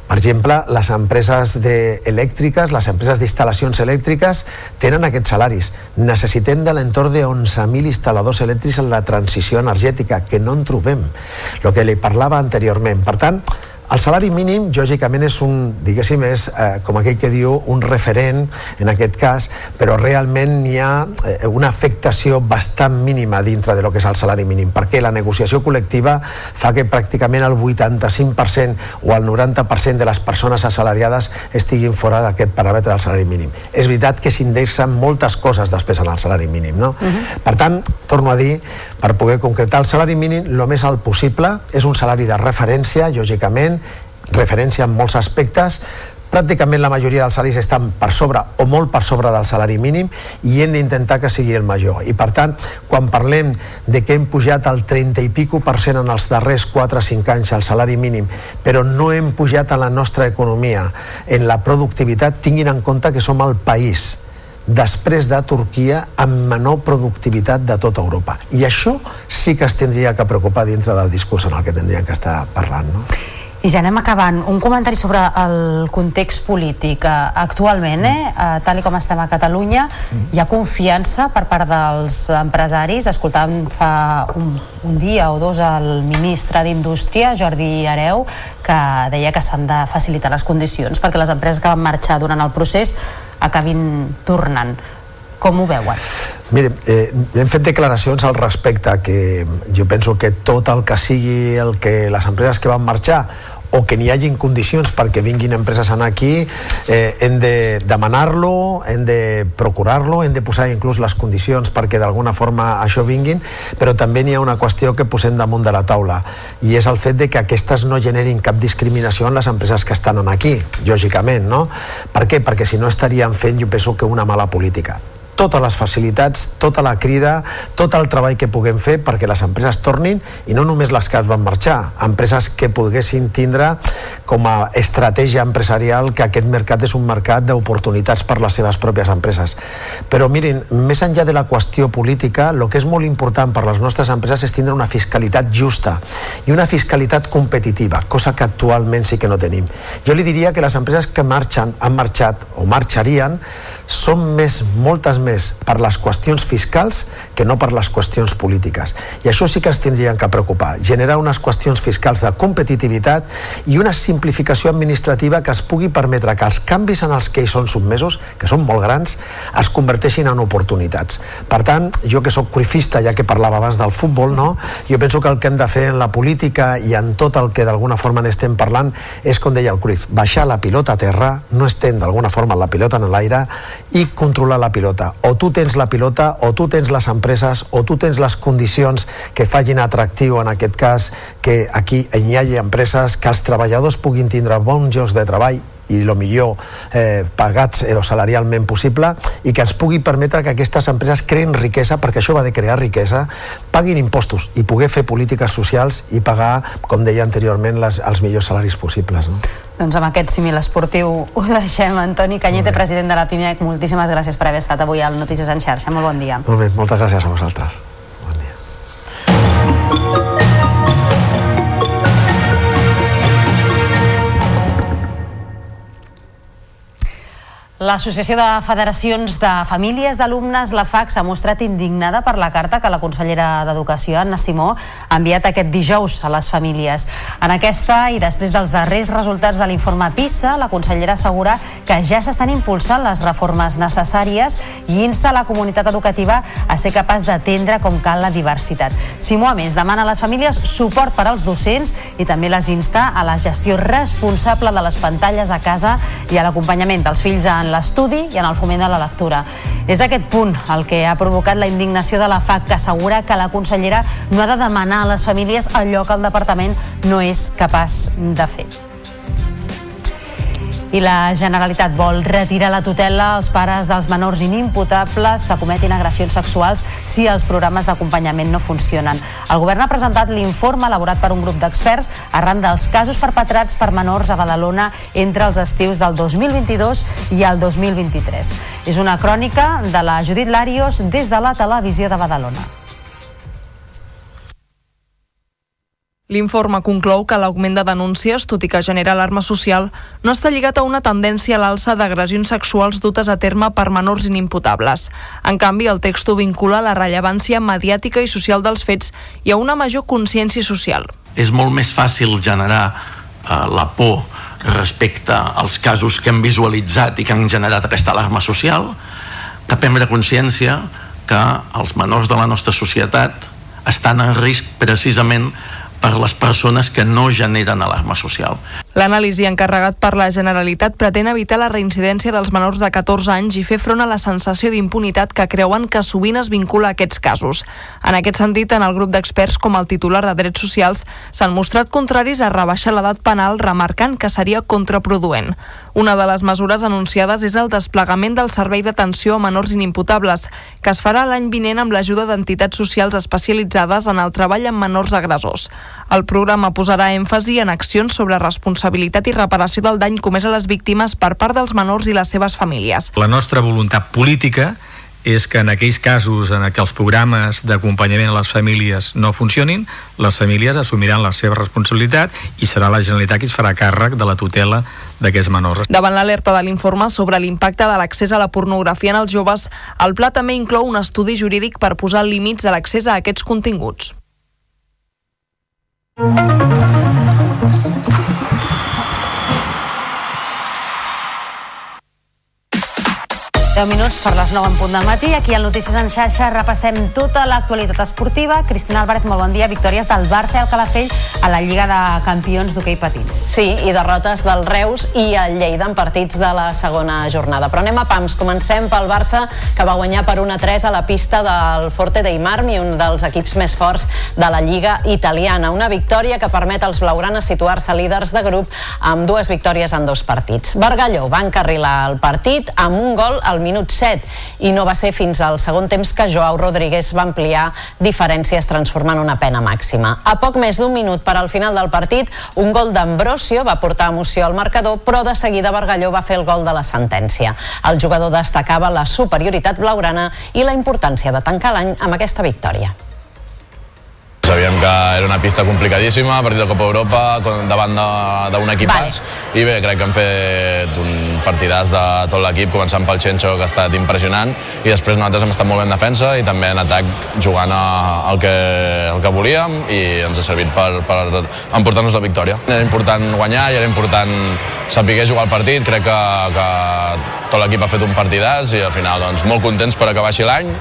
Per exemple, les empreses de elèctriques, les empreses d'instal·lacions elèctriques tenen aquests salaris. Necessitem de l'entorn de 11.000 instal·ladors elèctrics en la transició energètica, que no en trobem. El que li parlava anteriorment. Per tant, el salari mínim, lògicament, és un, diguéssim, és, eh, com aquell que diu, un referent, en aquest cas, però realment n'hi ha eh, una afectació bastant mínima dintre de lo que és el salari mínim, perquè la negociació col·lectiva fa que pràcticament el 85% o el 90% de les persones assalariades estiguin fora d'aquest paràmetre del salari mínim. És veritat que s'indexen moltes coses després en el salari mínim, no? Per tant, torno a dir, per poder concretar el salari mínim, el més alt possible, és un salari de referència, lògicament, referència en molts aspectes, pràcticament la majoria dels salaris estan per sobre o molt per sobre del salari mínim i hem d'intentar que sigui el major i per tant, quan parlem de que hem pujat el 30 i pico per cent en els darrers 4 o 5 anys el salari mínim però no hem pujat a la nostra economia en la productivitat, tinguin en compte que som el país després de Turquia amb menor productivitat de tota Europa. I això sí que es tindria que preocupar dintre del discurs en el que tindrien que estar parlant. No? I ja anem acabant. Un comentari sobre el context polític. Eh, Actualment, eh, eh, tal com estem a Catalunya, hi ha confiança per part dels empresaris. Escoltàvem fa un, un dia o dos el ministre d'Indústria, Jordi Areu, que deia que s'han de facilitar les condicions perquè les empreses que van marxar durant el procés acabin tornant. Com ho veuen? Mire, eh, hem fet declaracions al respecte que jo penso que tot el que sigui el que les empreses que van marxar o que n'hi hagin condicions perquè vinguin empreses a aquí, eh, hem de demanar-lo, hem de procurar-lo, hem de posar inclús les condicions perquè d'alguna forma això vinguin, però també n'hi ha una qüestió que posem damunt de la taula i és el fet de que aquestes no generin cap discriminació en les empreses que estan aquí, lògicament, no? Per què? Perquè si no estaríem fent, jo penso que una mala política totes les facilitats, tota la crida, tot el treball que puguem fer perquè les empreses tornin i no només les que es van marxar, empreses que poguessin tindre com a estratègia empresarial que aquest mercat és un mercat d'oportunitats per les seves pròpies empreses. Però mirin, més enllà de la qüestió política, el que és molt important per les nostres empreses és tindre una fiscalitat justa i una fiscalitat competitiva, cosa que actualment sí que no tenim. Jo li diria que les empreses que marxen, han marxat o marxarien són més, moltes més per les qüestions fiscals que no per les qüestions polítiques. I això sí que ens tindrien que preocupar, generar unes qüestions fiscals de competitivitat i una simplificació administrativa que es pugui permetre que els canvis en els que hi són submesos, que són molt grans, es converteixin en oportunitats. Per tant, jo que sóc cruifista, ja que parlava abans del futbol, no? jo penso que el que hem de fer en la política i en tot el que d'alguna forma n'estem parlant és, com deia el Cruyff, baixar la pilota a terra, no estem d'alguna forma la pilota en l'aire i controlar la pilota. O tu tens la pilota, o tu tens les empreses, o tu tens les condicions que facin atractiu, en aquest cas, que aquí hi hagi empreses, que els treballadors puguin tindre bons llocs de treball i el millor eh, pagats eh, o salarialment possible i que ens pugui permetre que aquestes empreses creen riquesa, perquè això va de crear riquesa, paguin impostos i poder fer polítiques socials i pagar, com deia anteriorment, les, els millors salaris possibles. No? Doncs amb aquest símil esportiu ho deixem. Antoni Canyete, president de la PIMEC, moltíssimes gràcies per haver estat avui al Notícies en xarxa. Molt bon dia. Molt bé, moltes gràcies a vosaltres. L'Associació de Federacions de Famílies d'Alumnes, la FAC, s'ha mostrat indignada per la carta que la consellera d'Educació, Anna Simó, ha enviat aquest dijous a les famílies. En aquesta, i després dels darrers resultats de l'informe PISA, la consellera assegura que ja s'estan impulsant les reformes necessàries i insta la comunitat educativa a ser capaç d'atendre com cal la diversitat. Simó, a més, demana a les famílies suport per als docents i també les insta a la gestió responsable de les pantalles a casa i a l'acompanyament dels fills en l'estudi i en el foment de la lectura. És aquest punt el que ha provocat la indignació de la FAC, que assegura que la consellera no ha de demanar a les famílies allò que el departament no és capaç de fer i la Generalitat vol retirar la tutela als pares dels menors inimputables que cometin agressions sexuals si els programes d'acompanyament no funcionen. El govern ha presentat l'informe elaborat per un grup d'experts arran dels casos perpetrats per menors a Badalona entre els estius del 2022 i el 2023. És una crònica de la Judit Larios des de la televisió de Badalona. L'informe conclou que l'augment de denúncies, tot i que genera alarma social, no està lligat a una tendència a l'alça d'agressions sexuals dutes a terme per menors inimputables. En canvi, el text ho vincula a la rellevància mediàtica i social dels fets i a una major consciència social. És molt més fàcil generar eh, la por respecte als casos que hem visualitzat i que han generat aquesta alarma social que prendre consciència que els menors de la nostra societat estan en risc precisament per les persones que no generen alarma social. L'anàlisi encarregat per la Generalitat pretén evitar la reincidència dels menors de 14 anys i fer front a la sensació d'impunitat que creuen que sovint es vincula a aquests casos. En aquest sentit, en el grup d'experts com el titular de Drets Socials s'han mostrat contraris a rebaixar l'edat penal remarcant que seria contraproduent. Una de les mesures anunciades és el desplegament del Servei d'Atenció a Menors Inimputables, que es farà l'any vinent amb l'ajuda d'entitats socials especialitzades en el treball amb menors agressors. El programa posarà èmfasi en accions sobre responsabilitat i reparació del dany comès a les víctimes per part dels menors i les seves famílies. La nostra voluntat política és que en aquells casos en què els programes d'acompanyament a les famílies no funcionin, les famílies assumiran la seva responsabilitat i serà la Generalitat qui es farà càrrec de la tutela d'aquests menors. Davant l'alerta de l'informe sobre l'impacte de l'accés a la pornografia en els joves, el pla també inclou un estudi jurídic per posar límits a l'accés a aquests continguts. 10 minuts per les 9 en punt del matí. Aquí al Notícies en xarxa repassem tota l'actualitat esportiva. Cristina Álvarez, molt bon dia. Victòries del Barça i el Calafell a la Lliga de Campions d'hoquei patins. Sí, i derrotes del Reus i el Lleida en partits de la segona jornada. Però anem a pams. Comencem pel Barça, que va guanyar per 1-3 a la pista del Forte dei Marmi, un dels equips més forts de la Lliga italiana. Una victòria que permet als blaugranes situar-se líders de grup amb dues victòries en dos partits. Bargalló va encarrilar el partit amb un gol al minut 7 i no va ser fins al segon temps que Joao Rodríguez va ampliar diferències transformant una pena màxima. A poc més d'un minut per al final del partit, un gol d'Ambrosio va portar emoció al marcador, però de seguida Bargalló va fer el gol de la sentència. El jugador destacava la superioritat blaugrana i la importància de tancar l'any amb aquesta victòria. Sabíem que era una pista complicadíssima, partit de Copa Europa, davant d'un equipàs, vale. i bé, crec que hem fet un partidàs de tot l'equip, començant pel Chencho, que ha estat impressionant, i després nosaltres hem estat molt bé en defensa i també en atac jugant el que, el que volíem i ens ha servit per, per emportar-nos la victòria. Era important guanyar i era important saber jugar el partit, crec que, que tot l'equip ha fet un partidàs i al final doncs, molt contents per acabar així l'any.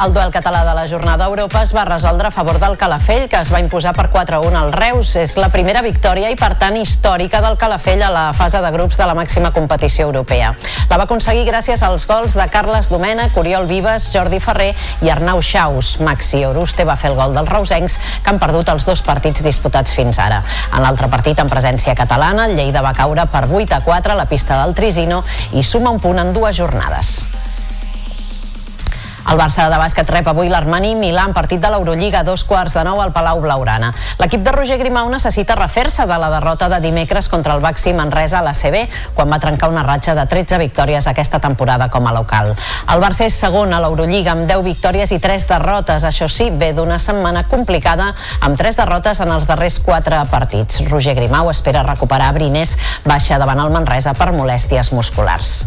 El duel català de la jornada Europa es va resoldre a favor del Calafell, que es va imposar per 4-1 al Reus. És la primera victòria i, per tant, històrica del Calafell a la fase de grups de la màxima competició europea. La va aconseguir gràcies als gols de Carles Domènech, Oriol Vives, Jordi Ferrer i Arnau Xaus. Maxi Oruste va fer el gol dels reusencs, que han perdut els dos partits disputats fins ara. En l'altre partit, en presència catalana, el Lleida va caure per 8 a 4 a la pista del Trisino i suma un punt en dues jornades. El Barça de bàsquet rep avui l'Armani Milà en partit de l'Eurolliga dos quarts de nou al Palau Blaugrana. L'equip de Roger Grimau necessita refer-se de la derrota de dimecres contra el Baxi Manresa a la CB, quan va trencar una ratxa de 13 victòries aquesta temporada com a local. El Barça és segon a l'Eurolliga amb 10 victòries i 3 derrotes. Això sí, ve d'una setmana complicada amb 3 derrotes en els darrers 4 partits. Roger Grimau espera recuperar Brinés baixa davant el Manresa per molèsties musculars.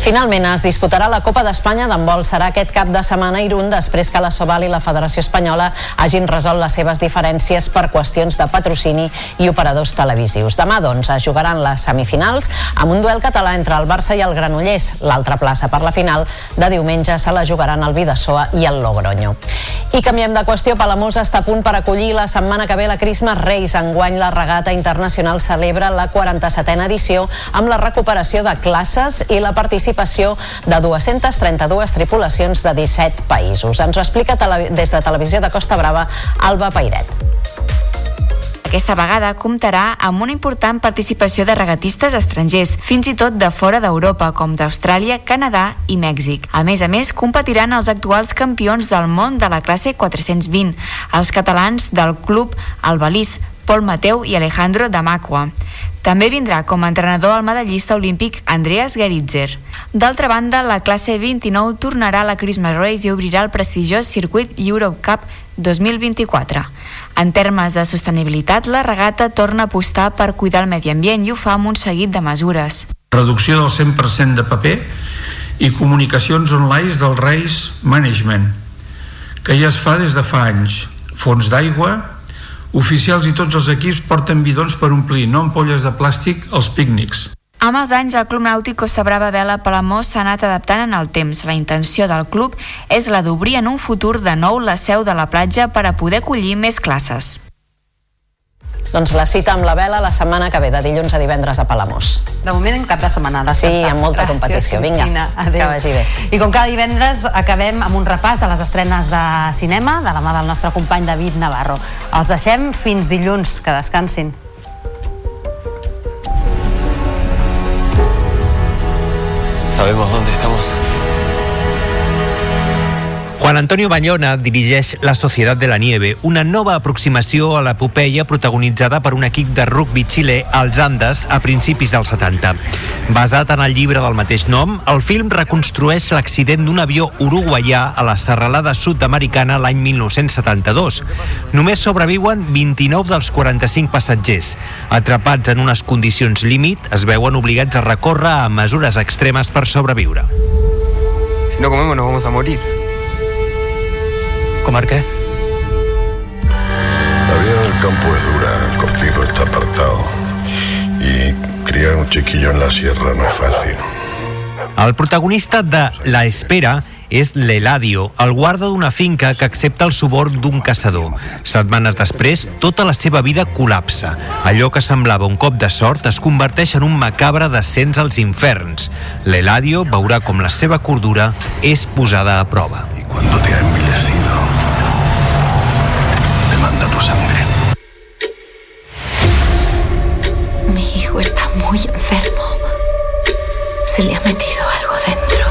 Finalment es disputarà la Copa d'Espanya d'handbol. Serà aquest cap de setmana a Irún després que la Sobal i la Federació Espanyola hagin resolt les seves diferències per qüestions de patrocini i operadors televisius. Demà, doncs, es jugaran les semifinals amb un duel català entre el Barça i el Granollers. L'altra plaça per la final de diumenge se la jugaran el Vidasoa i el Logroño. I canviem de qüestió. Palamós està a punt per acollir la setmana que ve la Christmas Race. Enguany la regata internacional celebra la 47a edició amb la recuperació de classes i la participació participació de 232 tripulacions de 17 països. Ens ho explica des de Televisió de Costa Brava, Alba Pairet. Aquesta vegada comptarà amb una important participació de regatistes estrangers, fins i tot de fora d'Europa, com d'Austràlia, Canadà i Mèxic. A més a més, competiran els actuals campions del món de la classe 420, els catalans del club Albalís, Pol Mateu i Alejandro Damacqua. També vindrà com a entrenador el medallista olímpic Andreas Geritzer. D'altra banda, la classe 29 tornarà a la Christmas Race i obrirà el prestigiós circuit Europe Cup 2024. En termes de sostenibilitat, la regata torna a apostar per cuidar el medi ambient i ho fa amb un seguit de mesures. Reducció del 100% de paper i comunicacions online del Race Management, que ja es fa des de fa anys. Fons d'aigua, Oficials i tots els equips porten bidons per omplir, no ampolles de plàstic, als pícnics. Amb els anys, el Club Nàutic Costa Brava Vela Palamós s'ha anat adaptant en el temps. La intenció del club és la d'obrir en un futur de nou la seu de la platja per a poder acollir més classes. Doncs la cita amb la vela la setmana que ve, de dilluns a divendres a Palamós. De moment en cap de setmana. Sí, amb molta Gràcies, competició. Vinga, Cristina. Adéu. que vagi bé. I com cada divendres acabem amb un repàs de les estrenes de cinema de la mà del nostre company David Navarro. Els deixem fins dilluns. Que descansin. Sabemos dónde estamos. Juan Antonio Bayona dirigeix La Societat de la Nieve, una nova aproximació a l'epopeia protagonitzada per un equip de rugby xilè als Andes a principis dels 70. Basat en el llibre del mateix nom, el film reconstrueix l'accident d'un avió uruguaià a la serralada sud-americana l'any 1972. Només sobreviuen 29 dels 45 passatgers. Atrapats en unes condicions límit, es veuen obligats a recórrer a mesures extremes per sobreviure. Si no comemos nos vamos a morir. ¿Comer qué? La vida del campo es dura, el cortijo está apartado. chiquillo en la sierra no es fácil. El protagonista de La Espera és l'Eladio, el guarda d'una finca que accepta el suborn d'un caçador. Setmanes després, tota la seva vida col·lapsa. Allò que semblava un cop de sort es converteix en un macabre descens als inferns. L'Eladio veurà com la seva cordura és posada a prova. Cuando te ha muy enfermo. Se le ha metido algo dentro.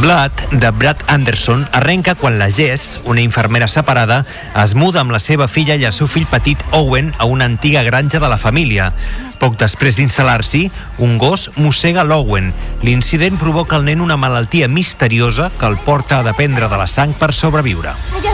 Blood, de Brad Anderson, arrenca quan la Jess, una infermera separada, es muda amb la seva filla i el seu fill petit Owen a una antiga granja de la família. Poc després d'instal·lar-s'hi, un gos mossega l'Owen. L'incident provoca al nen una malaltia misteriosa que el porta a dependre de la sang per sobreviure. Hay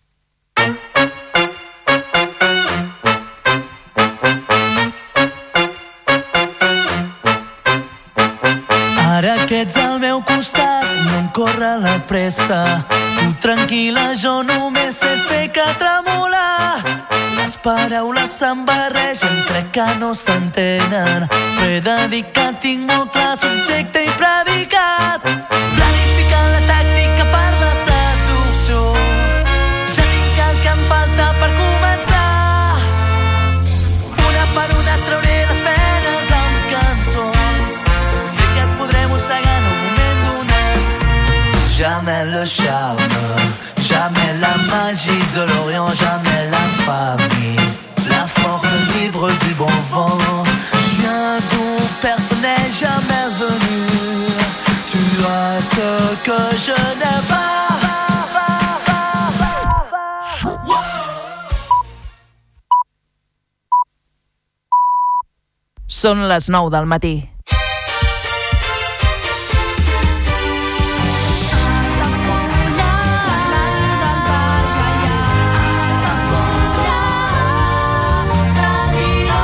Que ets al meu costat, no em corre la pressa. Tu tranquil·la, jo només sé fer que tremolar. Les paraules se'n barregen, crec que no s'entenen. Però he de dir que tinc molt clar subjecte i predicat. Planificant la tàctica Jamais le charme, jamais la magie de l'Orient, jamais la famille. La forme libre du bon vent. Je viens personne n'est jamais venu. Tu as ce que je n'ai pas. Són les 9 del matí.